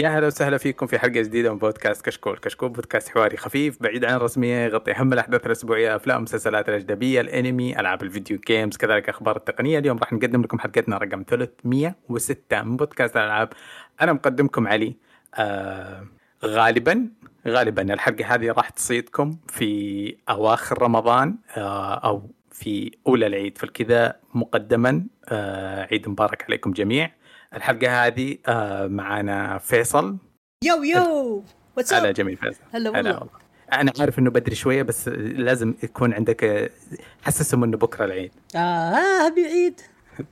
يا هلا وسهلا فيكم في حلقة جديدة من بودكاست كشكول، كشكول بودكاست حواري خفيف بعيد عن الرسمية يغطي أهم الأحداث الأسبوعية، أفلام، المسلسلات الأجنبية، الأنمي، ألعاب الفيديو جيمز، كذلك أخبار التقنية، اليوم راح نقدم لكم حلقتنا رقم 306 من بودكاست الألعاب. أنا مقدمكم علي. آه غالبا غالبا الحلقة هذه راح تصيدكم في أواخر رمضان آه أو في أولى العيد فالكذا مقدما آه عيد مبارك عليكم جميع. الحلقة هذه آه معنا فيصل. يو يو. واتس هلا جميل فيصل. هلا والله. أنا عارف إنه بدري شوية بس لازم يكون عندك حسسهم إنه بكرة العيد. آه ابي عيد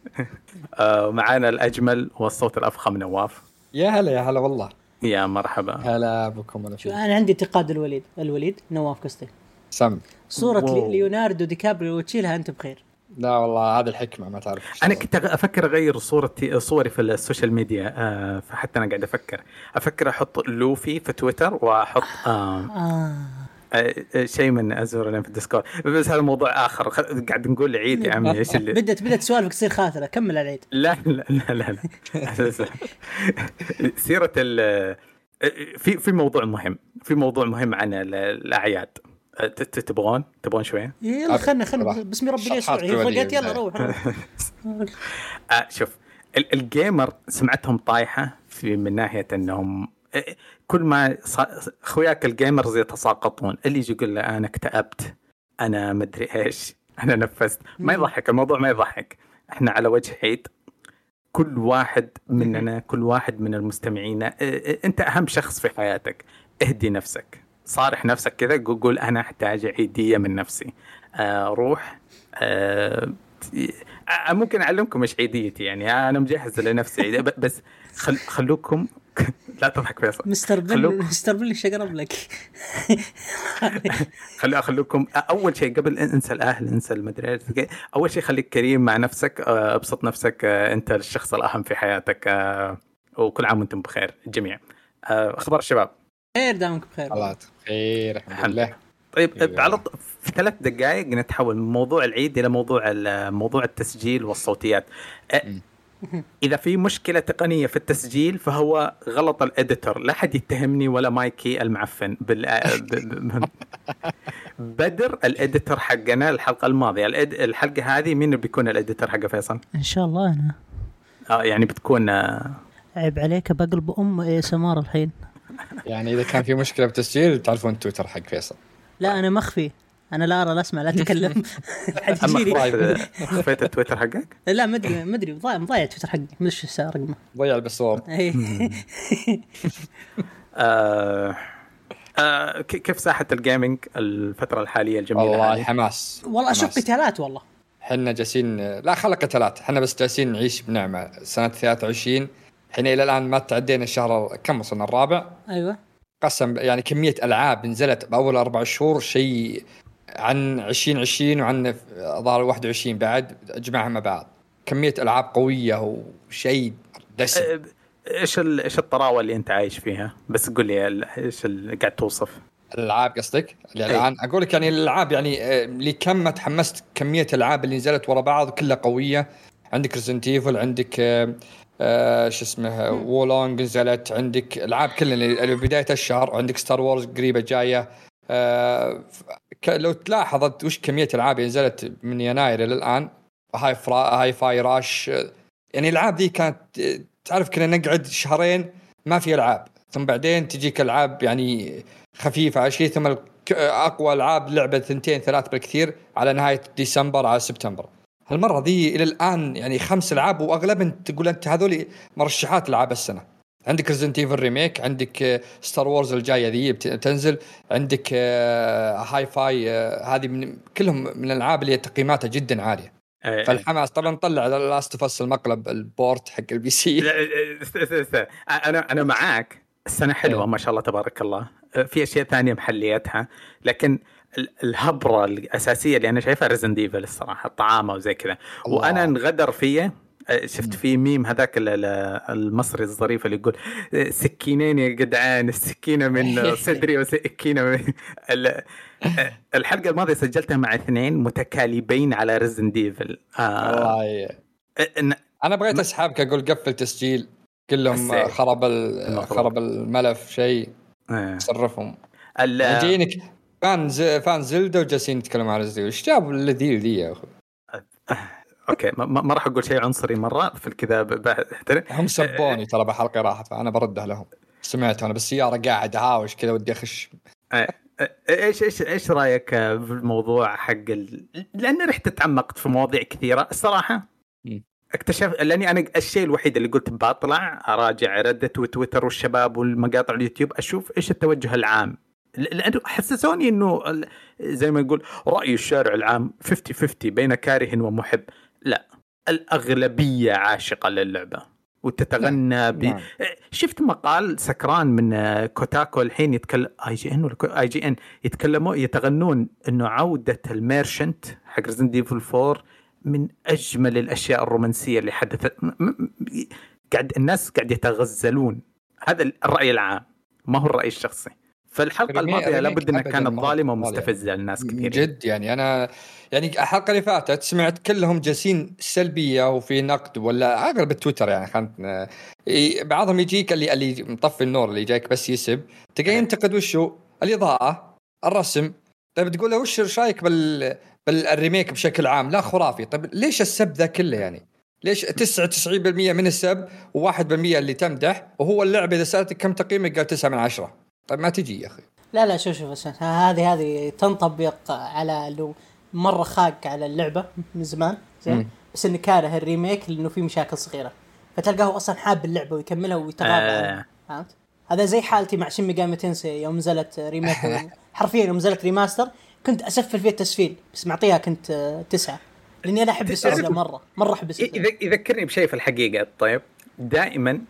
آه معانا الأجمل والصوت الأفخم نواف. يا هلا يا هلا والله. يا مرحبا. هلا بكم ولا شو؟ أنا عندي انتقاد الوليد الوليد نواف قصدي. سم. صورة. ليوناردو دي كابريو وتشيلها أنت بخير. لا والله هذه الحكمة ما تعرف أنا كنت أفكر أغير صورتي صوري في ال social media آه فحتى أنا قاعد أفكر. أفكر أحط لوفي في تويتر وأحط آه آه. آه شيء من أزور في الديسكورد. بس هذا موضوع آخر. قاعد نقول عيد يا عمي إيش اللي؟ بدت بدت سوالفك تصير خاطرة. كمل العيد. لا لا لا لا, لا. سيرة ال في في موضوع مهم. في موضوع مهم عن ال- الأعياد. تبغون؟ تبغون شوية؟ يلا خلنا خلنا. باسم ربي هي فقت يلا. روح. آه شوف ال- ال gamer سمعتهم طايحة في من ناحية إنهم آه، كل ما ص- أخوياك ال gamers يتساقطون اللي يجي يقول له أنا اكتئبت أنا مدري إيش أنا نفست. ما. يضحك الموضوع ما يضحك. إحنا على وجه عيد كل واحد مننا كل واحد من المستمعين آه، آه، أنت أهم شخص في حياتك اهدي نفسك. صارح نفسك كذا قول أنا أحتاج عيدية من نفسي. آه روح آه آه، ممكن أعلمكم إيش عيديتي يعني أنا مجهز لنفسي عيدية، بس خل خلوكم لا تضحك فيصل. مستر بن خلوك. مستر بن إيش اقرب لك؟ خلو خلوكم أول شيء قبل انسى الأهل انسى المدري أول شيء خليك كريم مع نفسك آه، أبسط نفسك آه، أنت الشخص الأهم في حياتك آه، وكل عام وأنتم بخير الجميع أخبار الشباب؟ خير دامك بخير. الله خير الحمد لله. طيب أيوة. على ط- في ثلاث دقائق نتحول من موضوع العيد إلى موضوع ال- موضوع التسجيل والصوتيات. إذا في مشكلة تقنية في التسجيل فهو غلط الاديتور لا حد يتهمني ولا مايكي المعفن. بال بدر الاديتور حقنا الحلقة الماضية. الحلقة هذه مين بيكون الاديتور حق فيصل؟ إن شاء الله أنا. آه يعني بتكون آه، عيب عليك بقلب أم إي سمار الحين. يعني إذا كان في مشكلة بالتسجيل تعرفون تويتر حق فيصل. لا أنا مخفي. أنا لا أرى لا أسمع لا أتكلم. حد يجيني. خفيت- التويتر حقك؟ لا ما أدري ما أدري. مضايع مضايع تويتر حقي. ما أدري إيش رقمه. ضيع ال password. إيه. آه آه كيف ساحة ال gaming الفترة الحالية الجميلة والله؟ حماس والله أشوف. قتالات والله. إحنا جالسين لا خلق قتالات. إحنا بس جالسين نعيش بنعمة. سنة 23 إحنا إلى الآن ما تعدينا الشهر كم وصلنا الرابع أيوه قسم يعني كمية ألعاب نزلت بأول أربع شهور شيء عن 2020 وعن ظهر 21 بعد اجمعها مع بعض كمية ألعاب قوية وشيء دسم آه، إيش ال- إيش الطراوة اللي أنت عايش فيها؟ بس قول لي ال- إيش اللي قاعد توصف؟ الألعاب قصدك؟ أي. الآن أقول لك يعني الألعاب يعني آه، لكم ما تحمست كمية الالعاب اللي نزلت ورا بعض كلها قوية عندك Resident Evil عندك آه، شو اسمه Wo Long نزلت. عندك العاب كلها اللي بداية الشهر. وعندك Star Wars قريبة جاية. آه، لو تلاحظ وش كمية اللي نزلت من يناير إلى الآن. Hi-Fi Ra- Hi-Fi Rush يعني الألعاب دي كانت تعرف كنا نقعد شهرين ما في ألعاب. ثم بعدين تجيك ألعاب يعني خفيفة على شيء ثم أقوى ألعاب لعبة ثنتين ثلاث بالكثير على نهاية ديسمبر على سبتمبر. هالمرة ذي إلى الآن يعني خمس ألعاب واغلبهم تقول أنت هذول مرشحات العاب السنة. عندك Resident Evil remake عندك Star Wars الجاية ذي بت- بتنزل. عندك آه، Hi-Fi آه، هذه من كلهم من الألعاب اللي تقييماتها جدا عالية. آه، فالحماس طبعا طلع Last of Us المقلب ال port حق ال PC لا، آه، است- است- است- أنا أنا معاك. السنة حلوة إيه. ما شاء الله تبارك الله. آه، في أشياء ثانية محليتها لكن الهبرة الأساسية اللي أنا شايفها Resident Evil الصراحة الطعامة وزي كذا. وأنا انغدر فيا آه، شفت في ميم هذاك ال- ال- المصري الظريف اللي يقول سكينين يا جدعان السكينة من صدري وسكينة من ال- الحلقة الماضية سجلتها مع اثنين متكالبين على Resident Evil آه أنا بغيت أسحبك أقول قفل تسجيل قل لهم ال save. خرب. خرب الملف شيء إيه. صرفهم ال- جايينك fan Z... fan Zelda وجالسين يتكلموا عن Resident إيش جاب اللذيذ ذي يا أخي؟ okay ما, ما راح أقول شيء عنصري مرة في الكذا هم سبوني ترى بحلقة راحت فأنا برده لهم. سمعت أنا بالسياره قاعد أهاوش كذا ودي أخش. إيش إيش إيش رأيك في الموضوع حق ال... لأني رحت تعمقت في مواضيع كثيرة الصراحة. مم. اكتشف لأني أنا الشيء الوحيد اللي قلت بطلع أراجع Reddit وتويتر والشباب والمقاطع اليوتيوب أشوف إيش التوجه العام. لأنه حسسوني إنه زي ما يقول رأي الشارع العام 50 50 بين كاره ومحب. لا الأغلبية عاشقة للعبة وتتغنى ب... نعم. شفت مقال سكران من Kotaku الحين يتكلم آي جي ان ولا آي جي ان يتكلموا يتغنون إنه عودة ال merchant حق Resident Evil 4 من أجمل الأشياء الرومانسية اللي حدثت. قاعد الناس قاعد يتغزلون. هذا الرأي العام ما هو الرأي الشخصي. فالحلقه الماضية لابد إنها كانت ظالمة ظالم. ومستفزه للناس من كثير جد يعني أنا يعني الحلقة اللي فاتت سمعت كلهم جالسين سلبية وفي نقد ولا اغلب التويتر يعني خلنا بعضهم يجيك اللي اللي مطفي النور اللي جايك بس يسب. تلقاه ينتقد وشو؟ الإضاءة الرسم. طيب تقول له وش رأيك بال بال remake بشكل عام؟ لا خرافي. طيب ليش السب ذا كله يعني؟ ليش 99% من السب و1% اللي تمدح وهو اللعبة إذا سألتك كم تقييمك؟ قال 9 من 10 طيب ما تجي يا أخي لا لا شوف شوف هذه هذه تنطبق على لو مرة خاق على اللعبة من زمان زين. بس إنه كاره ال remake لإنه في مشاكل صغيرة فتلقاه أصلا حاب اللعبة ويكملها ويتغاضى آه. عنها فهمت؟ هذا زي حالتي مع Shin Megami Tensei يوم نزلت remake حرفيا يوم نزلت remaster كنت أسفل فيها التسفيل بس معطيها كنت تسعة لأني أنا أحب السلسله مرة مرة أحب السلسله يذ- يذكرني بشيء في الحقيقة طيب دائما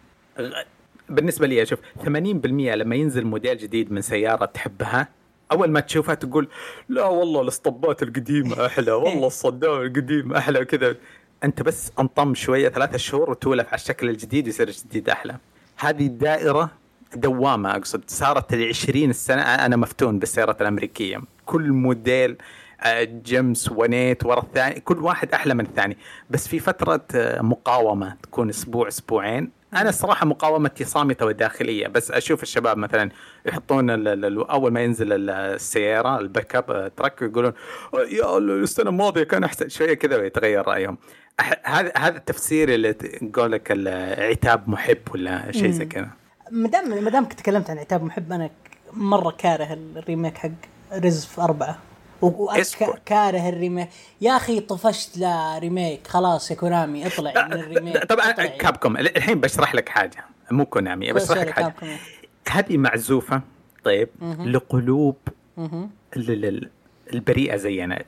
غ- بالنسبة لي أشوف 80% لما ينزل موديل جديد من سيارة تحبها أول ما تشوفها تقول لا والله الاسطبات القديمة أحلى والله الصدام القديم أحلى وكذا. أنت بس انطم شوية ثلاثة شهور وتولف على الشكل الجديد يصير الجديد أحلى. هذه الدائرة دوامة أقصد صارت ال 20 سنه أنا مفتون بالسيارات الأمريكية. كل موديل جيمس ونيت ورا الثاني كل واحد أحلى من الثاني. بس في فترة آه، مقاومة تكون أسبوع أسبوعين. أنا الصراحه مقاومتي صامته وداخلية. بس أشوف الشباب مثلا يحطون أول ما ينزل ال- السيارة الباك اب آه، truck يقولون آه، يا السنة الماضية كان أحسن. شوية كذا ويتغير رأيهم. هذا هذا التفسير اللي تقول لك العتاب محب ولا شيء زي كذا. ما دام ما دامك تكلمت عن عتاب محب أنا مرة كاره ال remake حق Resident أربعة. وكاره ال remake. يا أخي طفشت لا remake. خلاص يا Konami اطلع من ال remake. طبعا اطلع. Capcom. الحين بشرح لك حاجة. مو Konami بشرح لك حاجة. هذه معزوفة طيب لقلوب البريئة زينا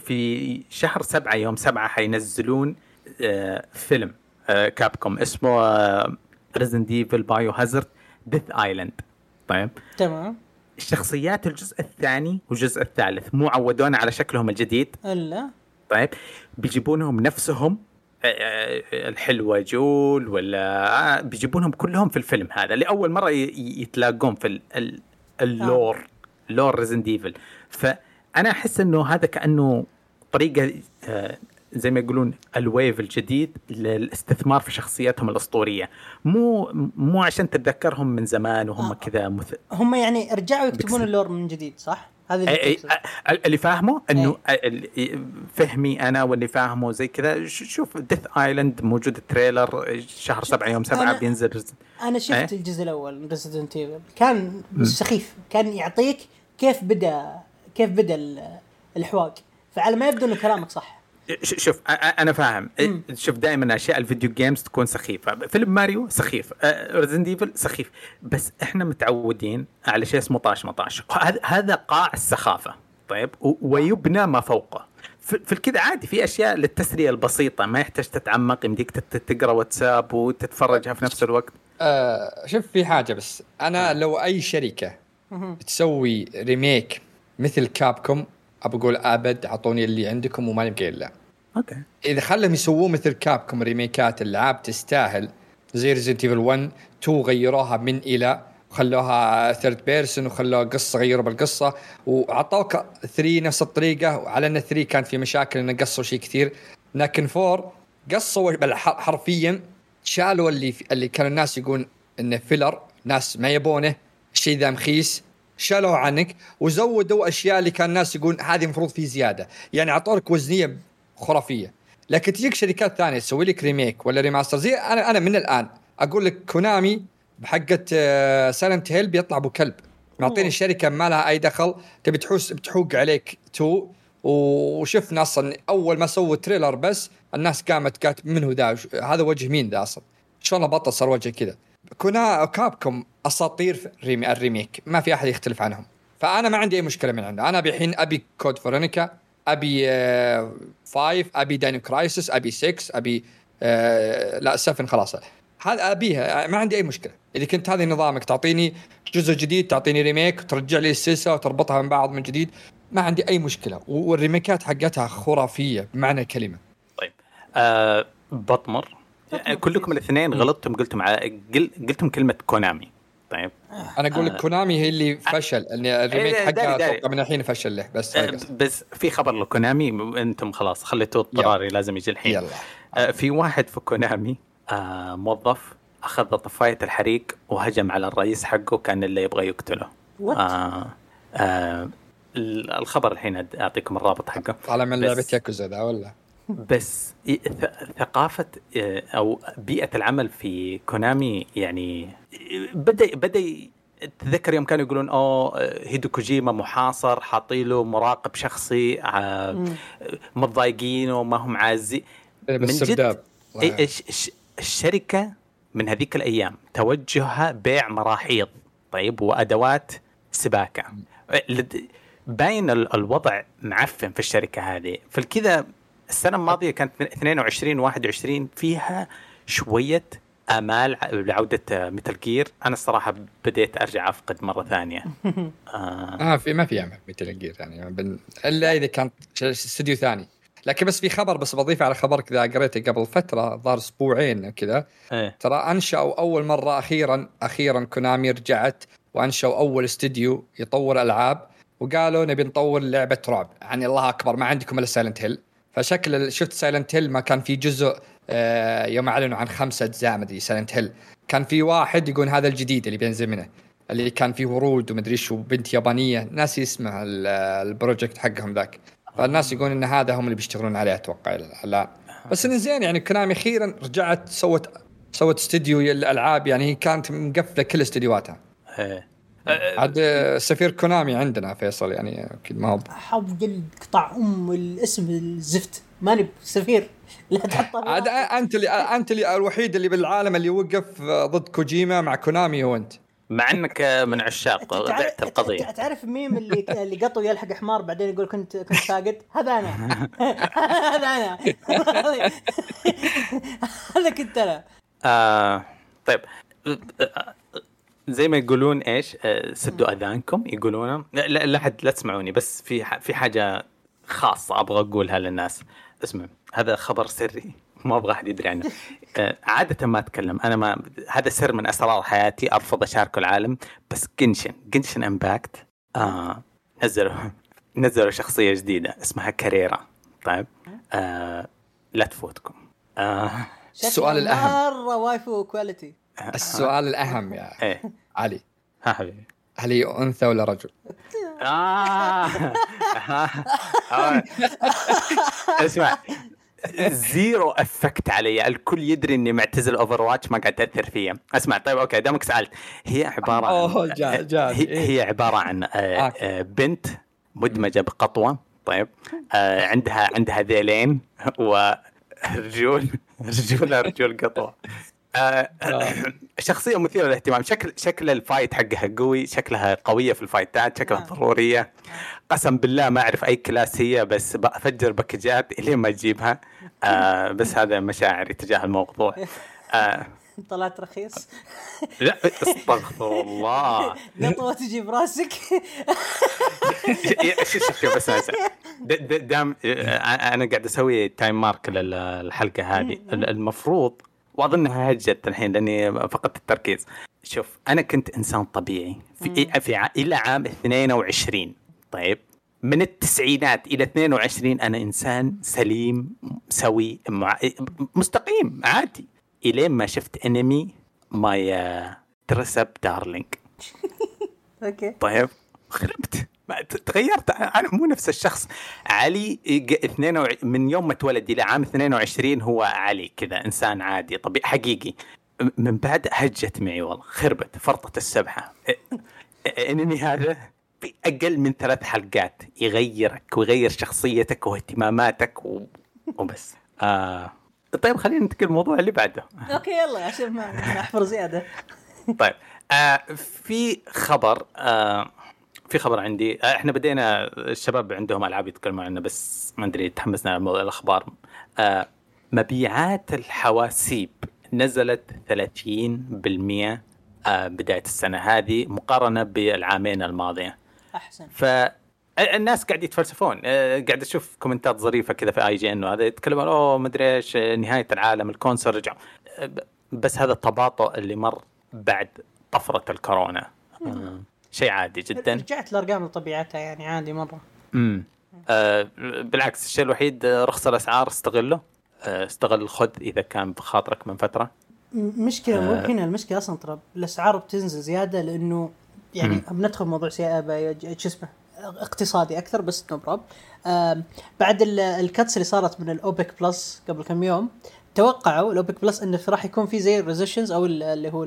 في شهر سبعة يوم سبعة حينزلون آه، فيلم آه، Capcom. اسمه Resident Evil Biohazard Death Island طيب. تمام. الشخصيات الجزء الثاني والجزء الثالث مو عودونا على شكلهم الجديد؟ إلا. طيب. بيجيبونهم نفسهم آه، آه، الحلوة Jill ولا آه، بيجيبونهم كلهم في الفيلم هذا لأول مرة يتلاقون في ال- ال- ال lore lore Resident Evil فأنا أحس أنه هذا كأنه طريقة آه، زي ما يقولون ال wave الجديد للاستثمار في شخصياتهم الأسطورية. مو مو عشان تتذكرهم من زمان وهم آه. كذا مث... هم يعني رجعوا يكتبون. ال lore من جديد صح؟ هذا اللي أي أي اللي فاهمه إنه ال- فهمي أنا واللي فاهمه زي كذا. شوف Death Island موجود ال trailer شهر سبعة يوم سبعة أنا- بينزل. أنا شفت إيه؟ الجزء الأول من Resident Evil كان سخيف كان يعطيك كيف بدأ كيف بدأ ال- الحواق. فعلى ما يبدو إنه كلامك صح. شوف أنا فاهم. شوف دائما أشياء ال video games تكون سخيفة. فيلم ماريو سخيف. Resident Evil سخيف. بس إحنا متعودين على شيء اسمه طاش ما طاش. هذا هذا قاع السخافة. طيب؟ ويبنى ما فوقه. في الكذا عادي. في أشياء للتسليه البسيطة. ما يحتاج تتعمق يمديك تقرأ واتساب وتتفرجها في نفس الوقت. آه شوف في حاجة بس. أنا لو أي شركة تسوي remake مثل Capcom ابى أقول أبد أعطوني اللي عندكم وما نبقى إلا. okay. إذا خلهم يسوون مثل Capcom ريميكات الالعاب تستاهل. زي Resident Evil 1 2 غيروها من إلى وخلوها third person وخلوها قصة غيروا بالقصة. وعطوك 3 نفس الطريقة وعلى إن 3 كان في مشاكل إنه قصوا شيء كثير. لكن 4 قصوا حرفيا شالوا اللي اللي كانوا الناس يقولون إنه filler ناس ما يبونه الشيء ذا مخيس. شالوه عنك وزودوا أشياء اللي كان الناس يقولون هذه المفروض في زيادة. يعني اعطوا لك وزنية خرافية. لكن تجيك شركات ثانية تسوي لك remake ولا remaster. زي أنا أنا من الآن أقول لك Konami بحقة Silent Hill بيطلع أبو كلب. معطيني الشركة ما لها أي دخل تبي تحوس بتحوق عليك تو. وشفنا أصلا أول ما سووا trailer بس الناس قامت قالت من هو ذا؟ هذا وجه مين ذا أصلا؟ شلون بطل صار وجه كذا. لكن Capcom أساطير في الريمي ال remake. ما في أحد يختلف عنهم. فأنا ما عندي أي مشكلة من عنده. أنا الحين أبي Code Veronica أبي 5 أبي Dino Crisis أبي 6 أبي آه لا 7 خلاص. هذا أبيها. ما عندي أي مشكلة. إذا كنت هذا نظامك تعطيني جزء جديد تعطيني remake وترجع لي السلسلة وتربطها من بعض من جديد ما عندي أي مشكلة. وال remake ات حقتها خرافية بمعنى الكلمة. طيب. آه بطمر. كلكم الاثنين غلطتم قلتم على قل... قلتم كلمة Konami. طيب. أنا أقول لك آه. Konami هي اللي فشل ان الريميك إيه، داري- حقها. أتوقع من الحين فشل له بس آه، بس في خبر ل Konami أنتم خلاص خليتوه اضطراري لازم يجي الحين. يلا. آه، في واحد في Konami آه، موظف أخذ طفايه الحريق وهجم على الرئيس حقه كان اللي يبغى يقتله. آه آه الخبر الحين أعطيكم الرابط حقه. طالع من لعبة ياكوزا ذا ولا؟ بس ث- ثقافة آه، أو بيئة العمل في كونامي يعني بدأ بدأ تذكر يوم كانوا يقولون أوه هيدو كوجيما محاصر حاطين له مراقب شخصي آه،. متضايقين وما هم عازي. إيه، من جد إيه، الش- الش- الشركة من هذيك الأيام توجهها بيع مراحيض طيب وأدوات سباكة. لد- باين ال- الوضع معفن في الشركة هذه. فالكذا السنة الماضية كانت 22 21 فيها شوية آمال ع- لعودة متل جير أنا الصراحة بديت أرجع أفقد مرة ثانية. آه. آه في ما في عمل Metal Gear يعني. بن... إلا إذا كان استوديو ثاني. لكن بس في خبر بس بضيف على خبرك ذا قريته قبل فترة ظهر أسبوعين كذا إيه. ترى أنشأوا أول مرة أخيرا أخيرا Konami رجعت وأنشأوا أول استوديو يطور ألعاب. وقالوا نبي نطور لعبة رعب يعني الله أكبر ما عندكم إلا Silent Hill فشكل شفت Silent Hill ما كان في جزء آه يوم أعلنوا عن خمسة أجزاء مدري Silent Hill كان في واحد يقول هذا الجديد اللي بينزل منه اللي كان فيه ورود ومدري إيش وبنت يابانية ناسي اسمه ال- ال project حقهم ذاك. فالناس يقولون إن هذا هم اللي بيشتغلون عليه أتوقع الآن. بس انه زين يعني Konami أخيرا رجعت سوت سوت استديو الألعاب يعني هي كانت مقفلة كل استديوهاتها. إيه. عاد آه، سفير Konami عندنا فيصل يعني أكيد ما هو حب جلد قطع أم الاسم الزفت. ماني سفير. لا تحطه عاد أنت اللي أنت اللي الوحيد اللي بالعالم اللي وقف ضد كوجيما مع كونامي هو أنت. مع أنك من عشاق تعرف- بعت القضية. تع- تعرف الميم اللي اللي قطو يلحق حمار بعدين يقول كنت كنت ساقط؟ هذا أنا. هذا أنا. هذا كنت أنا. آه طيب. زي ما يقولون إيش آه، سدوا أذانكم يقولون لا لا حد لا تسمعوني بس في ح- في حاجة خاصة أبغى أقولها للناس. اسمع هذا خبر سري ما أبغى أحد يدري عنه. آه، عادة ما أتكلم أنا ما هذا سر من أسرار حياتي أرفض أشاركه العالم بس Genshin Genshin Impact آه نزلوا نزلوا شخصية جديدة اسمها Kirara. طيب آه لا تفوتكم. آه السؤال الأهم. مرة waifu quality السؤال الأهم يا إيه. علي. ها حبيبي. هل هي أنثى ولا رجل؟ آه. آه. اسمع zero effect علي. الكل يدري إني معتزل Overwatch ما قاعد تأثر فيا. اسمع طيب أوكي دامك سألت. هي عبارة أوه، عن جا- جا- هي, إيه. هي عبارة عن آه، بنت مدمجة بقطوة. طيب. عندها عندها ذيلين ورجول رجول رجول قطوة. شخصية مثيرة للاهتمام. شكل شكل ال fight حقها قوي شكلها قوية في ال fight ات شكلها آه. ضرورية. قسم بالله ما أعرف أي class هي بس بفجر package ات إلين ما اجيبها آه بس هذا مشاعري تجاه الموضوع. آه. طلعت رخيص. لا استغفر الله. قطوه تجي براسك. شوف شوف بس دام آه، أنا قاعد أسوي time mark للحلقة هذه. المفروض واظنها هجت الحين لأني فقدت التركيز. شوف أنا كنت إنسان طبيعي في في ع- إلى عام 22 طيب من التسعينات إلى 22 أنا إنسان سليم سوي مع... مستقيم عادي. إلين ما شفت انمي My Dress-Up Darling أوكي. طيب خربت. تغيرت. أنا مو نفس الشخص. علي ج- 22 من يوم ما اتولد إلى عام 22 هو علي كذا إنسان عادي طبيعي حقيقي. من بعد هجت معي والله خربت فرطت السبحة. أ- أ- انمي هذا في أقل من ثلاث حلقات يغيرك ويغير شخصيتك واهتماماتك و... وبس. آه... طيب خلينا ننتقل للموضوع اللي بعده. أوكي يلا عشان ما ما أحفر زيادة. طيب. آه في خبر آه في خبر عندي. آه إحنا بدينا الشباب عندهم ألعاب يتكلمون عنها بس ما أدري تحمسنا على موضوع الأخبار. آه مبيعات الحواسيب نزلت 30% آه بداية السنة هذه مقارنة بالعامين الماضية. أحسن. ف الناس قاعد يتفلسفون. قاعد أشوف comment ات ظريفة كذا في IGN وهذا يتكلمون أوه مدري إيش آه، نهاية العالم ال console رجع بس هذا التباطؤ اللي مر بعد طفرة الكورونا. شيء عادي جدا. رجعت الأرقام لطبيعتها يعني عادي مرة. امم آه بالعكس الشيء الوحيد آه، رخص الأسعار استغله. آه، استغل خذ إذا كان بخاطرك من فترة. مشكلة مو آه. هنا المشكلة أصلا ترى. الأسعار بتنزل زيادة لأنه يعني بندخل موضوع ب- شو اسمه اقتصادي أكثر بس no prob بعد ال- ال cuts اللي صارت من الأوبك بلس قبل كم يوم توقعوا الأوبك بلس انه راح يكون في زي ال recessions أو ال- اللي هو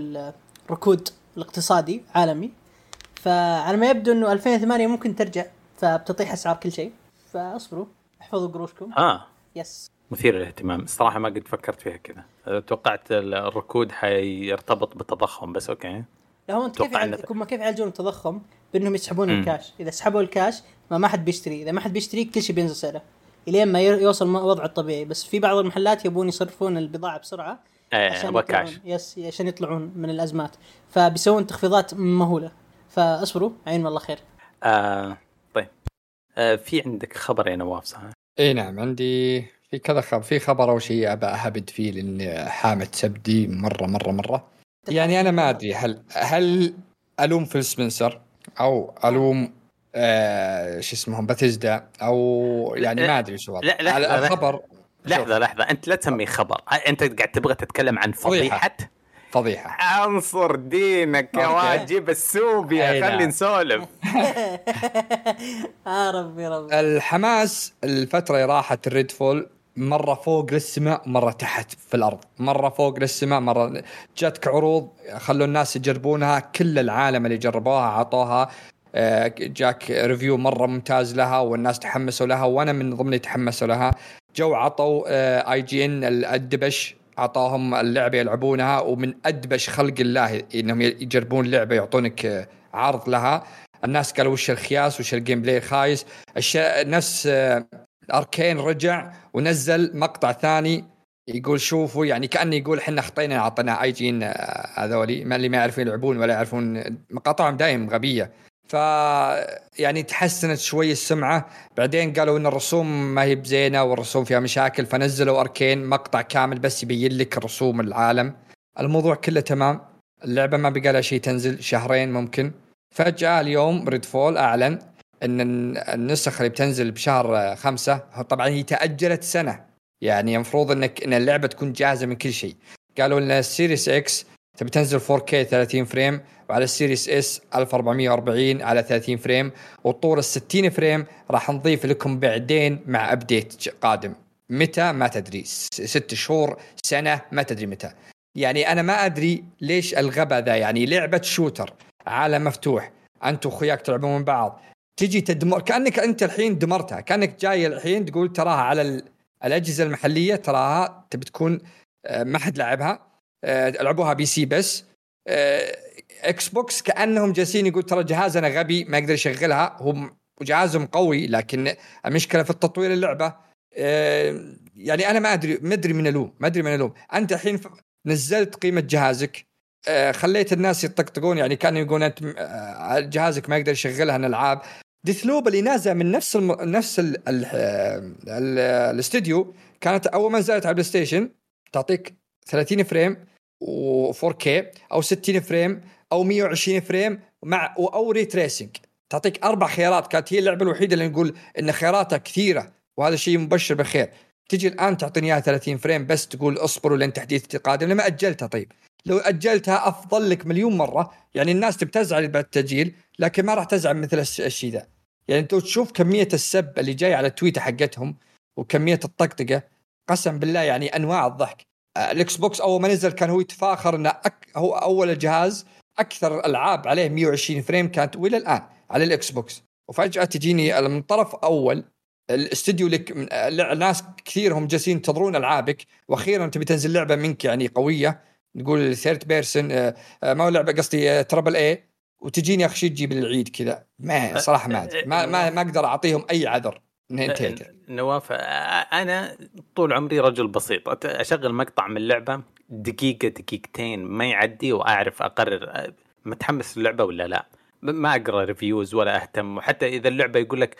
الركود الاقتصادي عالمي. فعلى ما يبدو إنه 2008 ممكن ترجع فبتطيح أسعار كل شيء. فاصبروا احفظوا قروشكم. آه. yes مثير للاهتمام. الصراحة ما قد فكرت فيها كذا. توقعت الركود حيرتبط بالتضخم بس أوكي. لا هو انت كيف أتوقع يعالج... إنه- هم كيف يعالجون التضخم؟ بأنهم يسحبون. الكاش، إذا سحبوا الكاش ما ما حد بيشتري، إذا ما حد بيشتري كل شيء بينزل سعره. إلين ما يوصل وضعه الطبيعي، بس في بعض المحلات يبون يصرفون البضاعة بسرعة آه عشان يطلعون. yes عشان يطلعون من الأزمات، فبيسوون تخفيضات مهولة. فاصبروا عين والله خير. آه طيب آه في عندك خبر يا نواف صح؟ إي نعم عندي في كذا خبر في خبر اول شيء أبى أهبد فيه لأن حامت سبدي مرة مرة مرة يعني أنا ما أدري هل هل ألوم فيل سبنسر أو ألوم آه شو اسمهم بيثيسدا أو يعني ما أدري الوضع لا، لحظة. الخبر لحظة لحظة أنت لا تسميه خبر أنت قاعد تبغى تتكلم عن فضيحة. فضيحة فضيحة. انصر دينك يا جيب السوبيا. أي خلي نعم. نسولف. آه ربي ربي. الحماس الفترة اللي راحت ال Redfall مرة فوق للسماء مرة تحت في الأرض. مرة فوق للسماء مرة جاتك عروض خلوا الناس يجربونها كل العالم اللي جربوها عطوها. آه، جاك review مرة ممتاز لها والناس تحمسوا لها وأنا من ضمن اللي تحمسوا لها. جو عطوا IGN الدبش. عطاهم اللعبة يلعبونها ومن أدبش خلق الله إنهم يجربون لعبة يعطونك عرض لها. الناس قالوا وش الخياس وش ال gameplay الخايس الش... نفس Arkane رجع ونزل مقطع ثاني يقول شوفوا يعني كأنه يقول إحنا خطينا أعطينا IGN آه، هذولي ما اللي ما يعرفون يلعبون ولا يعرفون. مقاطعهم دايم غبية. ف يعني تحسنت شوي السمعة. بعدين قالوا إن الرسوم ما هي بزينة والرسوم فيها مشاكل فنزلوا Arkane مقطع كامل بس يبين لك الرسوم العالم. الموضوع كله تمام. اللعبة ما بقى لها شيء تنزل شهرين ممكن. فجأة اليوم Redfall أعلن إن النسخ اللي بتنزل بشهر خمسة طبعا هي تأجلت سنة. يعني المفروض إنك إن اللعبة تكون جاهزة من كل شيء. قالوا إن ال Series X تبي تنزل 4K 30 frame وعلى ال Series S 1440 على 30 frame وطول ال 60 frame راح نضيف لكم بعدين مع update قادم. متى؟ ما تدري. ست شهور سنة ما تدري متى. يعني أنا ما أدري ليش الغبا ذا يعني لعبة shooter عالم مفتوح انت واخوياك تلعبون مع بعض. تجي تدمر كأنك أنت الحين دمرتها كأنك جاي الحين تقول تراها على ال- الأجهزة المحلية تراها تبي تكون آه، ما حد لعبها آه، لعبوها PC بس آه، Xbox كأنهم جالسين يقول ترى جهازنا غبي ما يقدر يشغلها. هم جهازهم قوي لكن المشكلة في التطوير اللعبة آه، يعني أنا ما أدري ما أدري من ألوم ما أدري من ألوم. أنت الحين نزلت قيمة جهازك آه، خليت الناس يطقطقون يعني كانوا يقولون أنت آه، جهازك ما يقدر يشغلها الألعاب. Deathloop اللي نازله من نفس الم... نفس ال... ال... ال... الاستوديو كانت أول ما نزلت على ال PlayStation تعطيك 30 frame و4K أو 60 frame أو 120 frame مع أو ray tracing تعطيك أربع خيارات. كانت هي اللعبة الوحيدة اللي نقول إن خياراتها كثيرة وهذا شيء مبشر بالخير. تجي الآن تعطيني إياها 30 frame بس تقول اصبروا لين تحديث القادم لما أجلتها طيب. لو أجلتها أفضل لك مليون مرة. يعني الناس تبتزعل بعد التاجيل لكن ما راح تزعل مثل الش- الشيء ذا. يعني أنت تشوف كمية السب اللي جاي على التويتر حقتهم وكمية الطقطقة. قسم بالله يعني أنواع الضحك. آه، ال Xbox أول ما نزل كان هو يتفاخر إنه أك... هو أول جهاز أكثر ألعاب عليه 120 frame كانت والى الآن على ال Xbox. وفجأة تجيني من طرف أول الاستديو لك آه، ناس كثير هم جالسين ينتظرون ألعابك وأخيرا تبي تنزل لعبة منك يعني قوية نقول third person ما هو لعبة قصدي triple A وتجيني اخ شيء تجيب العيد كذا. ما صراحة ما. ما ما, ما أقدر أعطيهم أي عذر. نواف أنا طول عمري رجل بسيط. أشغل مقطع من اللعبة دقيقة دقيقتين ما يعدي وأعرف أقرر متحمس للعبة ولا لا. ما أقرأ ريفيوز ولا أهتم. وحتى إذا اللعبة يقول لك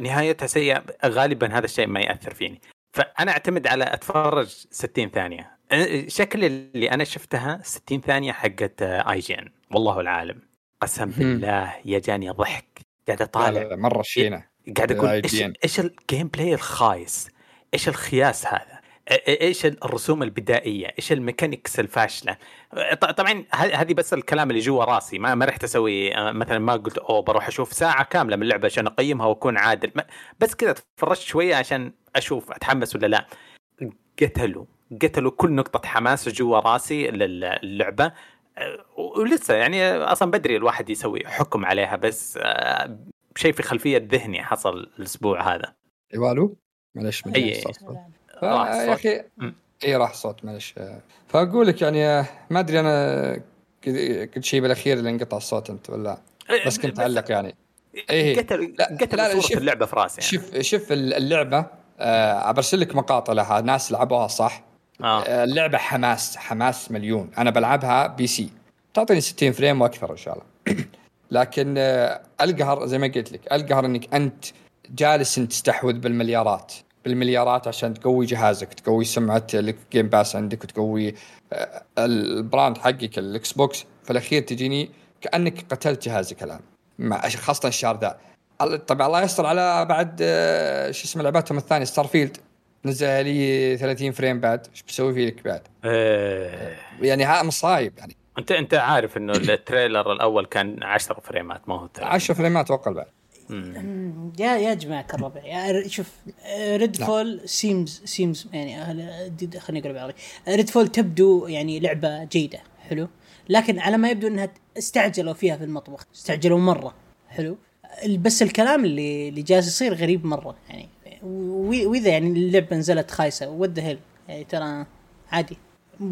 نهايتها سيئة غالبا هذا الشيء ما يأثر فيني. فأنا أعتمد على أتفرج 60 ثانية. شكل اللي أنا شفتها 60 ثانية حقت IGN والله العالم. قسم بالله يا جاني ضحك. قاعد أطالع. مرة شينة. قاعد أقول ال إيش. إيش ال gameplay الخايس؟ إيش الخياس هذا؟ إيش الرسوم البدائية؟ إيش ال mechanics الفاشلة؟ ط- طبعا هذه بس الكلام اللي جوا راسي. ما ما رحت أسوي آه، مثلا ما قلت أوه بروح أشوف ساعة كاملة من اللعبة عشان أقيمها وأكون عادل. بس كذا تفرجت شوية عشان أشوف أتحمس ولا لا. قتلوا قتلوا كل نقطة حماس جوا راسي للعبة. آه، ولسه يعني أصلا بدري الواحد يسوي حكم عليها بس آه، شيء في خلفية ذهني حصل الأسبوع هذا إيوالو معلش. ف- راح يا الصوت. أخي. إي راح صوت معلش فأقول لك يعني آه، ما أدري أنا كنت شيء بالأخير اللي انقطع الصوت أنت ولا بس كنت أعلق يعني إيه. قتلوا لا، لا، لا، صورة شوف- اللعبة في راسي يعني. شوف شوف اللعبة آه، برسل لك مقاطع لها ناس لعبوها صح آه. آه، اللعبة حماس حماس مليون أنا بلعبها PC تعطيني 60 frame وأكثر إن شاء الله لكن آه، القهر زي ما قلت لك القهر إنك أنت جالس انت تستحوذ بالمليارات. بالمليارات عشان تقوي جهازك تقوي سمعة ال Game Pass عندك وتقوي آه، ال brand حقك ال Xbox في الأخير تجيني كأنك قتلت جهازك الآن مع خاصة الشهر ذا. طبعا الله يستر على بعد آه، شو اسمه لعبتهم الثانية Starfield نزل لي 30 frame بعد. إيش بسوي فيك بعد. يعني ها مصايب يعني. انت أنت عارف إنه ال trailer الأول كان 10 فريمات ما هو 30. 10 فريمات أتوقع بعد. يا يا جماعة الربع. يا شوف Redfall seems seems يعني خليني أقول بالعربي Redfall تبدو يعني لعبة جيدة حلو. لكن على ما يبدو إنها استعجلوا فيها في المطبخ استعجلوا مرة حلو. بس الكلام اللي اللي جالس يصير غريب مرة يعني. وإذا يعني اللعبة نزلت خايسة what the hell يعني ترى عادي.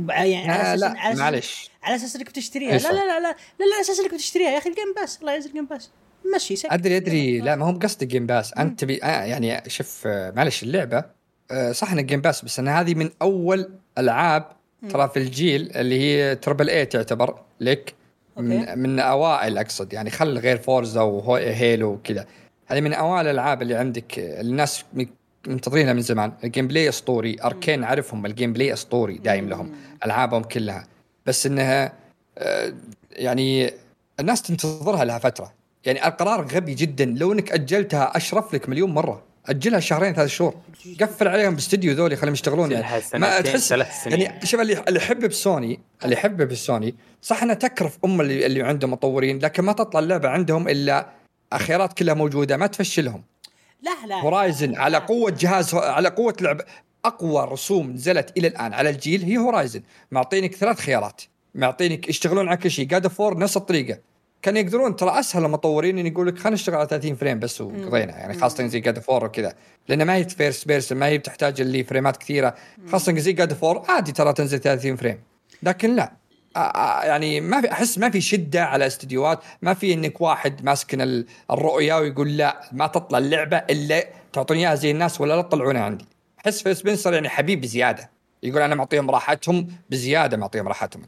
يعني على لا على أساس معلش. على أساس إنك بتشتريها لا لا لا لا لا على أساس إنك بتشتريها يا أخي ال Game Pass. الله يعز ال Game Pass. مشي سكت أدري أدري. لا ما هو بقصدي Game Pass. أنت تبي آه يعني شوف آه، معلش اللعبة آه، صح إنها Game Pass بس إن هذه من أول ألعاب ترى في الجيل اللي هي triple A تعتبر. لك okay. من, من أوائل أقصد. يعني خل غير فورزا وهيلو وكذا. هذه من أوائل الألعاب اللي عندك. آه، الناس منتظرينها من زمان. ال gameplay اسطوري أركين عارفهم ال gameplay اسطوري دايم لهم ألعابهم كلها. بس إنها آه، يعني الناس تنتظرها لها فترة. يعني القرار غبي جدا. لو إنك أجلتها أشرف لك مليون مرة أجلها شهرين ثلاث شهور. قفل عليهم باستديو ذولي خليهم يشتغلون. يعني ما تحس. يعني شوف اللي اللي يحب بسوني اللي يحب بسوني صح انها تكرف أم اللي, اللي عندهم مطورين لكن ما تطلع اللعبة عندهم إلا خيارات كلها موجودة ما تفشلهم. لا لا هورايزن على قوة جهاز على قوة لعبه أقوى رسوم نزلت إلى الآن على الجيل هي هورايزن معطينك ثلاث خيارات. معطينك يشتغلون على كل شيء. God of War نفس الطريقة. كان يقدرون ترى أسهل المطورين إن يقول لك خلينا نشتغل على 30 frame بس وقضينا. يعني خاصة زي God of War وكذا. لأن ما هي first person ما هي بتحتاج الفريمات كثيرة. خاصة زي God of War عادي ترى تنزل 30 frame. لكن لا. يعني ما في أحس ما في شدة على استديوهات. ما في إنك واحد ماسك ال- الرؤية ويقول لا ما تطلع اللعبة إلا تعطوني إياها زي الناس ولا لا تطلعونها عندي. أحس فيل سبنسر يعني حبيب بزيادة. يقول أنا معطيهم راحتهم بزيادة معطيهم راحتهم.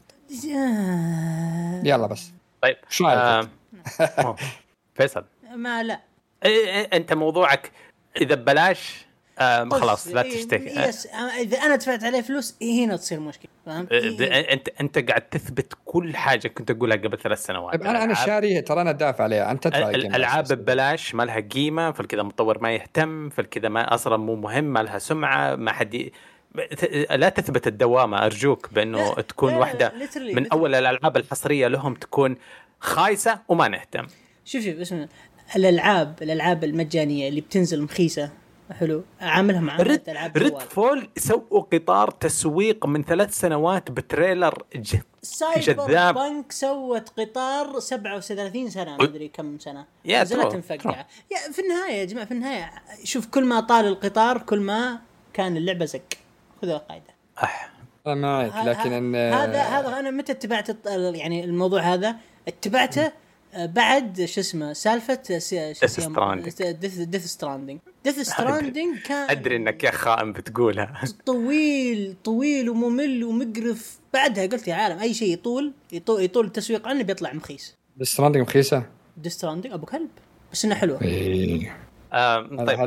يلا بس. طيب رايك آه،. فيصل. ما لا. إيه، إيه، أنت موضوعك إذا ببلاش آم، طز. خلاص لا إيه، تشتكي آه، يس آه، إذا أنا دفعت عليه فلوس إيه هنا تصير مشكلة فاهم؟ آه، إيه. أنت أنت قاعد تثبت كل حاجة كنت أقولها قبل ثلاث سنوات طيب أنا أنا الألعاب- شاري ترى أنا دافع عليها أنت تدفع. الألعاب ببلاش ما لها قيمة فالكذا المطور ما يهتم فالكذا ما أصلا مو مهم ما لها سمعة ما حد لا تثبت الدوامة أرجوك بأنه لا، تكون لا، واحدة من. أول الألعاب الحصرية لهم تكون خايسة وما نهتم شوف شوف اسمع الألعاب الألعاب المجانية اللي بتنزل مخيسة حلو. عاملها معامله Red Redfall سووا قطار تسويق من ثلاث سنوات ب trailer ج... سايبر جذاب. بانك سوت قطار 37 سنة ما أدري كم سنة. يا نزلت مفقعة. يا في النهاية يا جماعة في النهاية شوف كل ما طال القطار كل ما كان اللعبة زق خذوا القاعدة. أنا معك لكن ان هذا هذا أنا متى اتبعت يعني الموضوع هذا؟ اتبعته بعد شو اسمه سالفة Death Stranding Death Stranding كان أدري إنك يا خائن بتقولها. طويل طويل وممل ومقرف. بعدها قلت يا عالم أي شيء يطول يطول, يطول التسويق عنه بيطلع مخيس. Stranding رخيصه Death Stranding أبو كلب. بس انه حلوة. آم، هذا- طيب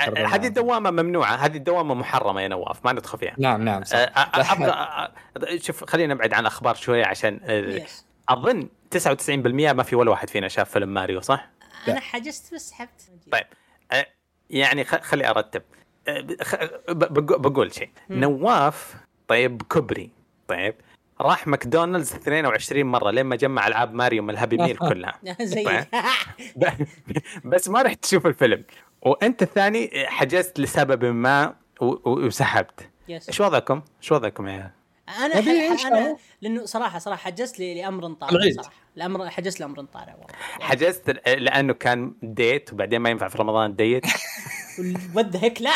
خربنا. هذه الدوامة ممنوعة. هذه الدوامة محرمة يا نواف ما ندخل فيها. نعم نعم صح. آه، آه، آه، شوف خلينا نبعد عن الاخبار شوية عشان آه، yes. أظن 99% ما في ولا واحد فينا شاف فيلم ماريو صح؟ أنا حجزت بس سحبت طيب. آه، يعني خ- خلي أرتب. آه، بقو- بقول شيء. نواف طيب كبري. طيب. راح ماكدونالدز 22 مرة لين ما جمع ألعاب ماريو من ال Happy Meal كلها. زي طيب. بس ما رحت تشوف الفيلم. وأنت الثاني حجزت لسبب ما وسحبت. إيش وضعكم؟ إيش وضعكم يا أنا أبي ح- إيش أنا؟ لأنه صراحة صراحة حجزت لي لأمر طارئ العيد. صراحة. الامر حجزت لأمر طارئ والله. حجزت لأنه كان ديت وبعدين ما ينفع في رمضان ديت وات هيك لا.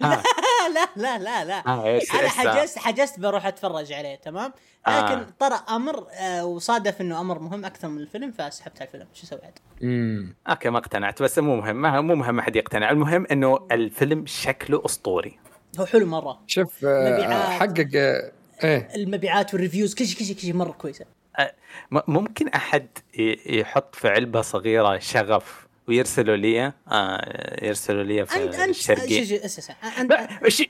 لا لا لا لا آه، أنا؟ حجزت حجزت بروح أتفرج عليه تمام؟ آه. لكن طرأ أمر آه، وصادف إنه أمر مهم أكثر من الفيلم فسحبت على الفيلم. شو عاد؟ امم okay ما اقتنعت بس مو مهم. مو مهم أحد يقتنع. المهم إنه الفيلم شكله أسطوري. هو حلو مرة. شوف آه،. حقق إيه. المبيعات وال reviews كل شيء كل شيء كل شيء مرة كويسة. أه، ممكن أحد يحط في علبة صغيرة شغف ويرسلوا لي آه يرسلوا لي في انت انت الشرقية. ش-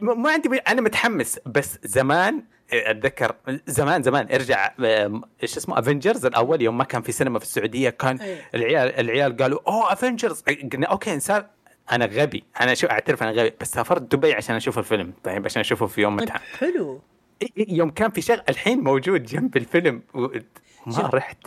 م- ما عندي أنا متحمس بس زمان أتذكر زمان زمان ارجع إيش اسمه افنجرز الأول يوم ما كان في سينما في السعودية كان أيوه. العيال العيال قالوا أوه افنجرز قلنا أوكي انسان أنا غبي. أنا شو أعترف أنا غبي بس سافرت دبي عشان أشوف الفيلم طيب عشان أشوفه في يوم طيب متعه حلو. يوم كان في شغل الحين موجود جنب الفيلم و- ما. رحت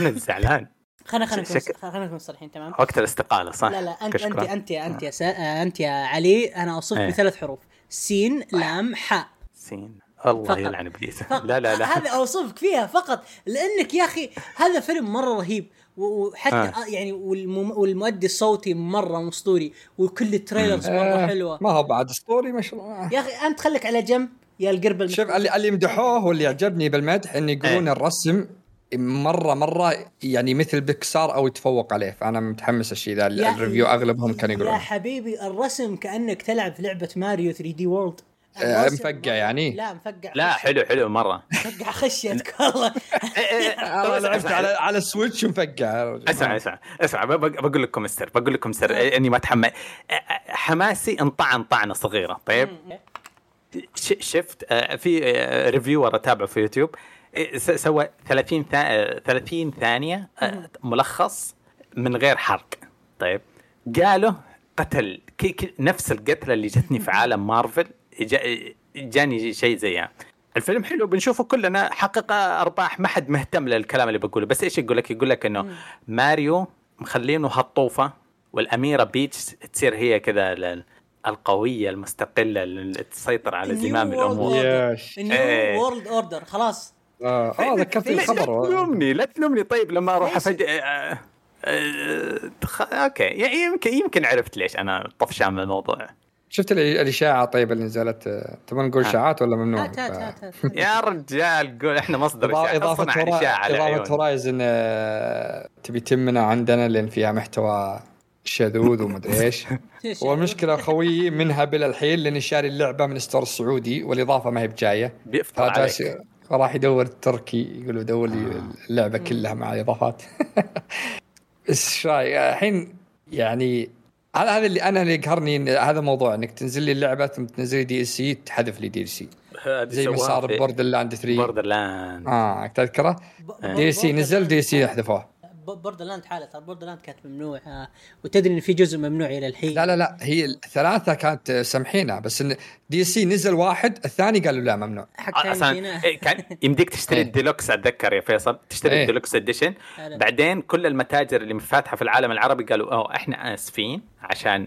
أنا زعلان خلينا خلينا نكون شك- خلينا نكون صريحين تمام وقت الاستقالة صح؟ لا لا انت انت كشكول. انت يا أنت يا سا... آه، أنت يا علي أنا اوصفك إيه. بثلاث حروف سين لام حاء سين الله فقط. يلعن إبليس. لا لا لا هذا أوصفك فيها فقط لأنك يا أخي هذا فيلم مرة رهيب وحتى آه. آه. يعني والمم... والمؤدي الصوتي مرة اسطوري وكل ال trailers مرة آه، حلوة ما هو بعد اسطوري ما شاء الله يا أخي أنت خليك على جنب يا القرب شوف اللي اللي يمدحوه واللي عجبني بالمدح انه يقولون إيه. الرسم مره مرة يعني مثل بيكسار أو يتفوق عليه. فأنا متحمس الشيء ذا يا- ال review أغلبهم كانوا يا يقولون حبيبي الرسم كأنك تلعب في لعبة ماريو 3D World. آه، الرسم مفقع يعني؟ لا مفقع لا. حلو حلو مرة. مفقع خشيتك والله. أنا لعبت على على السويتش مفقع اسمع اسمع اسمع. ب- ب- بقول لكم سر بقول لكم سر إني ما أتحمس. حماسي انطعن طعنة صغيرة طيب؟ شفت آه، في آه، reviewer اتابعه في يوتيوب. آه، س- سوى 30 ثا- آه، 30 ثانية آه، ملخص من غير حرق. طيب. قالوا قتل نفس القتلة اللي جتني في عالم مارفل جا- جاني شيء زيها الفيلم حلو بنشوفه كلنا حقق أرباح ما حد مهتم للكلام اللي بقوله. بس إيش يقول لك يقول لك إنه ماريو مخلينه هالطوفة والأميرة بيتش تصير هي كذا القوية المستقلة اللي تسيطر على زمام الأمور. ال new إيه. world order خلاص آه آه، ذكرتني لا لا الخبر تلومني لا تلومني طيب لما أروح؟ افجأ آه، آه، أوكي يعني يمكن يمكن عرفت ليش أنا طفشان من الموضوع شفت ال- الإشاعة طيب اللي نزلت تبغى نقول آه. إشاعات ولا ممنوع؟ هات هات هات هات. يا رجال قول إحنا مصدر إضافة إشاعة إضافة العيون هورايزن تبي تمنا عندنا لأن فيها محتوى شذوذ ومدري إيش. والمشكلة خويي منها بلا الحين لأني شاري اللعبة من ستور السعودي والإضافة ما هي بجاية. بيفطر راح يدور التركي يقولوا دور لي اللعبة كلها مع الإضافات. بس إيش رايك؟ الحين يعني هذا هذا اللي أنا اللي يقهرني إن هذا موضوع إنك تنزل لي اللعبة ثم تنزل لي دي إل سي تحذف لي دي إل سي. زي ما صار Borderlands 3 Borderlands آه تذكره؟ دي إل سي نزل دي إل سي حذفوه Borderlands حالة ترى Borderlands كانت ممنوعة وتدري إن في جزء ممنوع إلى الحين. لا لا لا هي الثلاثة كانت سامحينها بس DLC نزل واحد الثاني قالوا لا ممنوع. حق أصلا إيه، كان يمديك تشتري إيه. الديلوكس أتذكر يا فيصل تشتري إيه. ال deluxe edition. بعدين كل المتاجر اللي فاتحه في العالم العربي قالوا أوه إحنا آسفين عشان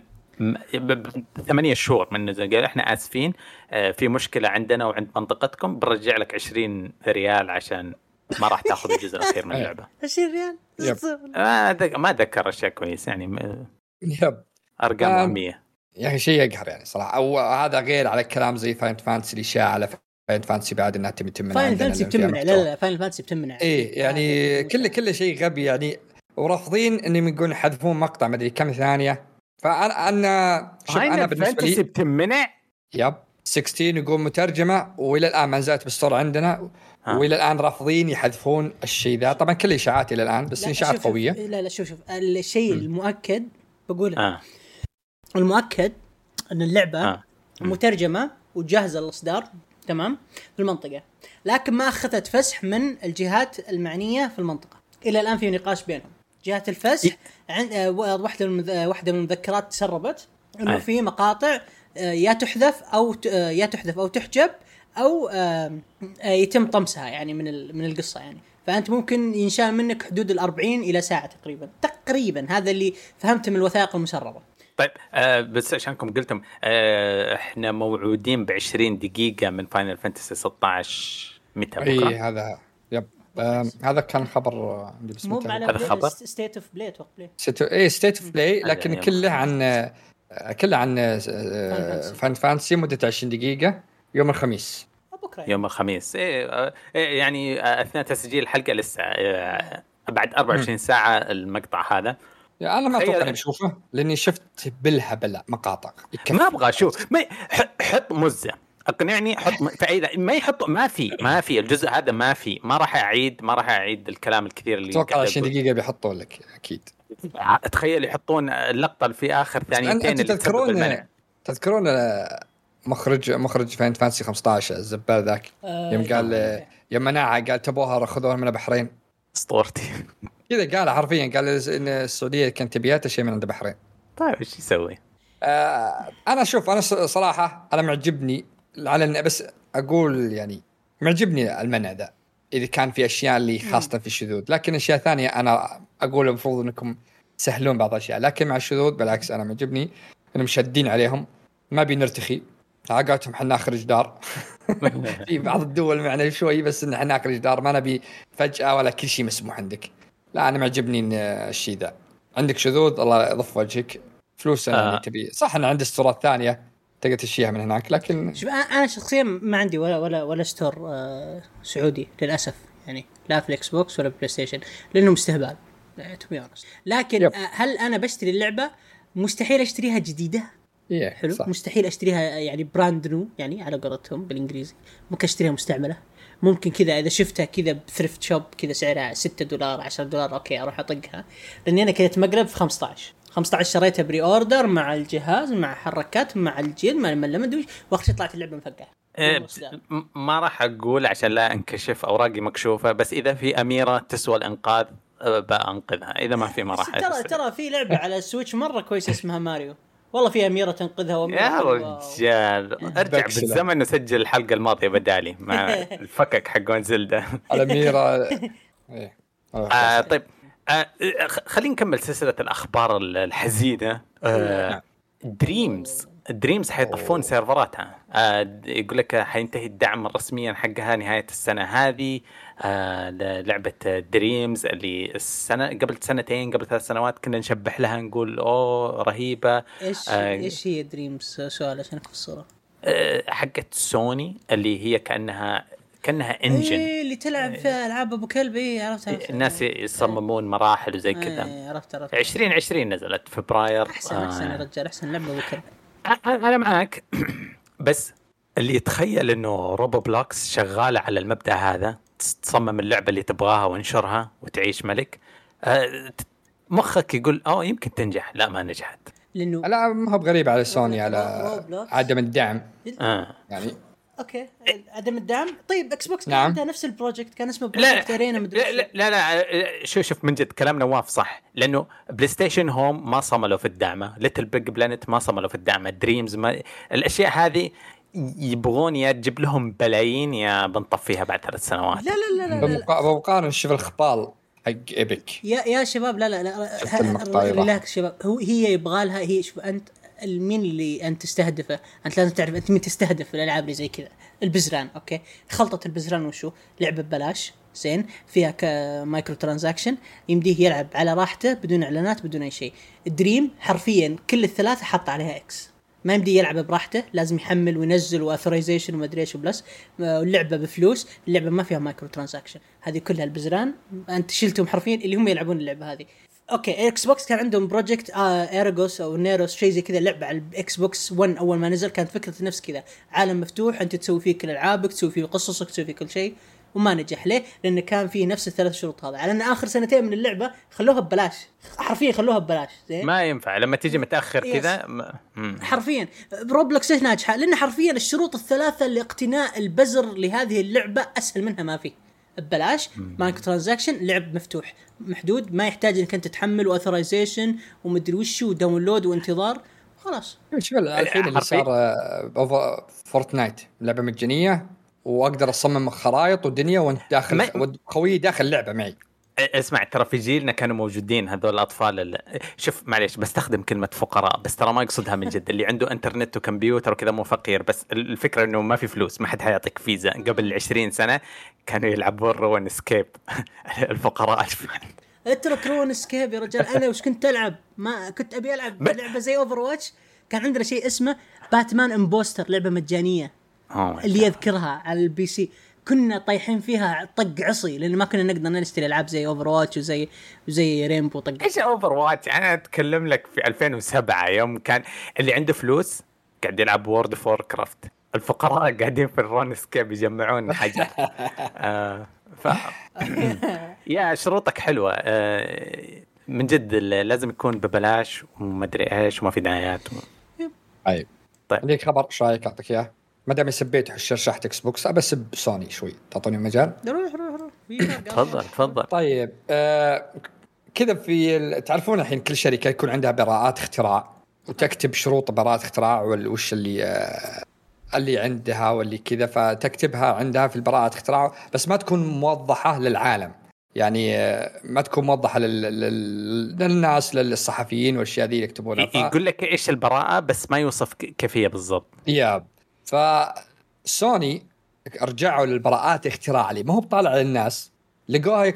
ثمانية شهور من نزل قالوا إحنا آسفين آه، في مشكلة عندنا وعند منطقتكم بنرجع لك 20 ريال عشان ما راح تاخذ الجزء الأخير من إيه. اللعبة. 20 ريال؟ yep. ما ما أتذكر أشياء كويس يعني م- يب. أرقام آه، وهميه يا أخي شيء يقهر يعني صراحة. أو هذا غير على كلام زي فاين فانتسي اللي شاع على فاين فانتسي بعد إنها تبي تمنع فاينل فانتسي بتمنع لا. لا فاينل فانتسي بتمنع. إيه يعني هذا كل كل شيء غبي يعني. ورافضين إنهم يقولون يحذفون مقطع مدري كم ثانية. فانا أنا شوف أنا بالنسبة فانتسي لي بتمنع؟ يب. 16 يقول مترجمة وإلى الآن ما نزلت بالستور عندنا. ها. والى الآن رافضين يحذفون الشيء ذا. طبعا كل اشاعات إلى الآن بس اشاعات قوية. لا لا شوف شوف. الشيء المؤكد بقول آه. المؤكد إن اللعبة آه. مترجمة وجاهزة للإصدار تمام في المنطقة. لكن ما أخذت فسح من الجهات المعنية في المنطقة. إلى الآن في نقاش بينهم. جهه الفسح عند آه، واحدة من المذ- واحدة من المذكرات تسربت إنه آه. في مقاطع آه، يا تحذف أو ت- آه، يا تحذف أو تحجب أو آه، آه، يتم طمسها يعني من ال- من القصة يعني. فأنت ممكن ينشال منك حدود ال 40 إلى ساعة تقريبا. تقريبا. هذا اللي فهمته من الوثائق المسربه طيب آه بس عشانكم قلتم آه إحنا موعودين ب 20 دقيقة من Final Fantasy 16 متى؟ إي بكرة؟ هذا yep. آم، هذا كان خبر آه، عندي بس مو هذا خبر؟ State of Play ستو... إيه State of Play لكن كله عن آه، كله عن آه، Fantasy. Final Fantasy مدة 20 دقيقة. يوم الخميس. بكره. يوم الخميس. إيه آه إيه يعني آه أثناء تسجيل الحلقة لسه آه بعد 24 ساعة المقطع هذا. أنا ما أتوقع إني بشوفه لأني شفت بالهبل مقاطع. ما أبغى أشوف. ما ح- حط مزة. اقنعني حط م- فإذا ما يحط ما في ما في الجزء هذا ما في. ما راح أعيد ما راح أعيد الكلام الكثير اللي أتوقع قاعد 20 أقول. دقيقة بيحطوا لك أكيد. تخيل يحطون اللقطة اللي في آخر ثانيتين اللي تذكرون. تذكرون مخرج مخرج Final Fantasy 15 الزبال ذاك. آه، يوم قال يوم منعها قال تبوها خذوها من البحرين. اسطورتي. كذا قال حرفيا قال إن السعودية كانت تبيات شيء من عند البحرين. طيب إيش يسوي؟ آه أنا شوف أنا ص- صراحة أنا معجبني على إن- بس أقول يعني معجبني المنع ذا إذا كان في أشياء اللي خاصة في الشذوذ. لكن أشياء ثانية أنا أقول المفروض إنكم تسهلون بعض الأشياء لكن مع الشذوذ بالعكس أنا معجبني إنهم شادين عليهم ما بنرتخي عقاتهم حنا ناخر جدار. في بعض الدول معنا شوي بس إن إحنا ناخر جدار. ما نبي فجأة ولا كل شيء مسموح عندك. لا أنا معجبني إن الشيء ذا. عندك شذوذ؟ الله يضف وجهك. فلوس آه. آه. تبي. صح ان عندي ستورات ثانية تقدر تشيها من هناك. لكن شوف أنا أنا شخصيا ما عندي ولا ولا ولا ستور آه سعودي للأسف. يعني لا في ال Xbox ولا PlayStation لأنه استهبال to be لكن yep. آه هل أنا بشتري اللعبة؟ مستحيل أشتريها جديدة. إيه حلو. صح. مستحيل أشتريها يعني brand new يعني على قولتهم بالإنجليزي. ممكن أشتريها مستعملة. ممكن كذا إذا شفتها كذا ب thrift shop كذا سعرها 6 دولار 10 دولار okay أروح أطقها. لأني أنا كنت مقلب في 15 15 شريتها pre-order مع الجهاز مع حركات مع الجلد مع واخر شيء طلعت اللعبة مفقعة. إيه، ما راح أقول عشان لا أنكشف أوراقي مكشوفة بس إذا في أميرة تسوى الإنقاذ أه، بأنقذها. إذا ما في ما راح ترى. ترى في لعبة على السويتش مرة كويسة اسمها ماريو. والله في أميرة تنقذها يا. رجال أرجع بكسلة. بالزمن وسجل الحلقة الماضية بدالي مع الفكك حقون زلدة الاميره إيه. آه طيب آه خلينا نكمل سلسلة الأخبار ال- الحزينة آه Dreams Dreams حيطفون. server اتها آه يقول لك حينتهي الدعم رسميا حقها نهاية السنة هذه لعبة Dreams اللي السنة قبل سنتين قبل ثلاث سنوات كنا نشبح لها نقول أوه رهيبة. إيش آه. إيش هي Dreams؟ سؤال عشان في الصورة. آه حقت سوني اللي هي كانها كأنها engine إيه اللي تلعب في ألعاب أبو كلب إيه عرفت عرفت. الناس يصممون مراحل وزي كذا. إيه عرفت عرفت. 2020 نزلت فبراير. أحسن أحسن يا آه. رجال أحسن لعبة أبو كلب. أنا معك بس اللي يتخيل إنه Roblox شغالة على المبدأ هذا تصمم اللعبة اللي تبغاها وانشرها وتعيش ملك. آه، مخك يقول أوه يمكن تنجح. لا ما نجحت. لأنه لا ما هو بغريب على سوني على. عدم الدعم. آه. يعني okay. عدم الدعم. طيب Xbox كان نعم. عندها نفس ال project كان اسمه Project ارينا مدري لا, لا لا لا شوف شوف من جد كلام نواف صح. لأنه PlayStation Home ما صملوا في الدعمه LittleBigPlanet ما صملوا في الدعمه Dreams ما الأشياء هذه يبغون يا تجيب لهم بلايين يا بنطفيها بعد ثلاث سنوات لا لا لا لا, لا, لا. بمقا- بمقارنة شوف الخبال حق Epic يا يا شباب لا لا لا. relax شباب هو هي يبغى لها هي شوف أنت مين اللي أنت تستهدفه؟ أنت لازم تعرف أنت مين تستهدف في الألعاب اللي زي كذا البزران okay خلطة البزران وشو؟ لعبة ببلاش زين فيها ك microtransaction يمديه يلعب على راحته بدون إعلانات بدون أي شيء Dreams حرفيا كل الثلاثة حط عليها إكس ما يمدي يلعب براحته لازم يحمل وينزل و authorization وما أدري إيش و Plus. آه، اللعبة بفلوس اللعبة ما فيها microtransaction هذه كلها البزران. أنت شلتهم حرفيا اللي هم يلعبون اللعبة هذه. okay Xbox كان عندهم project آه ايرجوس أو نيروس شيء زي كذا لعبة على ال Xbox 1 أول ما نزل. كانت فكرة نفس كذا. عالم مفتوح أنت تسوي فيه كل ألعابك تسوي فيه قصصك تسوي فيه كل شيء. وما نجح ليه؟ لأنه كان فيه نفس الثلاث شروط هذا على أن آخر سنتين من اللعبة خلوها ببلاش حرفيا خلوها ببلاش زين ما ينفع لما تيجي متأخر. كذا ما-. حرفيا Roblox ليش ناجحة؟ لأن حرفيا الشروط الثلاثة لاقتناء البزر لهذه اللعبة أسهل منها ما في. ببلاش microtransaction لعب مفتوح محدود ما يحتاج إنك أنت تحمل و authorization ومدري وش و download وانتظار خلاص شوف الحين اللي. صار آه، فورتنايت لعبة مجانية واقدر اصمم خرائط ودنيا وانت داخل ما- خويي داخل لعبه معي. اسمع ترى في جيلنا كانوا موجودين هذول الأطفال اللي... شوف معليش بستخدم كلمة فقراء بس ترى ما اقصدها من جد اللي عنده انترنت وكمبيوتر وكذا مو فقير بس الفكرة إنه ما في فلوس ما حد حيعطيك فيزا. قبل 20 سنة كانوا يلعبون RuneScape الفقراء اترك RuneScape يا رجال. أنا وش كنت ألعب؟ ما كنت أبي ألعب لعبة زي Overwatch كان عندنا شيء اسمه باتمان امبوستر لعبة مجانية. اللي. يذكرها على ال PC. كنا طايحين فيها طق عصي لأن ما كنا نقدر نشتري ألعاب زي Overwatch وزي وزي Rainbow طق إيش Overwatch أنا أتكلم لك في 2007 يوم كان اللي عنده فلوس قاعد يلعب World of Warcraft الفقراء قاعدين في ال RuneScape يجمعون حاجات آه ف يا شروطك حلوة. آه من جد لازم يكون ببلاش ومدري إيش وما في دعايات طيب طيب. عندك خبر إيش رأيك؟ أعطيك إياه؟ ما دام سبيت شرشحة Xbox أبى أسب سوني شوي. تعطوني مجال؟ روح روح روح. تفضل تفضل. طيب آه كذا في تعرفون الحين كل شركة يكون عندها براءات اختراع وتكتب شروط براءات اختراع وش اللي آه اللي عندها واللي كذا فتكتبها عندها في البراءة اختراع بس ما تكون موضحة للعالم. يعني آه، ما تكون موضحة لل... لل... للناس للصحفيين والأشياء ذي يكتبونها. ف... يقول لك إيش البراءة بس ما يوصف كيف هي بالضبط. ياب فسوني رجعوا للبراءات اختراع لي. ما هو بطالع للناس لقوها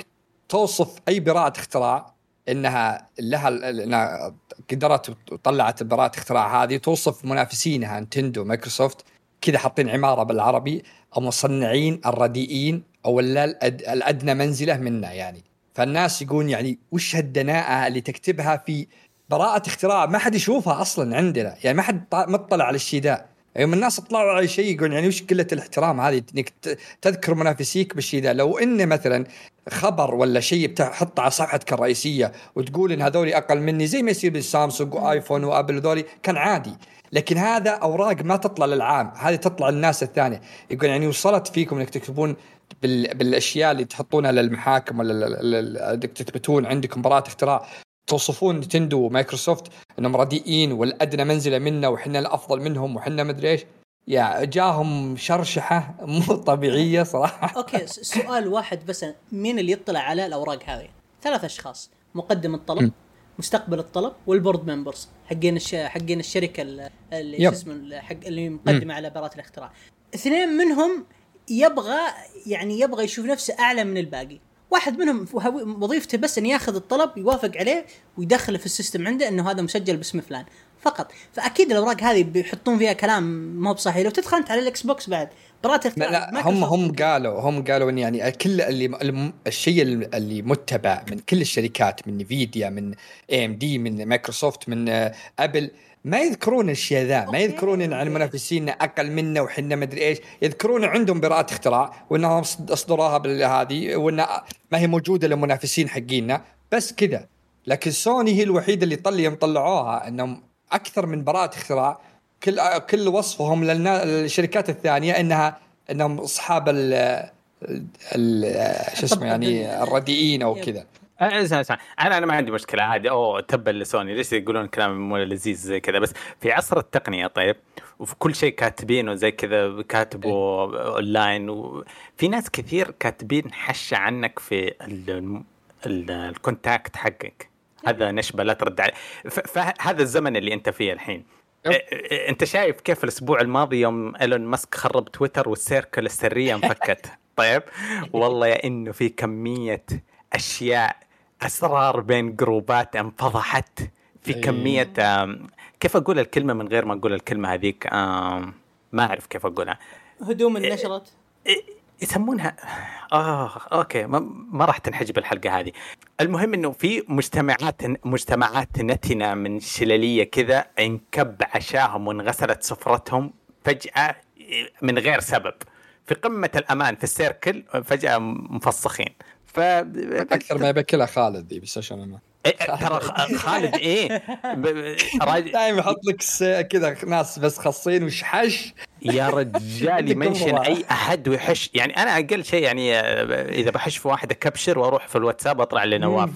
توصف أي براءة اختراع إنها لها إنها قدرت وطلعت براءة اختراع هذه توصف منافسينها نتندو مايكروسوفت كذا حاطين عبارة بالعربي المصنعين الرديئين أو. الأدنى منزلة منا يعني. فالناس يقولون يعني وش هالدناءة اللي تكتبها في براءة اختراع؟ ما حد يشوفها أصلا عندنا. يعني ما حد مطلع على الشيء ذا يوم الناس طلعوا على شيء يقولون يعني وش قلة الاحترام هذه؟ إنك تذكر منافسيك بالشيء ذا. لو إنه مثلا خبر ولا شيء بتحطه على صفحتك الرئيسية وتقول إن هذول أقل مني زي ما يصير بالسامسونج وآيفون وآبل وذولي كان عادي. لكن هذا أوراق ما تطلع للعام. هذه تطلع للناس الثانية. يقول يعني وصلت فيكم إنك تكتبون بال... بالأشياء اللي تحطونها للمحاكم ولا إنك تثبتون عندكم براءه اختراع توصفون نتندو ومايكروسوفت إنهم رديئين والأدنى منزلة منا وحنا الأفضل منهم وحنا مدري إيش. يا جاتهم شرشحة مو طبيعية صراحة. okay سؤال واحد بس مين اللي يطلع على الأوراق هذه؟ ثلاث أشخاص مقدم الطلب مستقبل الطلب وال board members حقين الش... حقين الشركة ال- اللي. شو اسمه حق اللي مقدمة على براءة الاختراع. اثنين منهم يبغى يعني يبغى يشوف نفسه أعلى من الباقي. واحد منهم وظيفته بس إنه ياخذ الطلب يوافق عليه ويدخله في ال system عنده إنه هذا مسجل باسم فلان. فقط. فأكيد الأوراق هذه بيحطون فيها كلام ما هو بصحيح. لو تدخل أنت على ال Xbox بعد براءة لا, لا هم هم قالوا هم قالوا إن يعني كل اللي الشيء اللي متبع من كل الشركات من Nvidia من AMD من مايكروسوفت من آه، Apple ما يذكرون الاشياء ذا ما يذكرون إن عن. منافسينا أقل منا وحنا مدري إيش. يذكرون عندهم براءة اختراع وإنهم صد- أصدروها بالهذه وإن ما هي موجودة للمنافسين حقينا. بس كذا. لكن سوني هي الوحيدة اللي طل يوم طلعوها إنهم أكثر من براءة اختراع. كل كل وصفهم للشركات الثانية انها إنهم أصحاب ال شو اسمه يعني الرديئين أو كذا. اسمع اسمع أنا أنا ما عندي مشكلة عادي. أوه تبا لسوني ليش يقولون كلام مو لذيذ زي كذا؟ بس في عصر التقنية طيب وفي كل شيء كاتبينه زي كذا كاتبه أونلاين وفي ناس كثير كاتبين حشة عنك في ال- ال- ال contact حقك. هذا نشبة لا ترد عليه فهذا الزمن اللي أنت فيه الحين. yep. إ- إ- أنت شايف كيف الأسبوع الماضي يوم إيلون ماسك خرب تويتر وال circle السرية انفكت؟ طيب. والله يا إنه في كمية أشياء أسرار بين جروبات انفضحت في أي. كمية كيف أقول الكلمة من غير ما أقول الكلمة هذيك؟ ما أعرف كيف أقولها. هدوم انشرت إيه، يسمونها آه أوكي ما, ما راح تنحجب الحلقة هذه. المهم إنه في مجتمعات مجتمعات نتنة من شلالية كذا انكب عشاهم وانغسلت سفرتهم فجأة من غير سبب. في قمة الأمان في السيركل فجأة مفسخين. ف أكثر ما يبكلها خالد ذي بس عشان أنا. إيه، ترى خ- خالد إيه. دائما يحط لك كذا ناس بس خاصين وشحش يا رجال يمنشن. أي أحد ويحش. يعني أنا أقل شيء يعني آه، إذا بحش في واحد أكبشر وأروح في الواتساب أطلع لنواف.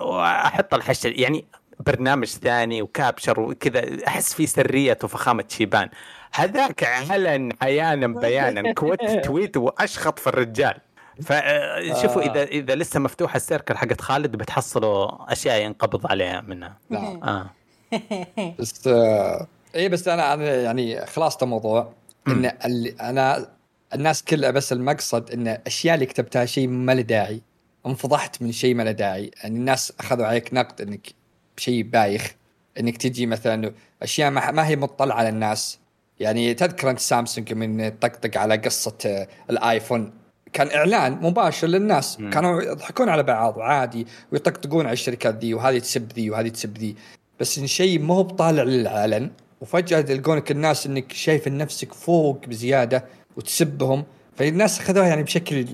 وأحط الحش يعني برنامج ثاني وكابشر وكذا أحس في سرية وفخامة شيبان. هذاك علن عيانا بيانا كوت تويت وأشخط في الرجال. فشوفوا آه. اذا إذا لسه مفتوحه السيركل حقت خالد بتحصلوا أشياء ينقبض عليها منها. لا. آه. بس آه اي بس أنا أنا يعني خلاصه الموضوع إن اللي أنا الناس كلها بس المقصد إن الاشياء اللي كتبتها شيء ما له داعي. انفضحت من شيء ما له داعي. يعني الناس أخذوا عليك نقد إنك شيء بايخ. إنك تجي مثلا أشياء ما, ما هي مطلعة على الناس. يعني تذكر أنت سامسونج من طقطق على قصة آه، الآيفون. كان إعلان مباشر للناس. مم. كانوا يضحكون على بعض عادي ويطقطقون على الشركات ذي وهذه تسب ذي وهذه تسب ذي. بس إن شيء مو بطالع للعلن وفجأة تلقونك الناس إنك شايف نفسك فوق بزيادة وتسبهم فالناس أخذوها يعني بشكل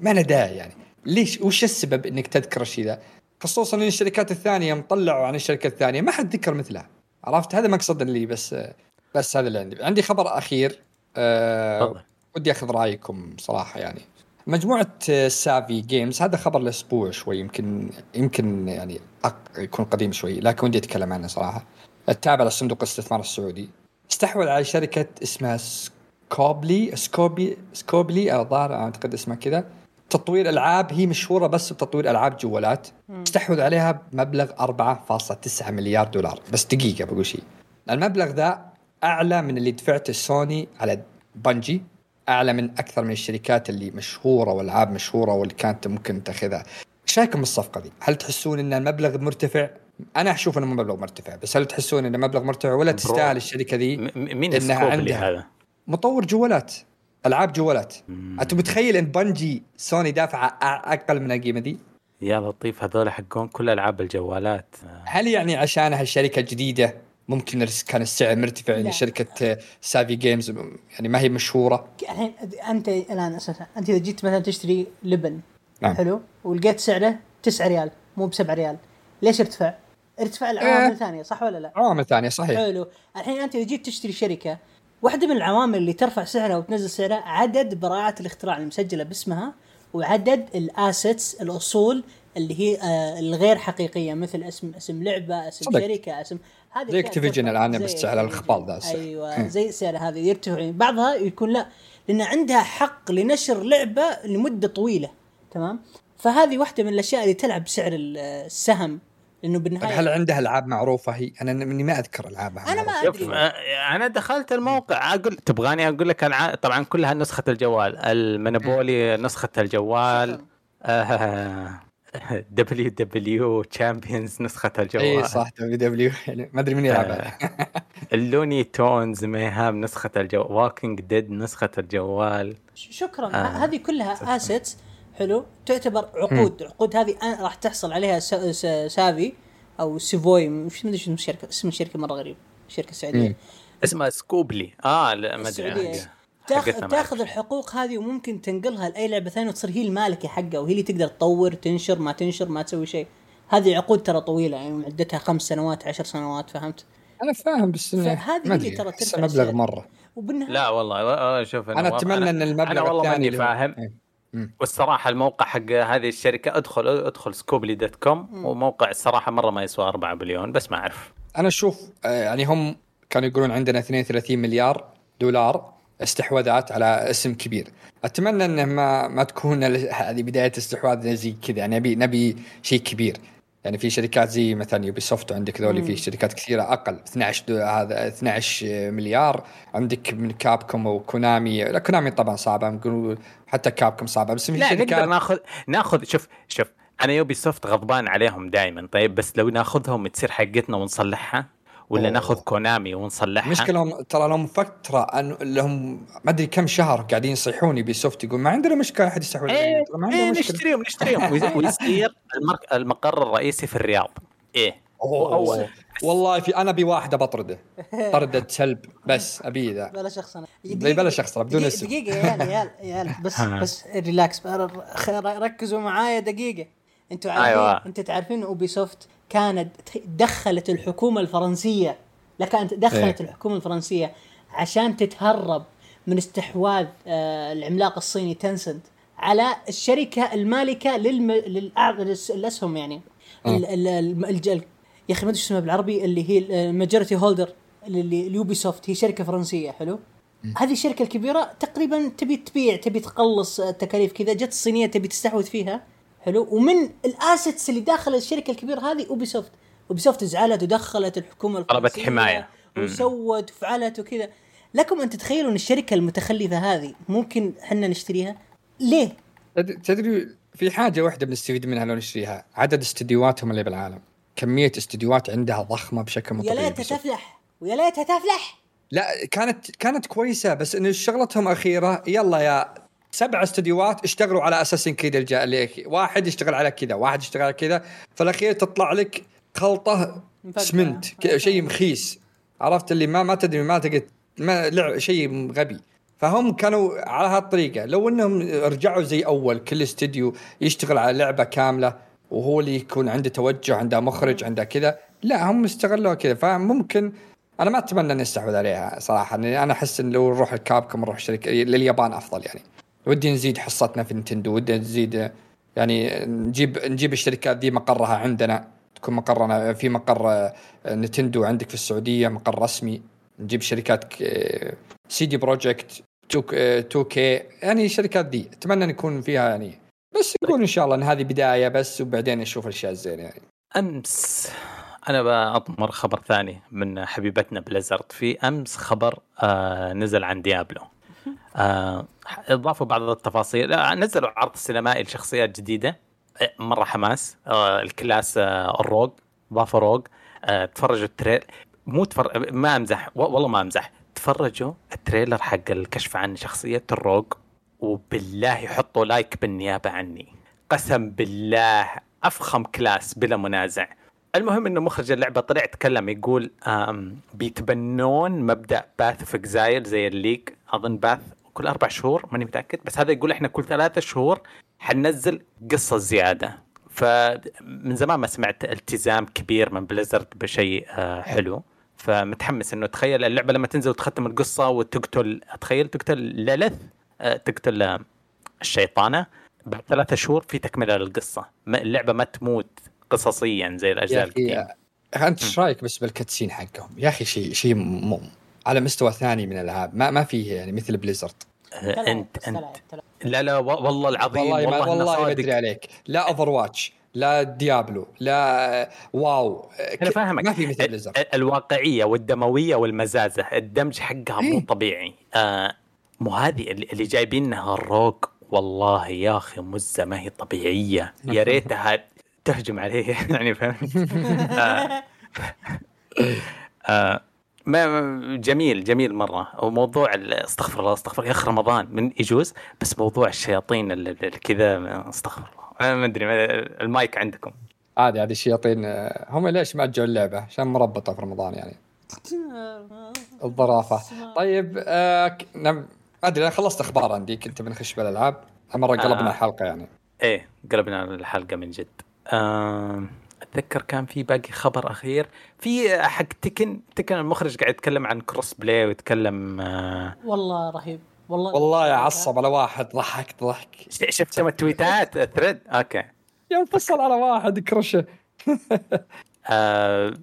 ما له داعي يعني. ليش؟ وش السبب إنك تذكر الشيء ذا؟ خصوصا إن الشركات الثانية مطلعوا عن الشركة الثانية ما حد ذكر مثلها عرفت؟ هذا مقصد اللي بس بس هذا اللي عندي. عندي خبر أخير أه. ودي أخذ رأيكم صراحة يعني. مجموعة آه، Savvy Games هذا خبر الأسبوع شوي يمكن يمكن يعني أق... يكون قديم شوي لكن ودي أتكلم عنه صراحة. التابع لصندوق الاستثمار السعودي. استحوذ على شركة اسمها Scopely سكوبي Scopely الظاهر أعتقد اسمها كذا. تطوير ألعاب هي مشهورة بس بتطوير ألعاب جوالات. استحوذ عليها بمبلغ 4.9 مليار دولار. بس دقيقة بقول شيء. المبلغ ذا أعلى من اللي دفعته سوني على Bungie. أعلى من أكثر من الشركات اللي مشهورة والعاب مشهورة واللي كانت ممكن تأخذها إيش رأيكم بالصفقة دي؟ هل تحسون ان المبلغ مرتفع؟ أنا أشوف إنه مبلغ مرتفع بس هل تحسون إنه مبلغ مرتفع ولا bro. تستاهل الشركة ذي مين Scopely عندها. هذا؟ مطور جوالات ألعاب جوالات. أنت متخيل إن Bungie سوني دافعه أقل من القيمة دي؟ يا لطيف هذول حقون كل ألعاب الجوالات هل يعني عشانها الشركة جديده ممكن كان السعر مرتفع. يعني شركة Savvy Games يعني ما هي مشهورة الحين أنت الآن أساسا أنت إذا جيت مثلا تشتري لبن نعم. حلو ولقيت سعره 9 ريال مو ب 7 ريال ليش ارتفع؟ ارتفع العوامل إيه. الثانية صح ولا لا؟ عوامل ثانية صحيح حلو الحين أنت إذا جيت تشتري شركة واحدة من العوامل اللي ترفع سعرها وتنزل سعرها عدد براءات الاختراع المسجلة باسمها وعدد الأسيتس الأصول اللي هي آه الغير حقيقية مثل اسم اسم لعبة اسم صدق. شركة اسم هذه. الآن زي بس على. الخبال ذا. أيوه. زي السعر هذه يرتفع بعضها يكون لا لأن عندها حق لنشر لعبة لمدة طويلة تمام فهذه واحدة من الأشياء اللي تلعب بسعر ال- السهم لأنه طيب بالنهاية هل عندها ألعاب معروفة هي؟ أنا مني ما أذكر ألعابها أنا ما. آه، أنا دخلت الموقع أقول تبغاني أقول لك الع... طبعا كلها نسخة الجوال ال Monopoly نسخة الجوال WW Champions نسخة الجوال. اي صح WW يعني ما أدري مين يلعبها ال Looney Tunes Mayhem نسخة الجوال. Walking Dead نسخة الجوال. شكرا. آه. هذه كلها assets حلو. تعتبر عقود. عقود هذه أنا راح تحصل عليها س- س- Savvy أو سيفوي مش مدري شو اسم الشركة اسم الشركة مرة غريب شركة سعودية. اسمها Scopely. آه لا ما أدري. تاخذ أعرف. الحقوق هذه وممكن تنقلها لأي لعبة ثانية وتصير هي المالكة حقها وهي اللي تقدر تطور تنشر ما تنشر ما تسوي شيء. هذه عقود ترى طويلة يعني مدتها خمس سنوات عشر سنوات فهمت؟ أنا فاهم بس ما اللي ترى ترفع مبلغ. مرة. وبالنهايه لا والله و- شوف أنا نواف، أتمنى إن المبلغ أنا والله الثاني ماني فاهم. إيه. والصراحة الموقع حق هذه الشركة ادخل ادخل Scopely dot com وموقع الصراحة مرة ما يسوى 4 بليون بس ما أعرف. أنا أشوف آه، يعني هم كانوا يقولون عندنا 32 مليار دولار استحواذات على اسم كبير. أتمنى إنه ما ما تكون هذه بداية استحواذ زي كذا. يعني نبي نبي شيء كبير. يعني في شركات زي مثلا Ubisoft عندك ذولي في شركات كثيرة أقل. 12 دو هذا 12 مليار. عندك من Capcom و Konami لا Konami طبعا صعبة. نقول حتى Capcom صعبة. بس في لا نقدر شركات ناخذ ناخذ شوف شوف أنا Ubisoft غضبان عليهم دائما طيب بس لو ناخذهم تصير حقتنا ونصلحها؟ ولا. ناخذ Konami ونصلحها؟ المشكلة هم ترى لهم فترة أن لهم ما أدري كم شهر قاعدين يصيحون Ubisoft يقول ما عندنا مشكلة أحد يستحوذ إيه, إيه عندنا مشكلة. نشتريهم نشتريهم. ويصير. المقر الرئيسي في الرياض. إيه. أوه. والله في أنا أبي واحدة بطرده. طردة سلب. بس أبي ذا. بلا شخص أنا. بلا شخص بدون دقيقة, اسم. دقيقة يا عيال يا عيال. يا عيال بس بس ريلاكس ركزوا معايا دقيقة. أنتوا عارفين أيوة. أنتوا تعرفين اوبي سوفت كانت دخلت الحكومة الفرنسية. لا كانت دخلت إيه. الحكومة الفرنسية عشان تتهرب من استحواذ آه العملاق الصيني Tencent على الشركة المالكة للم... الاسهم يعني. ال... ال... ال... الج- يا أخي ما أدري اسمها بالعربي اللي هي ال majority holder اللي ال Ubisoft هي شركة فرنسية حلو؟ هذه الشركة الكبيرة تقريبا تبي تبيع تبي تقلص التكاليف كذا جت الصينية تبي تستحوذ فيها. حلو. ومن ال assets اللي داخل الشركة الكبيرة هذه Ubisoft Ubisoft زعلت ودخلت الحكومة طلبت. مم. وسوت وفعلت وكذا. لكم أن تتخيلوا أن الشركة المتخلفة هذه ممكن إحنا نشتريها؟ ليه؟ تد- تدري في حاجة واحدة بنستفيد منها لو نشتريها. عدد استديوهاتهم اللي بالعالم. كمية استديوهات عندها ضخمة بشكل مو يا ليتها تفلح. ويا ليتها تفلح. لا كانت كانت كويسة بس إن شغلتهم أخيرة يلا يا سبع استديوهات اشتغلوا على اساسين كذا الجا- واحد يشتغل على كذا واحد يشتغل على كذا. فالاخير تطلع لك خلطة. سمنت شيء مخيس. عرفت اللي ما ما تدري ما تقدر ما لع شيء غبي. فهم كانوا على هالطريقة. لو إنهم رجعوا زي أول كل استديو يشتغل على لعبة كاملة وهو اللي يكون عنده توجه عنده مخرج عنده كذا لا هم استغلوها كذا. فممكن أنا ما أتمنى ان نستحوذ عليها صراحة. أنا أحس إن لو نروح الكابكم نروح شركه لليابان أفضل يعني. ودي نزيد حصتنا في نتندو ودي نزيد يعني نجيب نجيب الشركات دي مقرها عندنا تكون مقرنا في مقر آه، Nintendo عندك في السعودية مقر رسمي نجيب شركات CD Projekt 2K يعني الشركات دي أتمنى نكون فيها يعني بس نقول إن شاء الله إن هذه بداية بس وبعدين نشوف الأشياء الزينة يعني. أمس أنا بأطمر خبر ثاني من حبيبتنا Blizzard في أمس خبر آه نزل عن Diablo. آه اضافوا بعض التفاصيل. آه نزلوا عرض سينمائي لشخصيات جديدة. آه، مرة حماس. آه ال class آه ال rogue ضافوا rogue. آه تفرجوا ال trail مو تفر... ما أمزح. والله ما أمزح. تفرجوا ال trailer حق الكشف عن شخصية ال rogue وبالله حطوا لايك بالنيابة عني. قسم بالله أفخم class بلا منازع. المهم إنه مخرج اللعبة طلع تكلم يقول بيتبنون مبدأ Path of Exile زي ال league. أظن Path كل أربع شهور ماني متأكد بس هذا يقول إحنا كل ثلاثة شهور حننزل قصة زيادة. فمن زمان ما سمعت التزام كبير من Blizzard بشيء آه حلو. فمتحمس إنه تخيل اللعبة لما تنزل وتختم القصة وتقتل تخيل تقتل Lilith آه تقتل آه الشيطانة. بعد ثلاثة شهور في تكملة للقصة. اللعبة ما تموت قصصيا زي الأجزاء القديمة. أنت إيش رأيك بس بال cutscene حقهم؟ يا أخي شيء شيء. على مستوى ثاني من الألعاب. ما ما فيه يعني مثل Blizzard آه، انت انت لا لا والله العظيم والله ما والله, والله ما أدري عليك. لا Overwatch لا Diablo لا WoW. أنا فاهمك. ما في مثل Blizzard ال- الواقعية والدموية والمزازة الدمج حقها مو إيه. طبيعي. آه مو هذه اللي اللي جايبينها ال rogue والله يا أخي مزه ما هي طبيعية. يا ريتها تهجم عليه يعني فهمت؟ آه. آه ما جميل جميل مرة. وموضوع استغفر الله استغفر الله. يا أخي رمضان من يجوز بس موضوع الشياطين ال- ال- كذا استغفر الله. أنا ما أدري ما- المايك عندكم. عادي هذه الشياطين آه، هم ليش ما اجوا اللعبة؟ عشان مربطة في رمضان يعني. الظرافة. طيب آه. ما أدري أنا خلصت أخبار عندي. كنت بنخش بالألعاب. مرة قلبنا آه. الحلقة يعني. إيه قلبنا الحلقة من جد. آم، أتذكر كان في باقي خبر أخير. في حق Tekken Tekken المخرج قاعد يتكلم عن crossplay ويتكلم آه، والله رهيب. والله والله عصب على واحد ضحكت ضحك. ش- شفت؟ التويتات thread. أوكي. يوم فصل على واحد كرشه. آه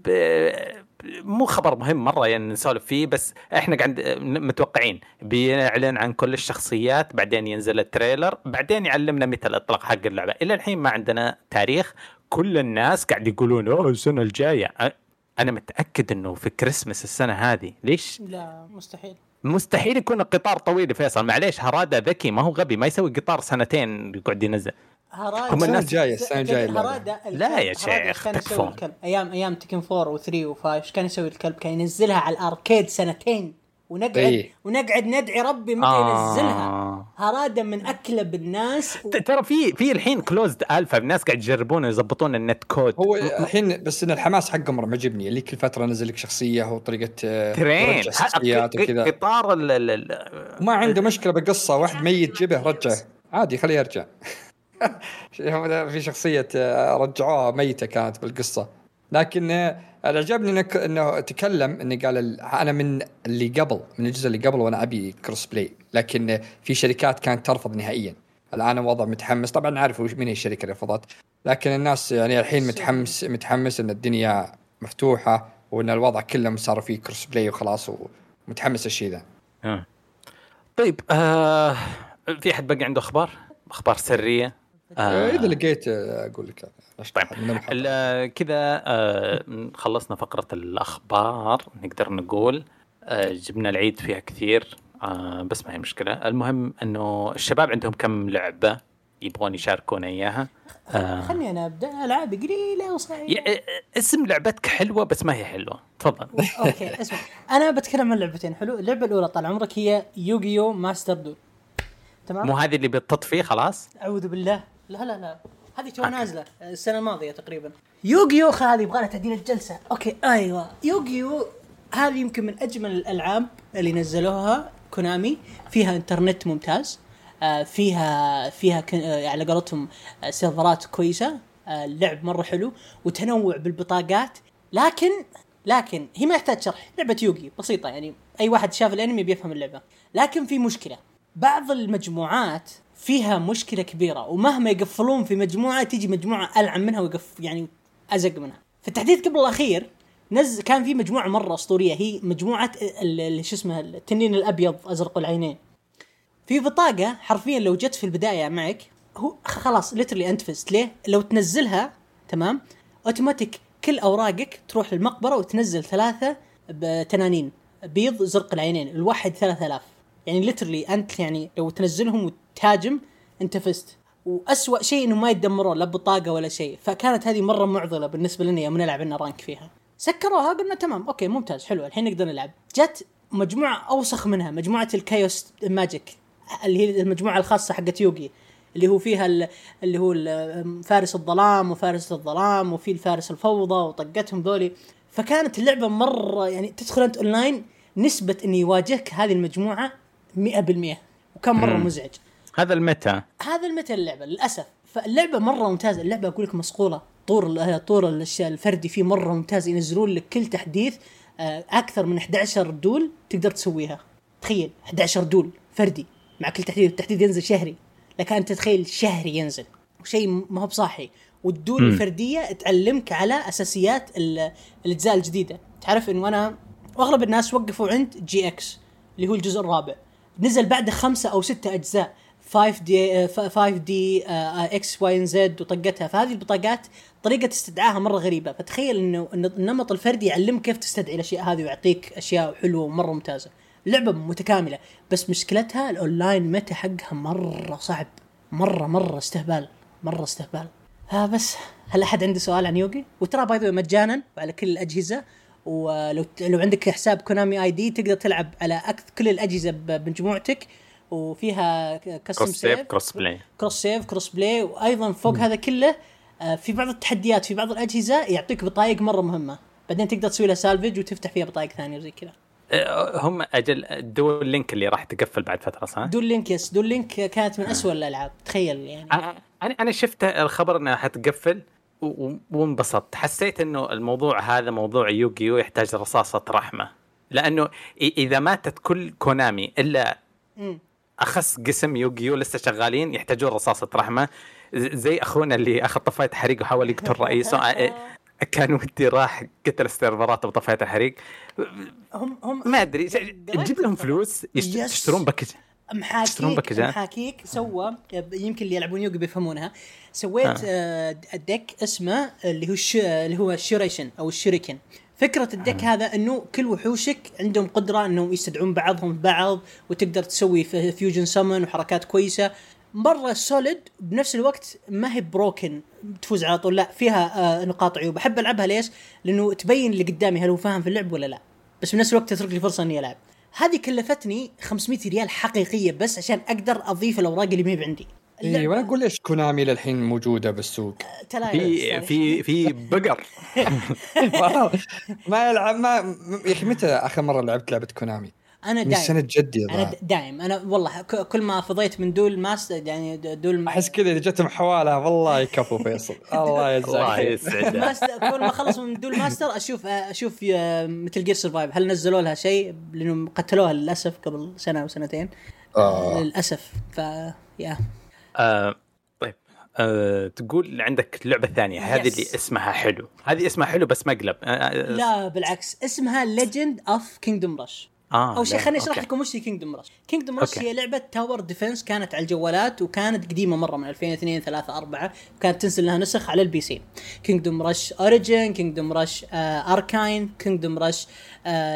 مو خبر مهم مرة يعني نسولف فيه بس إحنا قاعد متوقعين. بيعلن عن كل الشخصيات بعدين ينزل التريلر بعدين يعلمنا متى الإطلاق حق اللعبة. إلى الحين ما عندنا تاريخ. كل الناس قاعد يقولون أوه السنة الجاية. أنا متأكد إنه في كريسمس السنة هذه. ليش؟ لا مستحيل. مستحيل يكون القطار طويل يا فيصل. معليش هراده ذكي ما هو غبي ما يسوي قطار سنتين يقعد ينزل. هرادا هم الناس- الجاية، السنة الجاية اللعبة. هرادا لا يا هرادا شيخ، كان تكفون. يسوي الكلب. أيام أيام تكن 4 و3 و5 إيش كان يسوي الكلب؟ كان ينزلها على الأركيد سنتين. ونقعد إيه. ونقعد ندعي ربي متى آه. ينزلها. هرادا من اكلب الناس و... ترى في في الحين كلوزد ألفا. الناس قاعد يجربون يضبطون النت كود هو الحين بس إن الحماس حقه مره معجبني اللي كل فترة نزل لك شخصية وطريقه آه، ترين ترجع شخصيات وكذا. قطار ال- وما عنده مشكلة بالقصة. واحد ميت جبه رجعه عادي خليه يرجع. في شخصية آه، رجعوها ميتة كانت بالقصة. لكن آه، اللي عجبني إنه إنه تكلم إنه قال ال- أنا من اللي قبل من الجزء اللي قبل وأنا أبي crossplay لكن آه، في شركات كانت ترفض نهائيا الآن الوضع متحمس طبعا عارف وش مين هي الشركة اللي رفضت لكن الناس يعني الحين متحمس متحمس إن الدنيا مفتوحة وإن الوضع كله صار فيه crossplay وخلاص ومتحمس الشيء ذا آه. طيب آه في أحد باقي عنده أخبار؟ أخبار سرية؟ آه. اذا لقيت آه، أقول لك طيب. ال- كذا آه خلصنا فقرة الأخبار نقدر نقول. آه جبنا العيد فيها كثير آه بس ما هي مشكلة. المهم إنه الشباب عندهم كم لعبة يبغون يشاركونا إياها؟ آه خلني أنا أبدأ. العابي قليلة وصعيبه يا- اسم لعبتك حلوة بس ما هي حلوة. تفضل. أوكي اسمع. أنا بتكلم عن لعبتين. حلو. اللعبة الأولى طال عمرك هي Yu-Gi-Oh Master Duel تمام؟ مو هذه اللي بتطفي خلاص؟ أعوذ بالله. لا لا لا. هذه تو نازلة السنة الماضية تقريبا. Yu-Gi-Oh هذه يبغى لها تعديل الجلسة. أوكي أيوه. Yu-Gi-Oh هذه يمكن من أجمل الألعاب اللي نزلوها Konami. فيها إنترنت ممتاز. آه، فيها فيها آه، على قولتهم آه، سيرفرات كويسة. اللعب مرة حلو وتنوع بالبطاقات. لكن لكن هي ما يحتاج شرح. لعبة يوغي بسيطة يعني. أي واحد شاف الأنمي بيفهم اللعبة. لكن في مشكلة. بعض المجموعات فيها مشكلة كبيرة ومهما يقفلون في مجموعة تيجي مجموعة ألعن منها ويقف يعني أزق منها. في التحديث قبل الأخير نز كان في مجموعة مرة أسطورية هي مجموعة شو اسمه التنين الأبيض أزرق العينين. في بطاقة حرفيا لو جت في البداية معك هو خلاص literally انت فزت ليه؟ لو تنزلها تمام؟ اوتوماتيك كل أوراقك تروح للمقبرة وتنزل ثلاثة بتنانين بيض زرق العينين الواحد 3000 يعني literally أنت يعني لو تنزلهم وتهاجم أنت فزت. وأسوأ شيء إنه ما يتدمرون لا بطاقة ولا شيء. فكانت هذه مرة معضلة بالنسبة لنا يوم نلعب لنا ranked فيها. سكروها قلنا تمام okay ممتاز حلو الحين نقدر نلعب. جت مجموعة أوسخ منها مجموعة ال chaos magic اللي هي المجموعة الخاصة حقت يوغي اللي هو فيها ال- اللي هو فارس الظلام وفارس الظلام وفي الفارس الفوضى وطقتهم ذولي. فكانت اللعبة مرة يعني تدخل أنت اونلاين نسبة انه يواجهك هذه المجموعة 100% وكان مرة مم. مزعج. هذا المتى؟ هذا المثل اللعبة للأسف. فاللعبة مرة ممتازة اللعبة أقول لك مصقولة. طور طور الأشياء الفردي فيه مرة ممتاز ينزلون لك كل تحديث آه، أكثر من 11 دول تقدر تسويها. تخيل 11 دول فردي مع كل تحديث التحديث ينزل شهري. لك أنت تتخيل شهري ينزل وشيء ما هو بصاحي. وال duel مم. الفردية تعلمك على أساسيات ال- الأجزاء الجديدة. تعرف إنه أنا واغلب الناس وقفوا عند GX اللي هو الجزء الرابع. نزل بعده خمسة أو ستة أجزاء. 5 دي 5 دي إكس واي زد وطقتها. فهذه البطاقات طريقة استدعاها مرة غريبة. فتخيل إنه النمط الفردي يعلمك كيف تستدعي الأشياء هذه ويعطيك أشياء حلوة ومرة ممتازة. لعبة متكاملة بس مشكلتها ال online meta حقها مرة صعب. مرة مرة استهبال. مرة استهبال. ها بس هل أحد عنده سؤال عن يوغي؟ وترى باي مجانا وعلى كل الأجهزة. ولو لو عندك حساب كونامي ID تقدر تلعب على كل الأجهزة بمجموعتك وفيها custom cross save cross play cross save cross play وأيضا فوق هذا كله آه، في بعض التحديات في بعض الأجهزة يعطيك بطايق مرة مهمة. بعدين تقدر تسوي لها salvage وتفتح فيها بطايق ثانية وزي كذا. آه، هم أجل ال Duel Links اللي راح تقفل بعد فترة صح؟ Duel Links yes Duel Links كانت من أسوأ الألعاب تخيل يعني. أنا أنا شفت الخبر إنها حتقفل. وانبسطت. حسيت إنه الموضوع هذا موضوع يوغيو يحتاج رصاصة رحمة. لأنه إذا ماتت كل كونامي إلا. أخص قسم يوغيو لسه شغالين يحتاجون رصاصة رحمة. زي أخونا اللي أخذ طفاية حريق وحاول يقتل رئيسه آه، كان ودي راح قتل السيرفرات بطفاية الحريق. هم هم ما أدري تجيب لهم فلوس. يشترون package. محاكيك؟ محاكيك سوى يمكن اللي يلعبون يوغي بيفهمونها. سويت آه. deck اسمه اللي هو الش... اللي هو الشوريشن أو ال shuriken. فكرة ال deck هذا إنه كل وحوشك عندهم قدرة إنهم يستدعون بعضهم بعض وتقدر تسوي في- fusion summon وحركات كويسة. مرة solid بنفس الوقت ما هي broken تفوز على طول. لا فيها آه نقاط عيوب. أحب ألعبها ليش؟ لأنه تبين اللي قدامي هل هو فاهم في اللعب ولا لا. بس بنفس الوقت تترك لي فرصة إني ألعب. هذه كلفتني 500 ريال حقيقية بس عشان أقدر أضيف الأوراق اللي ما هي عندي اي وأنا أقول ليش كونامي للحين موجودة بالسوق. في في في بقر. ما يلعب ما يا أخي متى آخر مرة لعبت لعبة كونامي؟ أنا من سنة دايم. جدي أنا دايم. أنا والله كل ما فضيت من دول ماستر يعني د- دول أحس كذا إذا جتهم حواله والله يكفو فيصل. الله يجزاك الله. يسعدك. كل ما اخلص من Duel Master أشوف أشوف مثل Gear Survive هل نزلوا لها شيء؟ لأنهم قتلوها للأسف قبل سنة أو سنتين. آه. للأسف. ف يا آه طيب. آه تقول عندك اللعبه الثانية هذه Yes. اللي اسمها حلو. هذه اسمها حلو بس مقلب. آه آه، لا بالعكس. اسمها Legends of Kingdom Rush آه اول شيء خليني أشرح. لكم وش هي Kingdom Rush Kingdom Rush. هي لعبة tower defense كانت على الجوالات وكانت قديمة مرة من 2002 3 4 وكانت تنزل لها نسخ على ال PC Kingdom Rush Origins Kingdom Rush اركاين Kingdom Rush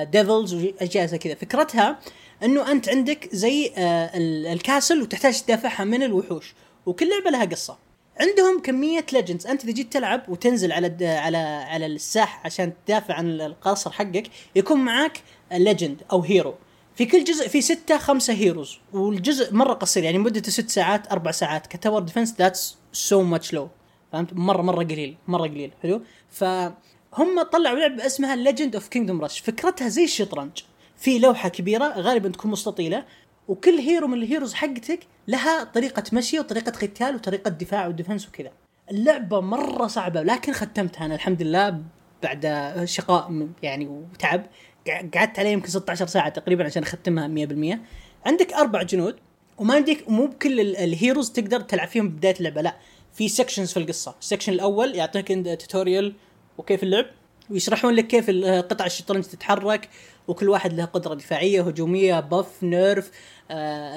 ديفلز وأشياء زي كذا. فكرتها إنه أنت عندك زي آه، ال- ال castle وتحتاج تدافعها من الوحوش. وكل لعبة لها قصة. عندهم كمية legends أنت إذا جيت تلعب وتنزل على على على الساحه عشان تدافع عن القصر حقك يكون معك legend أو hero في كل جزء في ستة خمسة heroes والجزء مرة قصير يعني مدته ست ساعات أربع ساعات. ك tower defense that's so much لو فهمت؟ مرة مرة قليل مرة قليل. حلو؟ فهم طلعوا لعبة اسمها Legends of Kingdom Rush فكرتها زي الشطرنج في لوحة كبيرة غالبا تكون مستطيلة. وكل hero من ال heroes حقتك لها طريقة مشي وطريقة قتال وطريقة دفاع و defense وكذا. اللعبة مرة صعبة لكن ختمتها أنا الحمد لله. بعد شقاء يعني وتعب. قعدت عليه يمكن 16 ساعة تقريبا عشان أختمها 100% عندك أربع جنود وما عندك مو بكل ال- heroes تقدر تلعب فيهم بداية اللعبة لا. في sections في القصة. ال section الأول يعطيك tutorial وكيف اللعب ويشرحون لك كيف قطع الشطرنج تتحرك وكل واحد له قدرة دفاعية هجومية buff nerf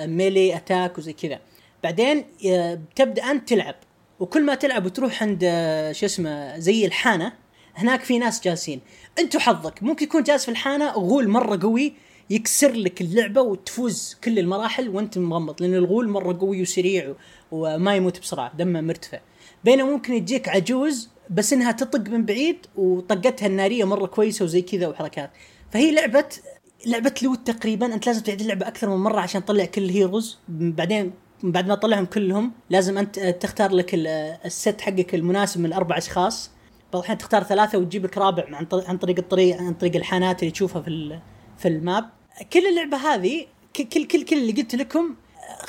melee attack وزي كذا. بعدين آه، بتبدا أنت تلعب. وكل ما تلعب وتروح عند آه، شو اسمه زي الحانة. هناك في ناس جالسين. انت وحظك ممكن يكون جالس في الحانة غول مرة قوي يكسر لك اللعبة وتفوز كل المراحل وانت مغمض لأن الغول مرة قوي وسريع وما يموت بسرعة دمه مرتفع. بينما ممكن يجيك عجوز بس إنها تطق من بعيد وطقتها النارية مرة كويسة وزي كذا وحركات. فهي لعبة لعبة لوت تقريبا. أنت لازم تعيد اللعبة أكثر من مرة عشان تطلع كل الهيروز. بعدين بعد ما تطلعهم كلهم لازم أنت تختار لك ال- ال set حقك المناسب من الاربع أشخاص. بعض الاحيان تختار ثلاثة وتجيب لك رابع عن طريق عن طريق الطريق عن طريق الحانات اللي تشوفها في في ال map. كل اللعبة هذه كل كل كل اللي قلت لكم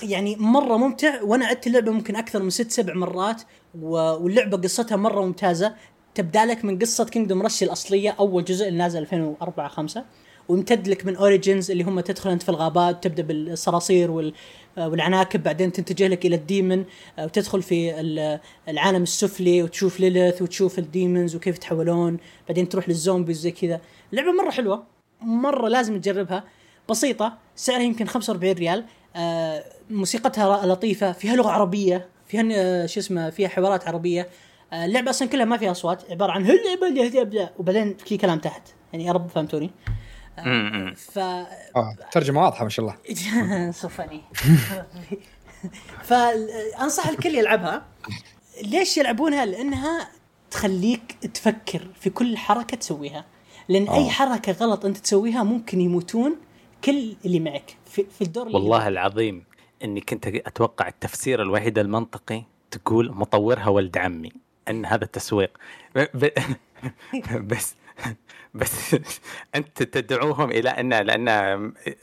يعني مرة ممتع وأنا عدت اللعبة ممكن أكثر من ست سبع مرات واللعبة قصتها مرة ممتازة. تبدأ لك من قصة Kingdom Rush الأصلية أول جزء اللي نازل 2004 5 ويمتد لك من Origins اللي هم تدخل انت في الغابات تبدأ بالصراصير وال والعناكب بعدين تتجه لك إلى ال demon وتدخل في ال- العالم السفلي وتشوف ليلث وتشوف ال demons وكيف يتحولون بعدين تروح لل zombies زي كذا. اللعبة مرة حلوة مرة لازم تجربها. بسيطة سعرها يمكن 45 ريال. آه، موسيقتها لطيفة فيها لغة عربية فيها شو اسمه فيها حوارات عربية. آه، اللعبة أصلا كلها ما فيها أصوات عبارة عن هلا وبعدين في كلام تحت. يعني يا رب فهمتوني. ف آه ترجمة واضحة ما شاء الله. صفني. فأنصح الكل يلعبها. ليش يلعبونها؟ لأنها تخليك تفكر في كل حركة تسويها. لأن آه. اي حركة غلط أنت تسويها ممكن يموتون كل اللي معك. في, في الدور اللي والله العظيم إني كنت أتوقع التفسير الوحيد المنطقي تقول مطورها ولد عمي. إن هذا تسويق ب... ب... بس بس أنت تدعوهم إلى ان لأن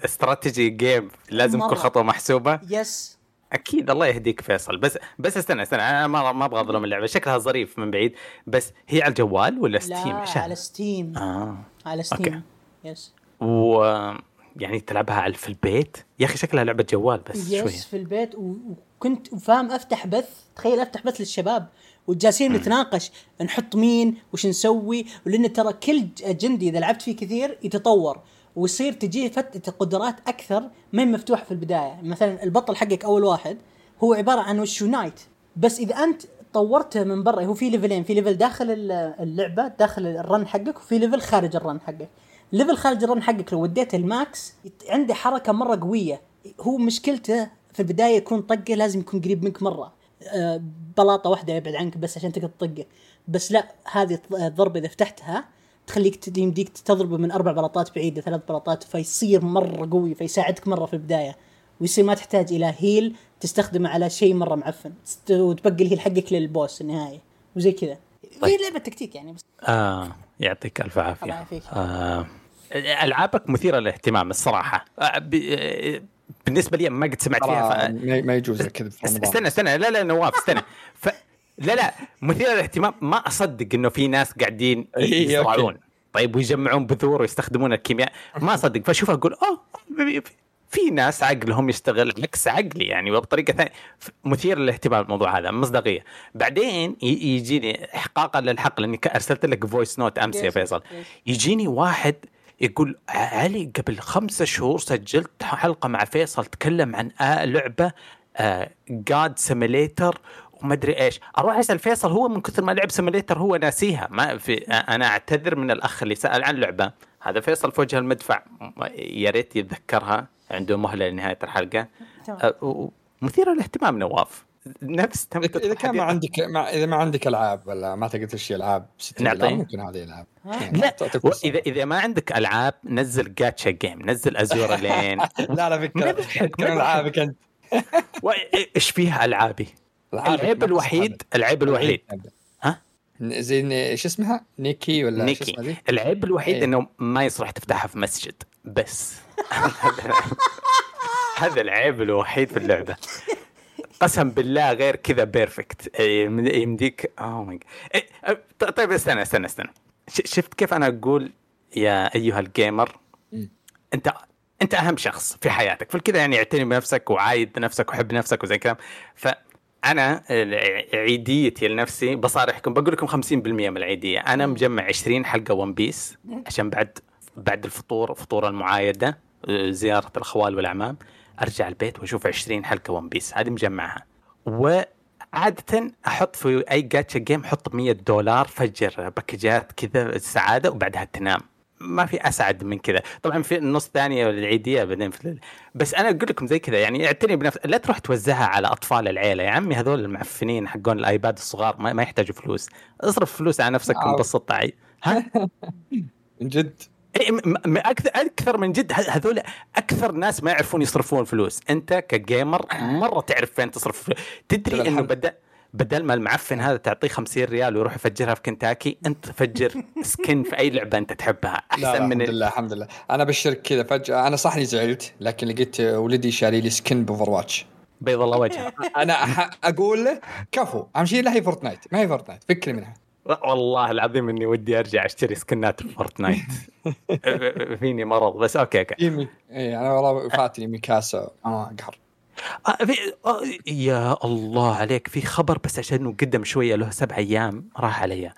strategy game لازم. كل خطوة محسوبة. yes أكيد الله يهديك فيصل. بس بس استنى استنى أنا ما ما أبغى أظلم اللعبة. شكلها ظريف من بعيد. بس هي على الجوال ولا Steam؟ لا على؟ Steam آه. على okay. Steam yes و يعني تلعبها على في البيت؟ يا أخي شكلها لعبة جوال بس شوية. yes في البيت. و- وكنت فاهم أفتح بث. تخيل أفتح بث للشباب. وجالسين نتناقش نحط مين وش نسوي؟ ولأن ترى كل جندي إذا لعبت فيه كثير يتطور ويصير تجيه فت قدرات أكثر ما هي مفتوحة في البداية. مثلا البطل حقك أول واحد هو عبارة عن وش؟ knight بس إذا أنت طورته من برا هو في level ين في level داخل ال- اللعبة داخل ال run حقك وفي level خارج ال run حقك. level خارج ال run حقك لو وديته ال max عنده حركة مرة قوية. هو مشكلته في البداية يكون طقة لازم يكون قريب منك مرة. بلاطة واحدة يبعد عنك بس عشان تقدر تطقه. بس لا هذه الضربه إذا فتحتها تخليك يمديك تضربه من أربع بلاطات بعيدة ثلاث بلاطات فيصير مرة قوي فيساعدك مرة في البداية. ويصير ما تحتاج إلى هيل تستخدمه على شيء مرة معفن. وتبقي الهيل حقك للبوس النهائي. وزي كذا. طيب. في لعبة تكتيك يعني بس. آه يعطيك ألف الله عافيه يعافيك. آه ألعابك مثيرة للاهتمام الصراحة. آه. آه، بالنسبة لي ما قد سمعت فيها ف... ما ما يجوز كذا في است- رمضان. استنى استنى لا لا نواف استنى. ف... لا لا مثير للاهتمام ما أصدق إنه في ناس قاعدين يصراعون طيب ويجمعون بذور ويستخدمون الكيمياء. ما أصدق فاشوف أقول أوه في ناس عقلهم يشتغل عكس عقلي يعني وبطريقة ثانية. مثير للاهتمام الموضوع هذا مصداقية. بعدين يجيني احقاقا للحق لأني أرسلت لك voice note أمس يا فيصل. يجيني واحد يقول "ع- علي قبل خمسة شهور سجلت حلقة مع فيصل تكلم عن آه لعبة God simulator وما أدري إيش. أروح أسأل فيصل هو من كثر ما لعب simulator هو ناسيها. ما في أنا أعتذر من الأخ اللي سأل عن لعبة. هذا فيصل في وجه المدفع. يا ريت يتذكرها. عنده مهلة لنهاية الحلقة. مثيرة للاهتمام نواف. نفس تم اذا كان ما عندك ما إذا ما عندك ألعاب ولا ما تقدر تشتري ألعاب 60 نعطيه. دولار ممكن هذه ألعاب يعني لا. اذا إذا ما عندك ألعاب نزل جاتشا جيم نزل Azur Lane لا لا كان ألعابك أنت إيش فيها ألعابي؟ العيب الوحيد. العيب الوحيد ها؟ زي شو اسمها؟ Nikke ولا شو اسمها Nikke؟ العيب الوحيد إيه. إنه ما يصلح تفتحها في مسجد بس هذا العيب الوحيد في اللعبة قسم بالله غير كذا perfect يمديك oh my طيب استنى استنى استنى. شفت كيف أنا أقول يا أيها ال gamer. انت أنت أهم شخص في حياتك. فالكذا يعني اعتني بنفسك وعايد نفسك وحب نفسك وزي كذا. فأنا عيديتي لنفسي بصارحكم بقول لكم 50% من العيدية. أنا مجمع 20 حلقة One Piece عشان بعد بعد الفطور فطور المعايدة آه، زيارة الأخوال والأعمام. أرجع البيت وأشوف 20 حلقة One Piece هذه مجمعها. وعادة أحط في أي جاتشا جيم أحط 100 دولار فجر باكجات كذا السعادة وبعدها تنام. ما في أسعد من كذا. طبعا في النص الثانية العيدية بعدين في بس أنا أقول لكم زي كذا يعني اعتني بنفس لا تروح توزعها على أطفال العيلة. يا عمي هذول المعفنين حقون الآيباد الصغار ما, ما يحتاجوا فلوس. اصرف فلوس على نفسك. وانبسط. عي ها؟ من جد. أكثر أكثر من جد هذول أكثر ناس ما يعرفون يصرفون فلوس. أنت ك gamer مرة تعرف فين تصرف فلوس. تدري إنه الحمد. بدل ما المعفن هذا تعطيه 50 ريال ويروح يفجرها في كنتاكي أنت فجر skin في أي لعبة أنت تحبها. لا, أحسن لا من الحمد لله الحمد لله. أنا بشرك كذا فجأة. أنا صح إني زعلت لكن لقيت ولدي شاري لي skin ب Overwatch. بيض الله وجهه أنا أقول له كفو أهم شيء لا هي Fortnite. ما هي Fortnite فكني منها. والله العظيم إني ودي أرجع أشتري سكنات في Fortnite. فيني مرض بس okay okay. يمي اي أنا والله فاتني ميكاسا آه قهر. آه في آه يا الله عليك في خبر بس عشان إنه قدم شوية له سبع أيام راح علي.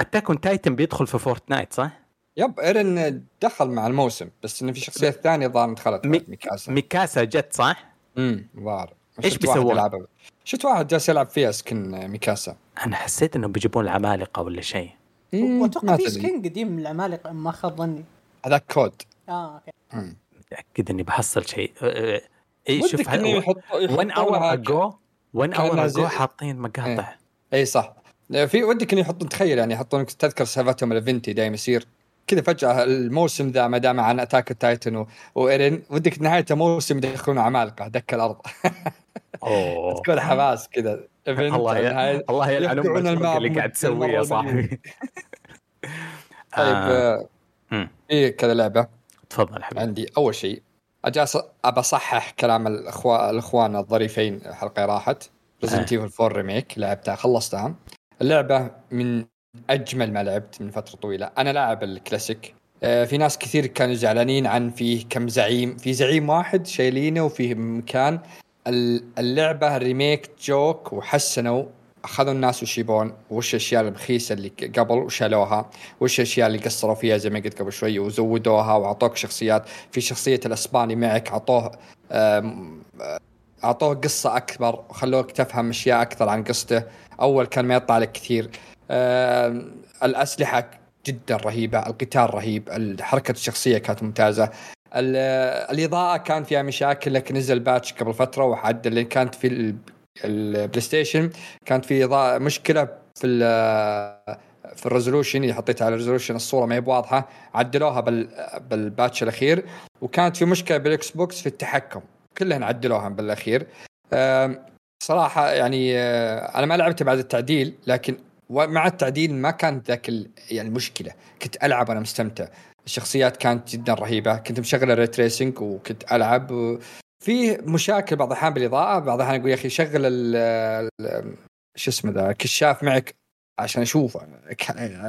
Attack on Titan بيدخل في Fortnite صح؟ yep ايرن دخل مع الموسم بس إنه في شخصيات ثانية ظهر دخلت مي- ميكاسا ميكاسا جت صح؟ امم ظهر. واحد بيسوون؟ شفت واحد جالس يلعب فيها skin ميكاسا. أنا حسيت إنهم بيجيبون العمالقة ولا شيء. واتوقع ما في. سكين قديم من العمالقة ما خاب ظني. هذاك كود. آه أوكي. متاكد إني بحصل شيء. أه، أه، اي شوف 1 اور اجو 1 كأنها اور اجو حاطين مقاطع. اي صح. في ودك إنه يحطون تخيل يعني يحطون تذكر سالفتهم الايفنتي دائما يصير. كذا فجأة الموسم ذا ما دام عن أتاك التايتن. وإيرين ودك نهاية الموسم يدخلون عمالقه دك الأرض. أوه. تكون حماس كذا. الله ي... الله يلعن أمك اللي قاعد تسويه يا صاحبي طيب آه. آه. مم. في كذا لعبة. تفضل حبيبي. عندي أول شيء I just أبى أصحح كلام الاخوان الأخوان الظريفين الحلقة راحت. Resident Evil 4 Remake لعبتها خلصتها. اللعبة من أجمل ما لعبت من فترة طويلة. أنا لاعب الكلاسيك. آه، في ناس كثير كانوا زعلانين عن فيه كم زعيم. في زعيم واحد شايلينه وفيه مكان. اللعبة ريميك جوك وحسنوا. أخذوا الناس وش يبون وش الأشياء البخيسه اللي قبل وشالوها؟ وش الأشياء اللي قصروا فيها زي ما قلت قبل شوي وزودوها وأعطوك شخصيات؟ في شخصية الأسباني معك. أعطوه أعطوه قصة أكبر. وخلوك تفهم أشياء أكثر عن قصته. أول كان ما يطلع لك كثير. الأسلحة جدا رهيبة القتال رهيب حركه الشخصية كانت ممتازة. الإضاءة كان فيها مشاكل لكن نزل patch قبل فترة وعدل اللي كانت في ال PlayStation كانت في إضاءة مشكلة في في ال resolution اللي حطيتها على ال resolution الصورة ما هي بواضحة عدلوها بال بال patch الأخير. وكانت في مشكلة بال Xbox في التحكم كلهن عدلوها بالأخير. صراحة يعني آه، أنا ما لعبت بعد التعديل لكن ومع التعديل ما كانت ذاك يعني المشكلة كنت ألعب وأنا مستمتع. الشخصيات كانت جدا رهيبة. كنت مشغل ال ray tracing وكنت ألعب. في مشاكل بعض الأحيان بالإضاءة. بعض الأحيان يقول يا أخي شغل ال شو اسمه ذا كشاف معك عشان أشوفه.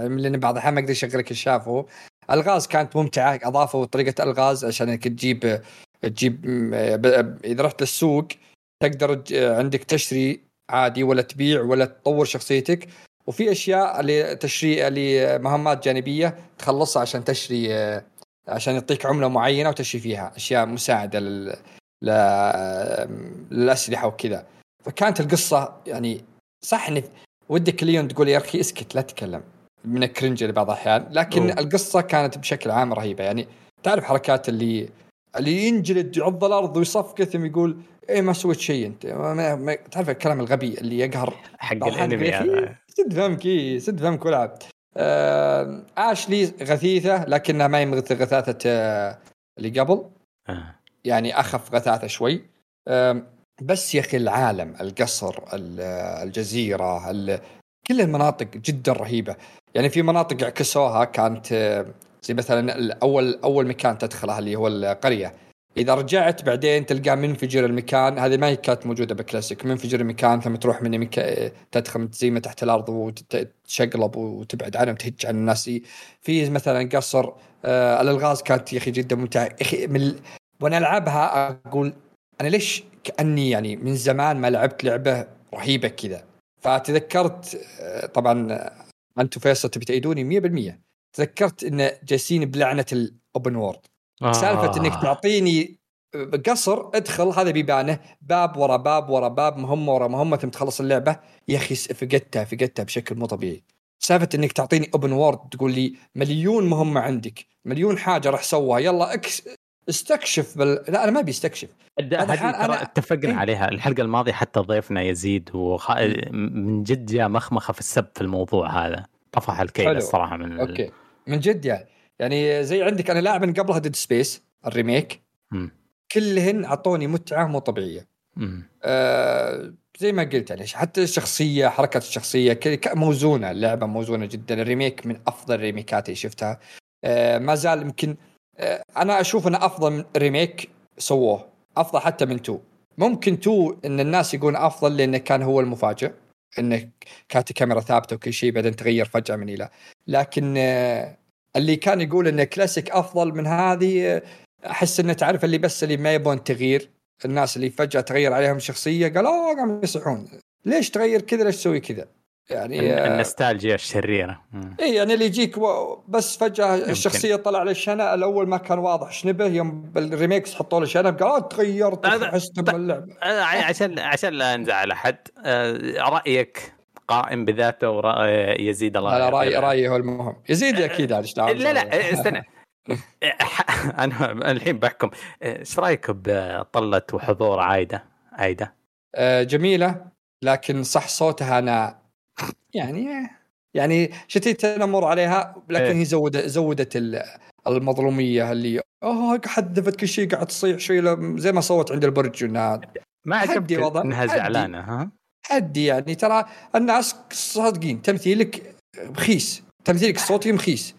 لأن بعض الأحيان ما أقدر أشغل كشاف هو. الغاز كانت ممتعة اضافوا طريقة الغاز عشان إنك تجيب تجيب إذا رحت للسوق تقدر عندك تشتري عادي ولا تبيع ولا تطور شخصيتك. وفي أشياء لتشري لمهمات جانبية تخلصها عشان تشري عشان يعطيك عملة معينة وتشري فيها أشياء مساعدة لل... للأسلحة وكذا فكانت القصة يعني صح ان ودك ليون تقول يا أخي اسكت لا تتكلم من الكرنج لبعض الأحيان لكن أوه. القصة كانت بشكل عام رهيبة يعني تعرف حركات اللي اللي ينجلد يعض الأرض ويصفق ثم يقول إيه ما سويت شيء أنت. ما ما تعرف الكلام الغبي اللي يقهر؟ حق الأنمي سد فمك سد فمك والعب آه اشلي غثيثة لكنها ما هي مثل غثاثة آه اللي قبل. آه. يعني أخف غثاثة شوي. آه بس يا أخي العالم القصر الجزيرة كل المناطق جدا رهيبة. يعني في مناطق عكسوها كانت آه، زي مثلا اول أول مكان تدخله اللي هو القرية. إذا رجعت بعدين تلقى منفجر المكان هذه ما كانت موجودة بكلاسيك منفجر المكان ثم تروح من مكان تدخل تزيمه تحت الأرض وتشقلب وتبعد عنهم تهج عن الناس. في مثلا قصر آه الألغاز كانت يا أخي جدا ممتعة. يا أخي من وأنا ألعبها أقول أنا ليش كأني يعني من زمان ما لعبت لعبة رهيبة كذا؟ فتذكرت آه طبعا أنتم فيصل تبي تأيدوني 100% تذكرت إن جالسين بلعنة ال open world آه. سالفة إنك تعطيني قصر ادخل هذا بيبانه. باب ورا باب ورا باب مهمه ورا مهمه ثم تخلص اللعبة. يا أخي فقدتها فقدتها بشكل مو طبيعي. سالفة إنك تعطيني open world تقول لي مليون مهمة عندك مليون حاجة راح سوها يلا إكس استكشف بل... لا أنا ما أبي استكشف. أنا... اتفقنا إيه؟ عليها. الحلقة الماضية حتى ضيفنا يزيد وخ... من جد جاء مخمخة في السب في الموضوع هذا. طفح الكيل الصراحة من okay. من جد يعني. يعني زي عندك أنا لاعب من قبلها Dead Space ال remake. م. كلهن أعطوني متعة مو طبيعية. آه زي ما قلت يعني حتى الشخصية حركة الشخصية موزونة اللعبة موزونة جدا. ال remake من أفضل الريميكات اللي شفتها. آه ما زال يمكن آه أنا أشوف إنه أفضل remake سووه. أفضل حتى من two. ممكن two إن الناس يقولون أفضل لأنه كان هو المفاجئ. إنه كانت الكاميرا ثابتة وكل شيء بعدين تغير فجأة من إلى. لكن آه اللي كان يقول ان كلاسيك أفضل من هذه أحس إنه تعرف اللي بس اللي ما يبون تغيير. الناس اللي فجأة تغير عليهم شخصية قال أوه قاموا يصيحون. ليش تغير كذا؟ ليش تسوي كذا؟ يعني آه، النستالجيا الشريرة. اي يعني اللي يجيك بس فجأة يمكن. الشخصية طلع له شنب الأول ما كان واضح شنبه يوم بال remakes حطوا له شنب قال آه تغيرت حست باللعبه عشان عشان لا نزعل احد آه، رأيك قائم بذاته ورأي يزيد الله لا رايي رايي هو المهم. يزيد أكيد لا لا استنى. أنا الحين بحكم. إيش رأيك بطلة وحضور عايدة؟ عايدة؟ آه، جميلة لكن صح صوتها أنا يعني يعني شتيت تنمر عليها لكن إيه. هي زودت زودت المظلومية اللي أوه حذفت كل شيء قاعد تصيح شوي زي ما صوت عند البرج انها ما عجبتني إنها زعلانة ها؟ عدي يعني ترى الناس صادقين تمثيلك بخيس تمثيلك الصوتي مخيس.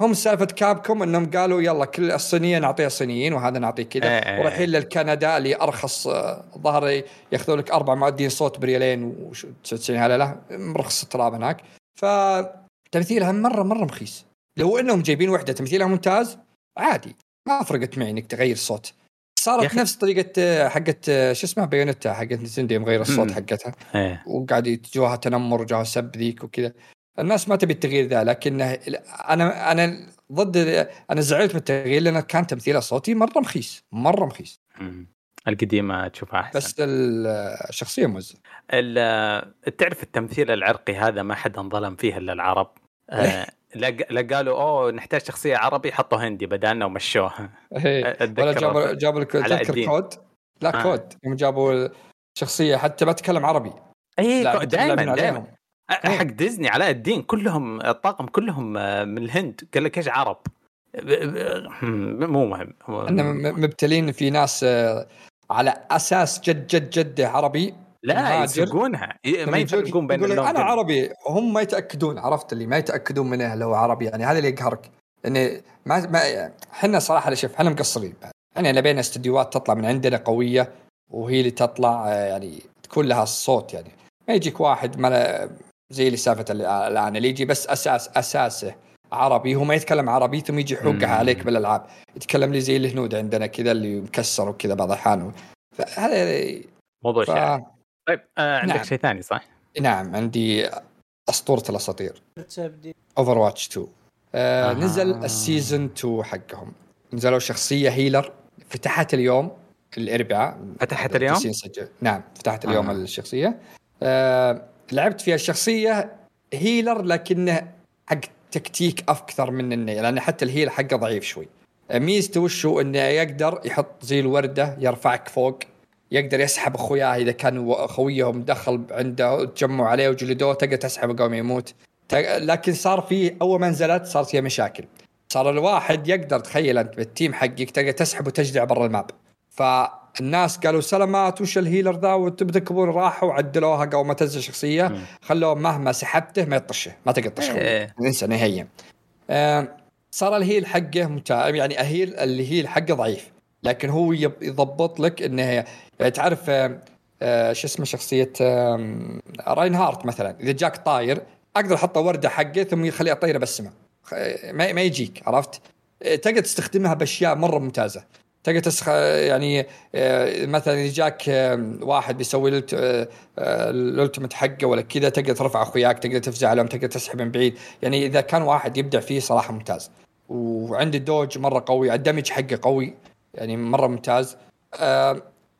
هم سالفة كابكم إنهم قالوا يلا كل الصينيه نعطيها صينيين وهذا نعطيه كذا. إيه، إيه. ورايحين للكندا اللي أرخص آه، ظهر ياخذوا لك أربع معدين صوت بريالين و99 هلا مرخص التراب هناك. فتمثيلها مرة مرة رخيص. لو إنهم جايبين وحدة تمثيلها ممتاز عادي. ما فرقت معي إنك تغير الصوت صارت. نفس طريقة آه، حقت آه، شو اسمها Bayonetta حقت Nintendo مغير الصوت. حقتها. إيه. وقاعد يتجوها تنمر وجوها سب ذيك وكذا. الناس ما تبي التغيير ذا لكن أنا أنا ضد أنا زعلت من التغيير لأن كان تمثيله صوتي مرة مخيس مرة مخيس. القديمه تشوفها أحسن. بس الشخصيه ال- تعرف التمثيل العرقي هذا ما حد انظلم فيه إلا العرب. آه، لا قالوا أوه نحتاج شخصية عربي حطوا هندي بدالنا ومشوها إيه. ولا جابوا جابوا لك تذكر. كود؟ لا آه. كود. يوم جابوا الشخصيه حتى ما تتكلم عربي. اي دائما دائما. حق ديزني علاء الدين كلهم الطاقم كلهم آه، من الهند. قال لك إيش عرب؟ هم، مو مهم. م- مبتلين في ناس على أساس جد جد جده عربي لا. يسوقونها. ي- ما يفرقون بين اللون أنا. عربي. هم ما يتأكدون عرفت اللي؟ ما يتأكدون منه لو عربي يعني. هذا اللي يقهرك. انه ما ما إحنا صراحة شوف إحنا مقصرين. إحنا نبينا استديوهات تطلع من عندنا قوية وهي اللي تطلع يعني تكون لها الصوت يعني. ما يجيك واحد ما زي اللي سالفة ال- الآن اللي يجي بس أساس أساسه عربي هو ما يتكلم عربي ثم يجي يحوقها. عليك بالألعاب يتكلم لي زي الهنود عندنا كذا اللي مكسر وكذا بعض الأحيان فهذا موضوع ف... شائع طيب آه عندك نعم. شيء ثاني صح؟ نعم عندي أسطورة الأساطير Overwatch 2 آه آه. نزل ال season 2 حقهم نزلوا شخصية healer فتحت اليوم الإربعاء فتحت اليوم؟ سجل. نعم فتحت اليوم. آه. الشخصية آه لعبت فيها الشخصيه healer لكنه حق تكتيك أكثر من إنه لأن حتى ال heal حقه ضعيف شوي. ميزته وشو؟ إنه يقدر يحط زي الورده يرفعك فوق يقدر يسحب أخوياه إذا كان خويهم دخل عنده تجمعوا عليه وجلدوه تقدر تسحبه ما يموت. لكن صار في أول ما نزلت صارت فيها مشاكل. صار الواحد يقدر تخيل أنت بال team حقك تقدر تسحب وتجدع برا ال map. فالناس قالوا سلامات وش ال healer ذا وتبتكبون راحوا وعدلوها قبل ما تنزل شخصية. خلوه مهما سحبته ما يطشة ما تقدر تطشة. إيه. انسى نهائيا. آه، صار ال heal حقه ممتاز يعني ال heal ال heal حقه ضعيف. لكن هو يضبط لك إنه يعني تعرف آه، آه، شو اسمه شخصية Reinhardt مثلا. إذا جاك طاير أقدر أحطه وردة حقه ثم يخليه طايره بالسماء ما يجيك عرفت؟ تقدر تستخدمها بأشياء مرة ممتازة. تقدر تسخ يعني آه، مثلا إذا جاك آه، واحد بيسوي آه، ال ultimate حقه ولا كذا تقدر ترفع أخوياك تقدر تفزع عليهم تقدر تسحب من بعيد. يعني إذا كان واحد يبدع فيه صراحة ممتاز. وعندي دوج مرة قوي ال damage حقه قوي يعني مرة ممتاز.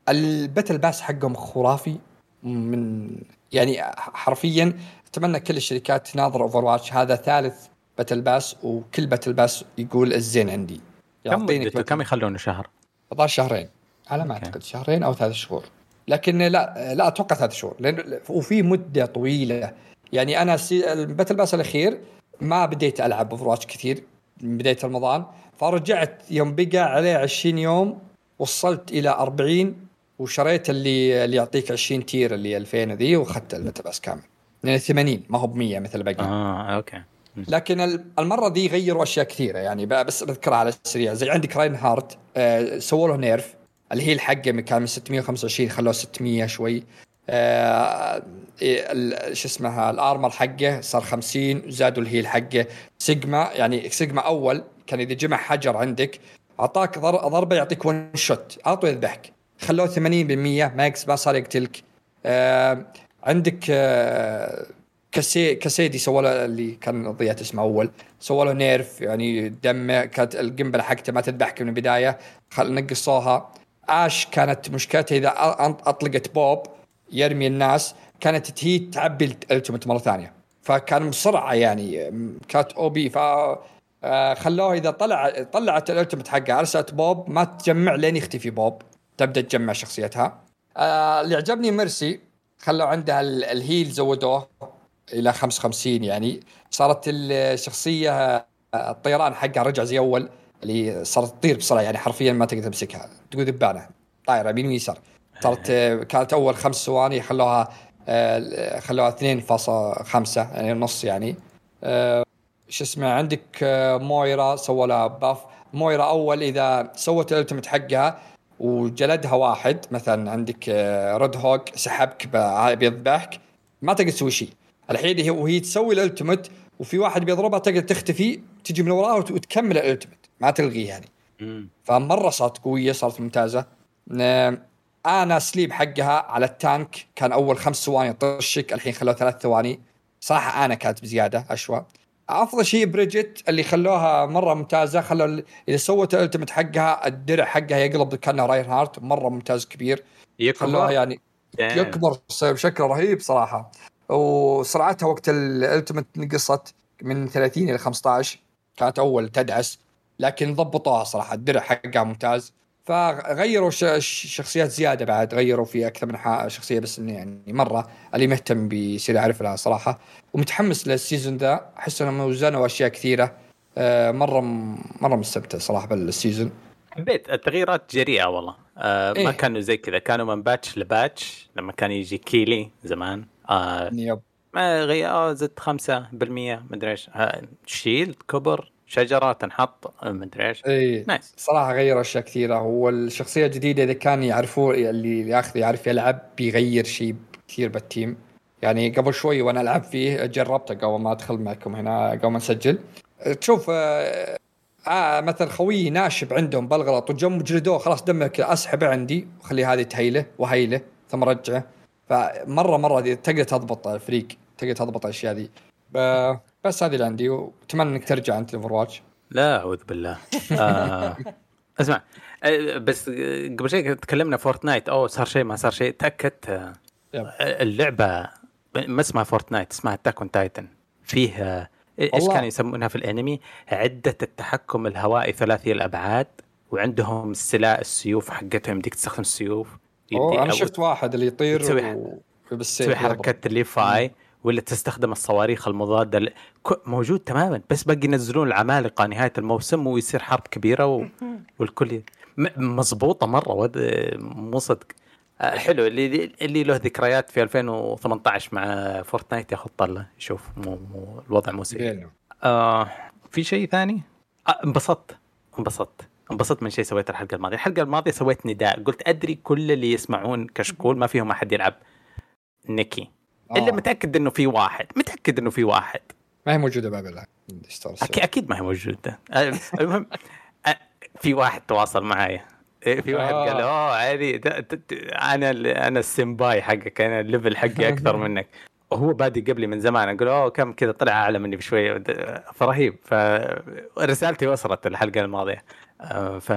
ال battle pass حقهم خرافي. من يعني حرفيا أتمنى كل الشركات تناظر Overwatch. هذا ثالث battle pass وكل battle pass يقول الزين عندي. كم مدته كم يخلونه؟ شهر؟ الظاهر شهرين. على ما okay. أعتقد شهرين أو ثلاث شهور. لكن لا لا أتوقع ثلاث شهور. لأن وفي مدة طويلة. يعني أنا سي... ال battle pass الأخير ما بديت ألعب Over كثير من بداية رمضان. فرجعت يوم بقى عليه 20 يوم وصلت إلى 40 وشريت اللي اللي يعطيك 20 tier اللي 2000 ذي وأخذت ال battle pass كامل. لأن 80 ما هو ب 100 مثل الباقي آه okay. لكن ال- المرة دي غيروا أشياء كثيرة. يعني بس بذكرها على السريع. زي عندك Reinhardt آه سووا له nerf اللي هي الحقة كان من 625 خلوه 600 شوي. آه إيه، شو اسمها ال armor حقة صار 50 زادوا ال heal حقه سيجما يعني سيجما أول كان إذا جمع حجر عندك أعطاك ضر- ضربة يعطيك one shot على طول يذبحك خلوه 80% ما يكس ما صار يقتلك. آه عندك Cassi- Cassidy سوى له اللي كان ضيعت اسمه أول. سوى له nerf يعني دمه كانت القنبلة حقته ما تذبحك من البداية. خل نقصوها. Ashe كانت مشكلتها إذا أطلقت بوب يرمي الناس كانت هي تعبي ال ultimate مرة ثانية. فكان بسرعة يعني كانت OP. ف آه، خلوه إذا طلع طلعت ال ultimate حقها ارسلت بوب ما تجمع لين يختفي بوب. تبدأ تجمع شخصيتها. آه، اللي عجبني Mercy خلوا عندها ال- ال heal زودوه. إلى 55 يعني. صارت الشخصيه الطيران حقها رجع زي أول اللي صارت تطير بسرعة يعني حرفيا ما تقدر تمسكها. تقول ذبانة طايرة يمين ويسار صارت كانت أول خمس ثواني خلوها آه، خلوها 2.5 يعني نص يعني. آه، شو اسمه عندك آه، Moira سووا لها buff Moira أول إذا سوت ال ultimate حقها وجلدها واحد مثلا عندك Roadhog سحبك بيذبحك ما تقدر تسوي شيء. الحين هي وهي تسوي ال ultimate وفي واحد بيضربها تقدر تختفي تجي من وراها وت- وتكمل ال ultimate ما تلغيه يعني. فمرة صارت قوية صارت ممتازة. Ana sleep حقها على ال tank كان أول خمس ثواني طشك الحين خلوه ثلاث ثواني. صراحة Ana كانت بزياده أشوى. أفضل شيء Brigitte اللي خلوها مرة ممتازة خلوا إذا سوت ال ultimate حقها الدرع حقها يقلب كأنه Reinhardt مرة ممتاز كبير. خلوها يكبر يعني يعني يكبر بشكل رهيب صراحة. وسرعتها وقت ال ultimate نقصت من 30 إلى 15 كانت أول تدعس لكن ضبطوها صراحة الدرع حقها ممتاز. فغيروا ش- ش- شخصيات زيادة بعد غيروا في أكثر من شخصية بس إنه يعني مرة. اللي مهتم بيصير يعرف لها صراحة. ومتحمس لل season ذا أحس انهم وزنوا اشياء كثيرة. آه، مرة مرة مستمتع صراحة بال season. حبيت التغييرات جريئة والله. آه ما إيه. كانوا زي كذا. كانوا من patch ل patch لما كان يجي كيلي زمان. آه yep. ما غير آه زد 5% مدري إيش. shield كبر شجرة تنحط مدري إيش. إي nice. صراحة غير أشياء كثيرة. والشخصيه الجديدة إذا كان يعرفوه اللي ياخذ يعرف يلعب بيغير شيء كثير بال team. يعني قبل شوي وأنا ألعب فيه جربته قبل ما أدخل معكم هنا قبل ما نسجل. تشوف آه آه مثلا خويي ناشب عندهم بالغلط وجم جلدوه خلاص دمك أسحبه عندي وخلي هذه تهيله وهيله ثم رجعه. فمره مرة تقدر تضبط الفريق تقدر تضبط الأشياء ذي بس هذه اللي عندي وأتمنى إنك ترجع أنت Overwatch. لا أعوذ بالله. آه اسمع آه، بس قبل شيء تكلمنا Fortnite. أوه صار شيء ما صار شيء. تاكدت آه،. اللعبة ما اسمها Fortnite اسمها Attack on Titan فيه آه، إيش. كانوا يسمونها في الأنمي؟ عدة التحكم الهوائي ثلاثي الأبعاد وعندهم السلاح السيوف حقتهم. يمديك تستخدم السيوف. أوه أنا شفت واحد اللي يطير تسوي- و... بالسيف تسوي حركه الليف اي ولا تستخدم الصواريخ المضادة ل... ك- موجود تماما بس باقي ينزلون العمالقة نهاية الموسم ويصير حرب كبيرة و... والكل. مضبوطة مرة ود... مو صدق. آه، حلو اللي اللي له ذكريات في 2018 مع فورتنايت ياخذ طلة يشوف مو, مو الوضع مو سيء. آه في شيء ثاني؟ آه انبسطت. انبسطت من شيء سويته الحلقة الماضية. الحلقة الماضية سويت نداء. قلت أدري كل اللي يسمعون كشكول ما فيهم أحد يلعب. Nikke. إلا آه. متأكد إنه في واحد. متأكد إنه في واحد. ما هي موجودة بابل أكيد, أكيد ما هي موجودة. آه، المهم آه، في واحد تواصل معايا. إيه، في واحد آه. قال اوه عادي. ده- ده- ده- أنا أنا السمباي حقك. أنا ال level حقي أكثر منك. وهو بادي قبلي من زمان. أقول اوه كم كذا. طلع أعلى مني بشوية. فرهيب. فرسالتي وصلت الحلقة الماضية. آه، ف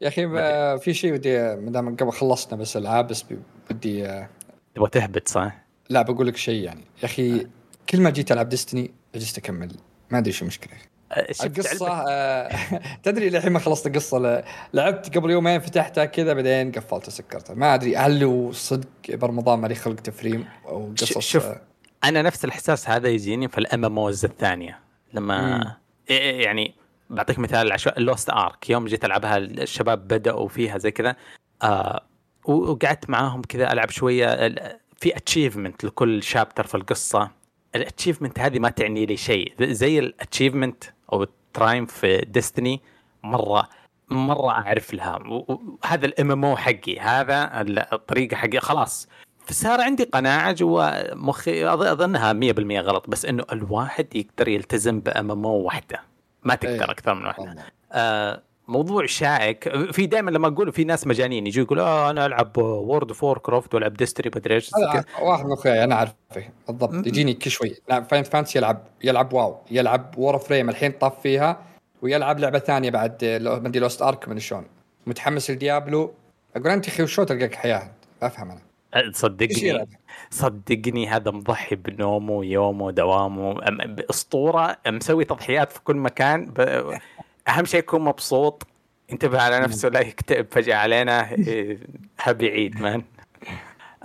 يا أخي ب- في شيء ودي ما دام قبل خلصنا بس العاب بس بدي آه، تبغى تهبط صح؟ لا بقول لك شيء يعني. يا أخي كل ما جيت ألعب ديستني جلست أكمل. ما أدري شو المشكلة. آه، القصة آه، تدري للحين ما خلصت القصة؟ لعبت قبل يومين فتحتها كذا بعدين قفلتها سكرتها ما أدري هل هو صدق برمضان مالي خلق تفريم أو قصص؟ شوف آه، أنا نفس الإحساس هذا يجيني في ال MMOs الثانية. لما مم. إيه- إيه يعني بعطيك مثال العشوائي ال Lost Ark يوم جيت ألعبها الشباب بدأوا فيها زي كذا. آه وقعدت معاهم كذا ألعب شوية. في achievement لكل chapter في القصة. ال achievement هذه ما تعني لي شيء. زي ال achievement أو ال triumph في Destiny مرة مرة أعرف لها. وهذا ال MMO حقي. هذا ال- الطريقة حقي. خلاص. فصار عندي قناعة جوا مخي. أظنها 100% غلط بس إنه الواحد يقدر يلتزم ب MMO واحدة ما تقدر إيه. أكثر من واحدة. آه موضوع شائك. في دائما لما أقول في ناس مجانين يجوا يقولوا آه أنا ألعب World of Warcraft والعب Destiny مدري إيش. واحد من أخوياي أنا أعرفه. بالضبط. يجيني كل شوي. Final Fantasy يلعب يلعب واو. يلعب Warframe الحين طاف فيها. ويلعب لعبة ثانية بعد مدري Lost Ark من شلون. متحمس لديابلو. أقول أنت أخي وشو تلقاك حياة؟ أفهم أنا. صدقني؟ صدقني هذا مضحي بنومه يومه دوامه أم- اسطوره مسوي تضحيات في كل مكان. ب... أهم شيء يكون مبسوط. انتبه على نفسه لا يكتئب فجأة علينا إيه، هابي عيد مان.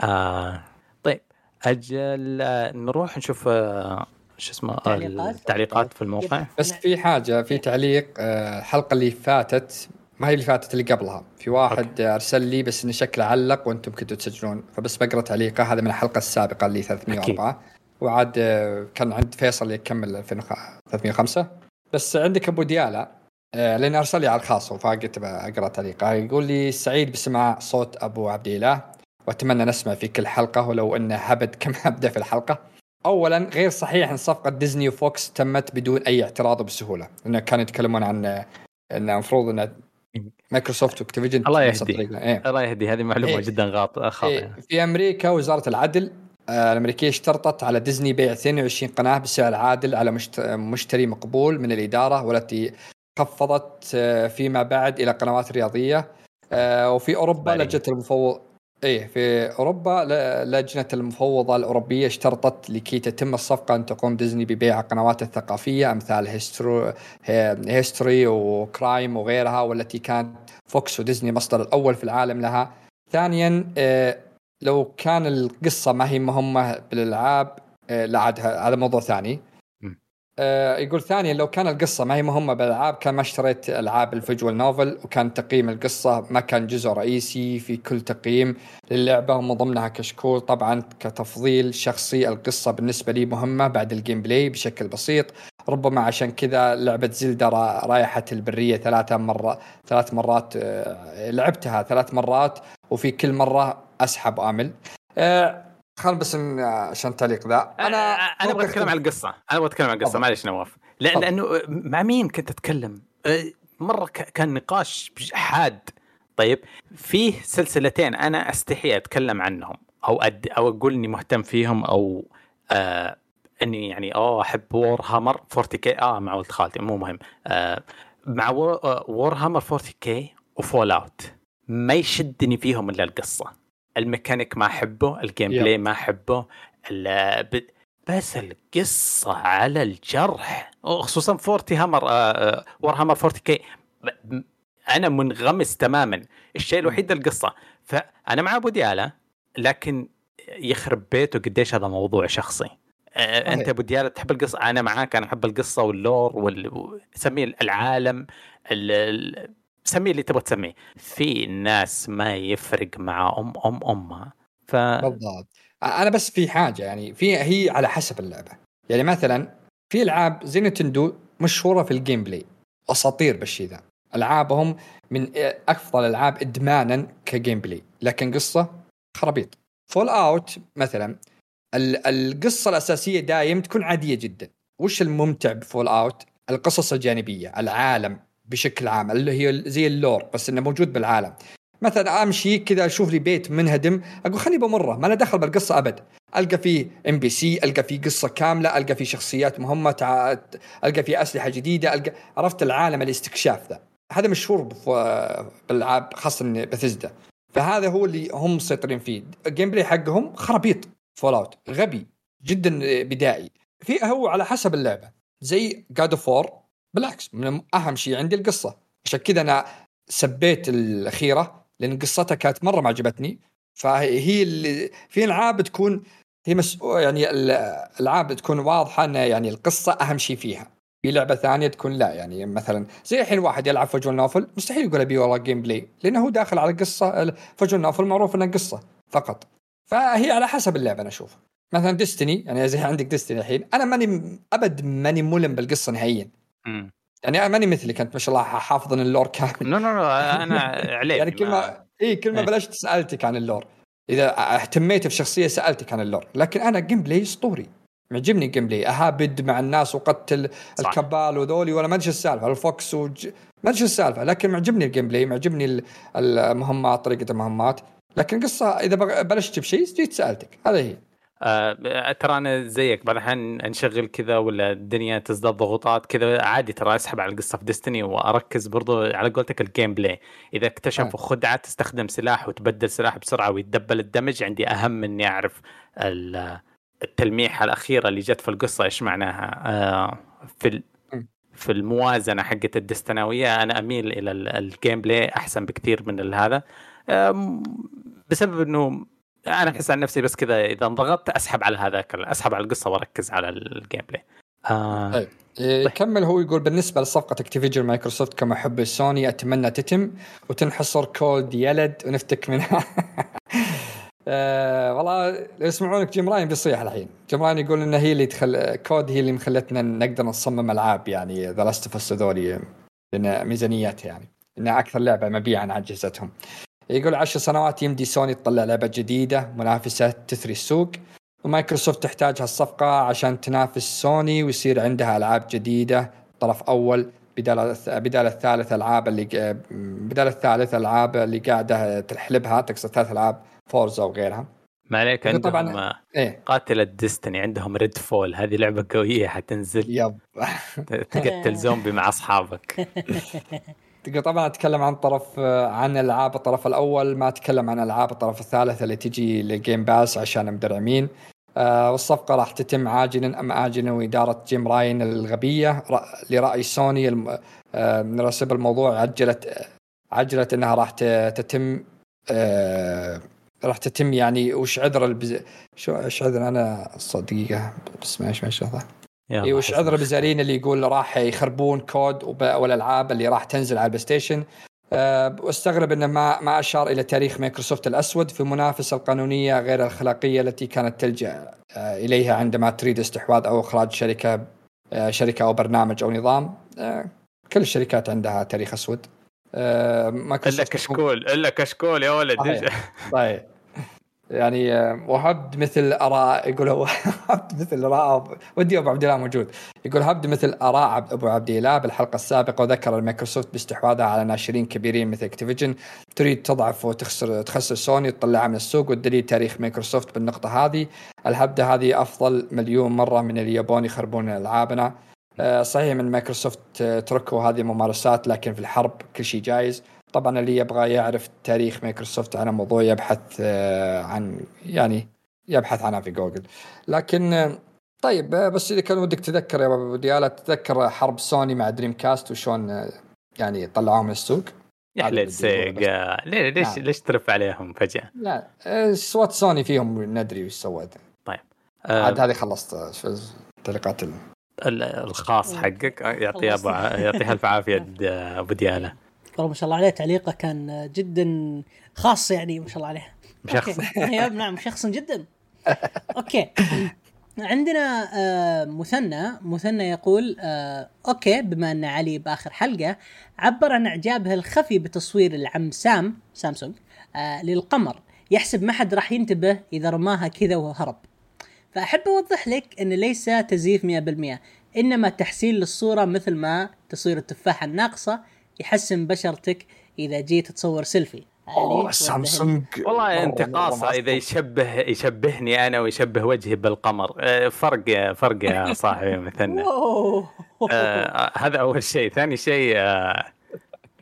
آه طيب أجل آه، نروح نشوف آه، شو اسمه آه، تعليقات؟ التعليقات في الموقع. بس في حاجة في تعليق آه، الحلقة اللي فاتت ما هي اللي فاتت اللي قبلها. في واحد آه، أرسل لي بس إنه شكله علق وأنتم كنتوا تسجلون. فبس بقرأ تعليقه. هذا من الحلقة السابقة اللي 304 وعاد آه، كان عند فيصل يكمل 2000 305 بس عندك أبو ديالا آه، لأن أرسل لي على الخاص فقلت بقرا تعليقه. يقول لي سعيد بسماع صوت أبو عبد الاله وأتمنى نسمع في كل حلقة ولو انه هبد كما أبدأ في الحلقة. اولا غير صحيح أن صفقة ديزني وفوكس تمت بدون أي اعتراض وبسهولة. لأنه كانوا يتكلمون عن ان المفروض ان مايكروسوفت و Activision الله يهدي إيه. الله يهدي هذه معلومة إيه. جدا خاطئه إيه. في أمريكا وزارة العدل آه، الأمريكية اشترطت على ديزني بيع 22 قناة بسعر عادل على مشتري مقبول من الإدارة والتي خفضت آه، فيما بعد إلى قنوات رياضية. آه، وفي أوروبا لجنة المفوض إيه في أوروبا لجنة المفوضة الأوروبية اشترطت لكي تتم الصفقة أن تقوم ديزني ببيع القنوات الثقافية أمثال History هيستوري و crime وغيرها والتي كانت فوكس وديزني مصدر الأول في العالم لها. ثانيا آه، لو كان القصة ما هي مهمة بالألعاب لا عاد هذا موضوع ثاني آه، يقول ثانيا لو كان القصة ما هي مهمة بالألعاب كان ما اشتريت ألعاب ال visual novel وكان تقييم القصة ما كان جزء رئيسي في كل تقييم للعبة ومن ضمنها كشكول. طبعا كتفضيل شخصي القصة بالنسبة لي مهمة بعد ال gameplay بشكل بسيط. ربما عشان كذا لعبة زلدا رايحه البرية ثلاثة مرة ثلاث مرات آه، لعبتها ثلاث مرات وفي كل مرة أسحب آمل. آه، خل بس عشان التعليق ذا. أنا أنا أبغى أتكلم عن القصة. أنا أبغى أتكلم عن القصة. معلش نواف. لأن لأنه مع مين كنت أتكلم؟ أه، مرة كان نقاش حاد. طيب فيه سلسلتين أنا أستحي أتكلم عنهم أو أد أو أقول إني مهتم فيهم أو آه إني يعني آه أحب وور هامر 40 كي. آه مع ولد خالتي. مو مهم. آه مع وور هامر 40 كي وفول اوت ما يشدني فيهم إلا القصة. الميكانيك ما أحبه ال gameplay ما أحبه بس القصة على الجرح. خصوصا forty هامر وور هامر 40 كي. أنا منغمس تماما. الشيء الوحيد القصة. فأنا مع أبو ديالا لكن يخرب بيته قديش هذا موضوع شخصي. آه، أنت أبو ديالا تحب القصة؟ أنا معاك أنا أحب القصة وال lore وال... العالم ال... سميه اللي تبغى تسميه. في ناس ما يفرق مع ام ام أمها. ف بالضبط. أنا بس في حاجة يعني في هي على حسب اللعبة. يعني مثلا في ألعاب زي نتندو مشهورة في ال gameplay. أساطير بالشيء ذا. ألعابهم من أفضل الألعاب ادمانا ك gameplay. لكن قصة خرابيط. فول اوت مثلا القصة الأساسية دايم تكون عادية جدا. وش الممتع بفول اوت القصص الجانبية العالم. بشكل عام اللي هي زي ال lore بس إنه موجود بالعالم. مثلا أمشي كذا أشوف لي بيت منهدم أقول خليني بمرة ما له دخل بالقصة أبد. ألقى فيه NPC ألقى فيه قصة كاملة ألقى فيه شخصيات مهمة تع... ألقى فيه أسلحة جديدة ألقى عرفت العالم الاستكشاف ذا هذا مشهور بالالعاب خاصة بثزدا فهذا هو اللي هم مسيطرين فيه. ال gameplay حقهم خرابيط فول أوت غبي جدا بدائي. في هو على حسب اللعبة. زي قاد اوف بالعكس من أهم شيء عندي القصة. عشان كذا أنا سبيت الأخيرة لأن قصتها كانت مرة ما عجبتني. فهي اللي في ألعاب تكون هي مس... يعني الالعاب تكون واضحة ان يعني القصة أهم شيء فيها. في لعبة ثانية تكون لا يعني مثلا زي الحين واحد يلعب visual novel مستحيل يقول أبي والله gameplay لأنه هو داخل على قصة visual novel معروف إنها قصة فقط. فهي على حسب اللعبة أنا أشوف مثلا ديستني يعني زي عندك ديستني الحين أنا ماني أبد ماني ملم بالقصة نهائيا. يعني ماني مثلك انت ما شاء الله حافظ ال lore كامل. no no أنا عليك يعني كل ما اي كل ما بلشت سألتك عن ال lore. إذا اهتميت في شخصيه سألتك عن ال lore. لكن أنا gameplay أسطوري. معجبني ال gameplay أهابد مع الناس وقتل. الكبال وذولي ولا ما أدري السالفة. الفوكس وج... ما أدري السالفة. لكن معجبني ال gameplay معجبني المهمات طريقة المهمات. لكن قصة إذا بلشت بشيء جيت سألتك. هذا هي. آه ترى أنا زيك بعض الأحيان أنشغل كذا ولا الدنيا تزداد ضغوطات كذا عادي ترى أسحب على القصة في ديستني وأركز برضو على قولتك ال gameplay إذا اكتشفوا آه. خدعة تستخدم سلاح وتبدل سلاح بسرعة ويتدبل ال damage عندي أهم إني أعرف التلميحه الاخيره اللي جت في القصة إيش معناها. آه في في الموازنة حقت الدستناوية أنا أميل إلى ال gameplay أحسن بكثير من هذا. بسبب إنه أنا أحس عن نفسي بس كذا إذا انضغطت أسحب على هذاك أسحب على القصة وأركز على ال gameplay آه. طيب. يكمل هو يقول بالنسبة لصفقة اكتيفيجن مايكروسوفت كمحب سوني أتمنى تتم وتنحصر كود يا ولد ونفتك منها. آه والله لو يسمعونك جيم راين بيصيح الحين. جيم راين يقول ان هي اللي تخل كود هي اللي مخلتنا نقدر نصمم ألعاب يعني ذا لاست اوف ذولي لأن ميزانيتها يعني. انها أكثر لعبة مبيعا عن أجهزتهم. يقول عشر سنوات يمدي سوني تطلع لعبة جديدة منافسة تثري السوق. ومايكروسوفت تحتاج هالصفقة عشان تنافس سوني ويصير عندها ألعاب جديدة. طرف أول بدال بدال الثالث ألعاب اللي بدال الثالث ألعاب اللي قاعدة تحلبها تقصد ثلاث ألعاب فورزا وغيرها. ما عليك عندهم طبعا إيه؟ قاتلة ديستني عندهم ريد فول هذه لعبة قوية حتنزل. Yep. تقتل زومبي مع أصحابك. طبعا أتكلم عن طرف عن العاب الطرف الأول ما أتكلم عن العاب الطرف الثالث اللي تجي لجيم باس عشان مدرعمين. آه والصفقة راح تتم عاجلا أم اجلا وإدارة جيم راين الغبية. لرأي سوني. آه من الموضوع عجلت عجلت إنها راح تتم آه راح تتم يعني وش عذر البز... شو إيش عذر أنا؟ دقيقه بس ما إيش ما اي وش عذر البزارين اللي يقول راح يخربون كود والألعاب اللي راح تنزل على البلاي ستيشن أه واستغرب إنه ما ما أشار إلى تاريخ مايكروسوفت الأسود في المنافسة القانونية غير الأخلاقية التي كانت تلجأ أه إليها عندما تريد استحواذ أو إخراج شركة أه شركة أو برنامج أو نظام. أه كل الشركات عندها تاريخ أسود. إلا كشكول إلا كشكول يا ولد. طيب يعني وهبد مثل أراء يقول هو هبد مثل أراء ودي أبو عبد الله موجود. يقول هبد مثل أراء أبو عبد الله بالحلقة السابقة وذكر المايكروسوفت باستحواذها على ناشرين كبيرين مثل اكتيفيجن تريد تضعف وتخسر تخسر سوني وتطلعها من السوق والدليل تاريخ مايكروسوفت بالنقطة هذه. الهبدة هذه أفضل مليون مرة من اللي يبون يخربون ألعابنا. آه، صحيح من مايكروسوفت آه، تركوا هذه الممارسات لكن في الحرب كل شيء جايز. طبعا اللي يبغى يعرف تاريخ مايكروسوفت على موضوع يبحث آه، عن يعني يبحث عنها في جوجل. لكن آه، طيب آه، بس إذا كان ودك تذكر يا أبو ديالا تذكر حرب سوني مع Dreamcast وشون يعني طلعوهم من السوق يا حليت سيجا ليش نعم. ليش ترف عليهم فجأة؟ لا صوت سوني فيهم ندري وش سوت. طيب. عاد هذه خلصت التعليقات الخاص حقك يعطيها يعطيها الف عافية أبو ديالة. والله ما شاء الله عليه تعليقه كان جدا خاص يعني ما شاء الله عليه. شخص. نعم شخص جدا. okay. عندنا آه مثنى. مثنى يقول آه okay بما أن علي بآخر حلقة عبر عن إعجابه الخفي بتصوير العم سام سامسونج آه للقمر. يحسب ما حد راح ينتبه إذا رماها كذا وهرب فأحب أوضح لك أن ليس تزييف 100% إنما تحسين للصورة مثل ما تصوير التفاحة الناقصة يحسن بشرتك إذا جيت تصور سيلفي. أوه سامسونج. والله انت قاصة إذا يشبه يشبهني أنا ويشبه وجهي بالقمر. فرق فرق يا صاحبي مثنى. آه هذا أول شيء. ثاني شيء آه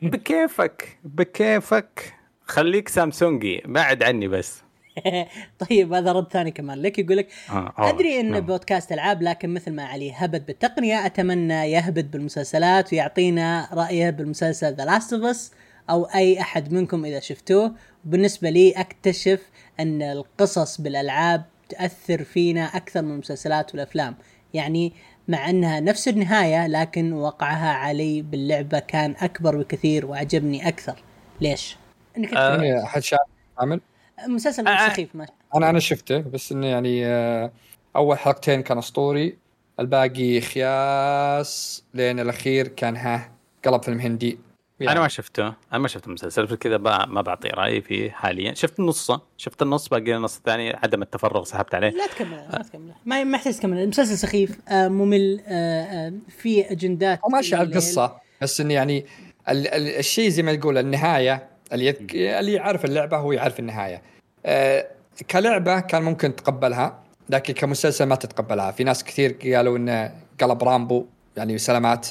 بكيفك بكيفك. خليك سامسونجي. بعد عني بس. طيب هذا رد ثاني كمان. لك يقول لك آه أدري إن نعم. بودكاست ألعاب لكن مثل ما علي هبد بالتقنية أتمنى يهبد بالمسلسلات ويعطينا رأيه بالمسلسل The Last of Us أو أي أحد منكم إذا شفتوه. وبالنسبه لي أكتشف أن القصص بالألعاب تأثر فينا أكثر من المسلسلات والأفلام. يعني مع أنها نفس النهاية لكن وقعها علي باللعبة كان أكبر بكثير وعجبني أكثر. ليش؟ انك آه أحد شاف عامل مسلسل آه. سخيف ما أنا أنا شفته بس إنه يعني آه، أول حلقتين كان أسطوري. الباقي خياس لين الأخير كان ها قلب فيلم هندي. يعني. أنا ما شفته أنا ما شفت المسلسل كذا ما بعطي رأيي فيه حاليا. شفت نصه شفت النص باقي النص الثاني عدم التفرغ سحبت عليه. لا تكمل لا تكمل. ما ما يحتاج تكمل. المسلسل سخيف آه ممل آه آه في أجندات وماشي على القصة بس إنه يعني ال ال الشيء زي ما تقول النهاية اللي يذك... اللي يعرف اللعبة هو يعرف النهاية. آه كلعبة كان ممكن تقبلها لكن كمسلسل ما تتقبلها. في ناس كثير قالوا إنه قلب رامبو يعني سلامات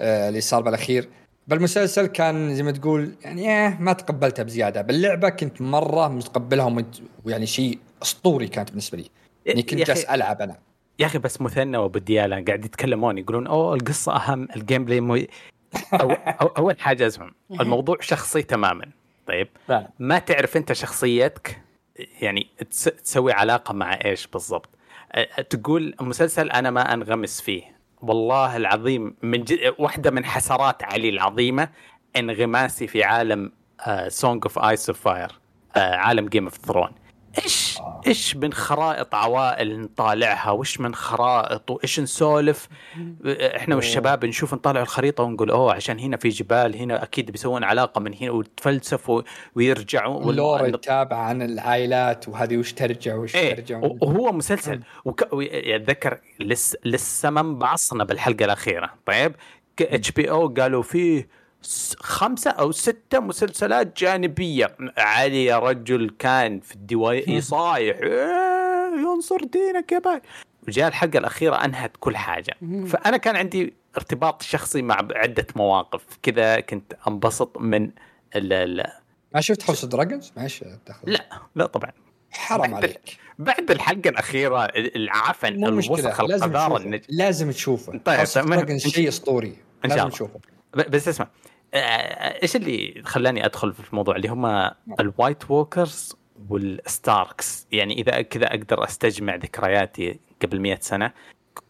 آه اللي صار بالأخير. بالمسلسل كان زي ما تقول يعني إيه ما تقبلتها بزيادة. باللعبة كنت مرة متقبلها ويعني شيء أسطوري كانت بالنسبة لي. يعني كنت جالس ألعب أنا. يا أخي بس مثنى وبديالة قاعد يتكلمون يقولون أوه القصة أهم ال gameplay مو... أو... أو... أول حاجة اسمع الموضوع شخصي تماما. طيب. ما تعرف أنت شخصيتك؟ يعني تسوي علاقة مع إيش بالضبط؟ تقول مسلسل أنا ما أنغمس فيه. والله العظيم من جد واحدة من حسرات علي العظيمة انغماسي في عالم Song of Ice of Fire عالم Game of Throne إيش إيش من خرائط عوائل نطالعها؟ وش من خرائط؟ وإيش نسولف؟ إحنا والشباب نشوف نطالع الخريطة ونقول أوه عشان هنا في جبال هنا أكيد بيسوون علاقة من هنا ويتفلسفوا ويرجعوا وال lore يتابع عن العائلات وهذه وش ترجع وش إيه ترجع وهو مسلسل. وك... أتذكر لسه لسه ما انبعصنا بالحلقة الأخيرة. طيب HBO قالوا فيه خمسة أو ستة مسلسلات جانبية. علي يا رجل كان في الدواء يصايح إيه ينصر دينك يا باي. وجاء الحلقة الأخيرة أنهت كل حاجة. فأنا كان عندي ارتباط شخصي مع عدة مواقف. كذا كنت أنبسط من ال ال ما شفت House Dragons؟ معلش لا لا طبعا. حرام عليك. بعد الحلقة الأخيرة العفن الوسخ القذاره النج... لازم تشوفه. طيب شيء أسطوري. لازم تشوفه. بس اسمع. إيش اللي خلاني أدخل في الموضوع؟ اللي هم ال White Walkers وال Starks يعني إذا كذا أقدر أستجمع ذكرياتي قبل مئة سنة.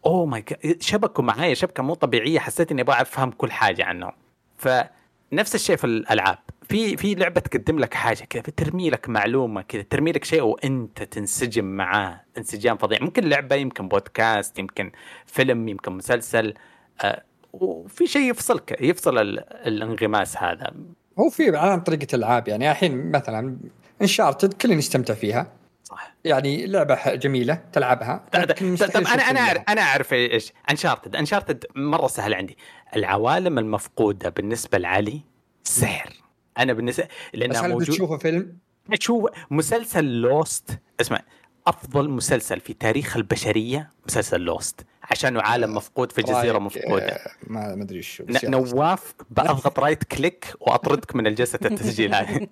oh my شبكوا معايا شبكة مو طبيعية. حسيت إني أبغى افهم كل حاجة عنهم. فنفس الشيء في الألعاب. في في لعبة تقدم لك حاجة كذا ترمي لك معلومة كذا ترمي لك شيء وأنت تنسجم معاه. انسجام فظيع. ممكن لعبة يمكن بودكاست يمكن فيلم يمكن مسلسل. آه وفي شيء يفصلك يفصل الانغماس هذا. هو في عن طريقة العاب يعني الحين مثلا Uncharted كل يستمتع فيها. صح. يعني لعبة جميلة تلعبها طب أنا أنا اعرف أنا أعرف إيش. Uncharted Uncharted مرة سهل عندي. العوالم المفقودة بالنسبة لعلي سحر. أنا بالنسبة لأنها موجود تشوفه فيلم؟ تشوف مسلسل Lost اسمع أفضل مسلسل في تاريخ البشرية مسلسل Lost عشانه عالم مفقود في جزيرة مفقودة. آه، ما أدري شو نواف بضغط right click وأطردك من الجلسة التسجيل هذه.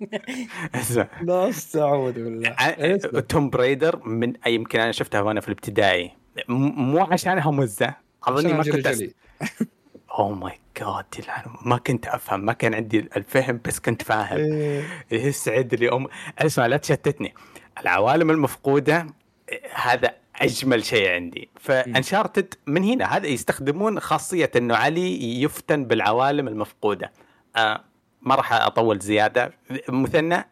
Lost اعوذ بالله. Tomb Raider من يمكن أنا شفتها وأنا في الابتدائي. مو عشانها مزة. أظني ما كنت oh my God ما كنت أفهم. ما كان عندي الفهم بس كنت فاهم. إيه. يسعد لي ام اسمع لا تشتتني. العوالم المفقودة هذا أجمل شيء عندي. ف Uncharted من هنا. هذا يستخدمون خاصية إنه علي يفتن بالعوالم المفقودة. آه ما راح أطول زيادة. مثنى آه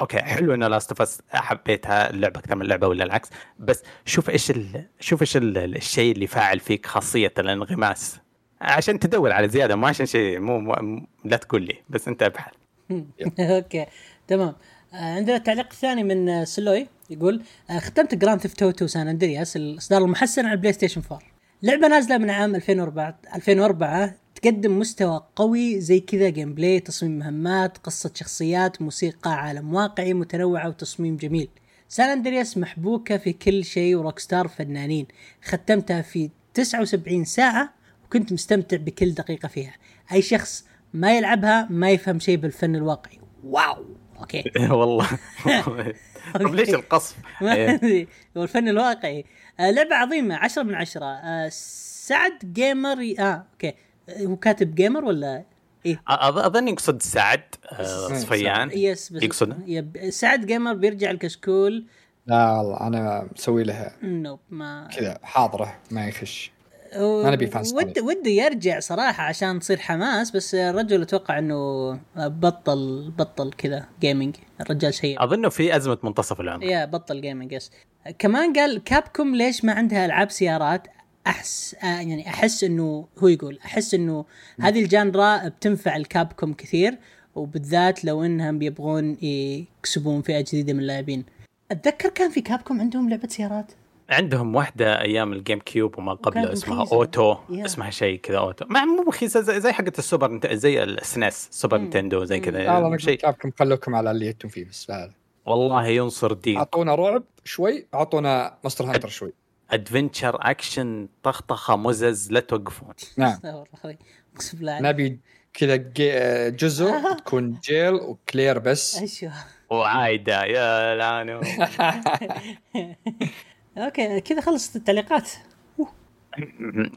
okay حلو إنه Last of حبيتها. اللعبة أكثر من اللعبه ولا العكس؟ بس شوف إيش ال... شوف إيش ال... الشيء اللي فاعل فيك خاصية الانغماس. عشان تدور على زيادة مو عشان شيء مو, مو لا تقول لي بس أنت ابحث. okay تمام. آه، عندنا التعليق الثاني من سلوي. يقول آه، ختمت Grand Theft Auto San Andreas الإصدار المحسن على ال PlayStation 4 لعبة نازلة من عام 2004 2004 تقدم مستوى قوي زي كذا gameplay تصميم مهمات قصة شخصيات موسيقى عالم واقعي متنوعة وتصميم جميل. San Andreas محبوكة في كل شيء و Rockstar فنانين. ختمتها في 79 ساعة وكنت مستمتع بكل دقيقة فيها. أي شخص ما يلعبها ما يفهم شيء بالفن الواقعي. wow! okay. والله. طيب ليش القصف؟ والفن الواقعي. آه لعبة عظيمة 10 من 10 آه سعد Gamer آه okay. هو كاتب gamer ولا إيه؟ اظن يقصد سعد آه صفيان. yes بس يقصد سعد Gamer بيرجع الكشكول. لا والله أنا مسوي لها نوب ما كذا حاضرة ما يخش. ما نبي فانس ود وده يرجع صراحة عشان تصير حماس بس الرجل أتوقع إنه بطل بطل كذا gaming الرجال شيء. اظنه في أزمة منتصف العمر. يا بطل gaming بس كمان قال كابكوم ليش ما عندها ألعاب سيارات؟ أحس آه يعني أحس إنه هو يقول أحس إنه هذه ال genre بتنفع الكابكوم كثير وبالذات لو إنهم بيبغون يكسبون فئة جديدة من اللاعبين. أتذكر كان في كابكوم عندهم لعبة سيارات. عندهم واحدة أيام الجيم كيوب وما قبله اسمها أوتو يا. اسمها شيء كذا أوتو. مع مو رخيصه زي, زي حقت السوبر زي ال SNES super نتندو زي كذا والله شيء. جابكم خلوكم على اللي أنتم فيه بس فعلا والله ينصر دين أعطونا رعب شوي أعطونا ماستر هانتر شوي. adventure action طخطخة مزز لا توقفون. نعم. نبي كذا جزء تكون جيل وكلير بس. وعايدة يا لانو أوكي كذا خلصت التعليقات.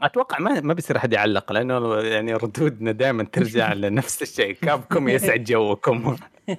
أتوقع ما ما بيصير أحد يعلق لأنه يعني ردودنا دائما ترجع لنفس الشيء. كابكم يسعد جوكم.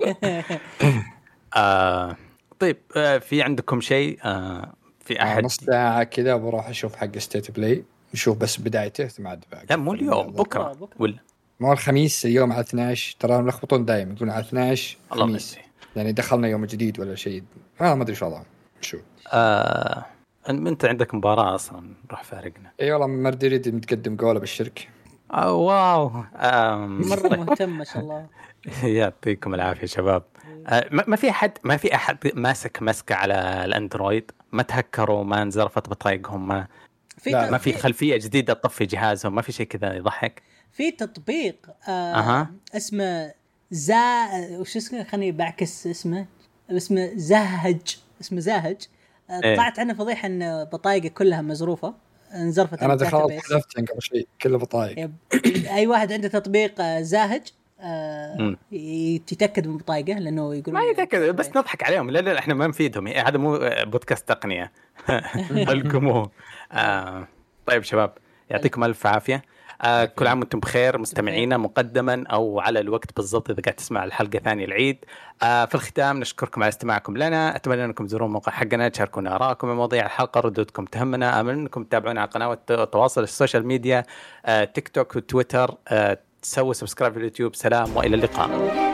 آه طيب آه في عندكم شيء؟ آه في أحد؟ نص ساعة كذا بروح أشوف حق State of Play نشوف بس بدايته ثم عاد لا مو اليوم بكرة, بكرة. ولا؟ مو الخميس اليوم على 12 ترى ملخبطون دائما يقولون على 12 خميس. يعني دخلنا يوم جديد ولا شيء. أنا ما أدري إيش وضعهم شو؟ آه انت عندك مباراة أصلا راح فارقنا. إي والله مدريد متقدم جوله بالشركة. آه واو. آم، مرة مهتم ما شاء الله. يعطيكم العافية شباب. آه، ما ما في احد ما في أحد ماسك مسكة على الأندرويد؟ ما تهكروا ما انزرفت بطايقهم ما في ما في خلفية جديدة تطفي جهازهم ما في شيء كذا يضحك؟ في تطبيق آه أها. اسمه زا وش اسمه؟ خليني بعكس اسمه. اسمه زهج. اسمه زاهج آه إيه. طلعت عنه فضيحة إن بطايقه كلها مزروفة انزرفت أنا دخلت. حذفت قبل شيء كله بطايق. أي واحد عنده تطبيق آه، زاهج آه. يتأكد من بطايقه لأنه يقولون ما يتأكد بس نضحك عليهم لا لا إحنا ما نفيدهم هذا مو بودكاست تقنية الكمو آه طيب شباب يعطيكم ألف عافية آه كل عام وأنتم بخير مستمعينا مقدما أو على الوقت بالضبط إذا قاعد تسمع الحلقة ثانية العيد. آه في الختام نشكركم على استماعكم لنا أتمنى أنكم تزورون الموقع حقنا تشاركونا آرائكم مواضيع الحلقة ردودكم تهمنا آمل أنكم تتابعونا على قنوات التواصل ال social media آه تيك توك وتويتر آه تسووا subscribe في اليوتيوب. سلام وإلى اللقاء.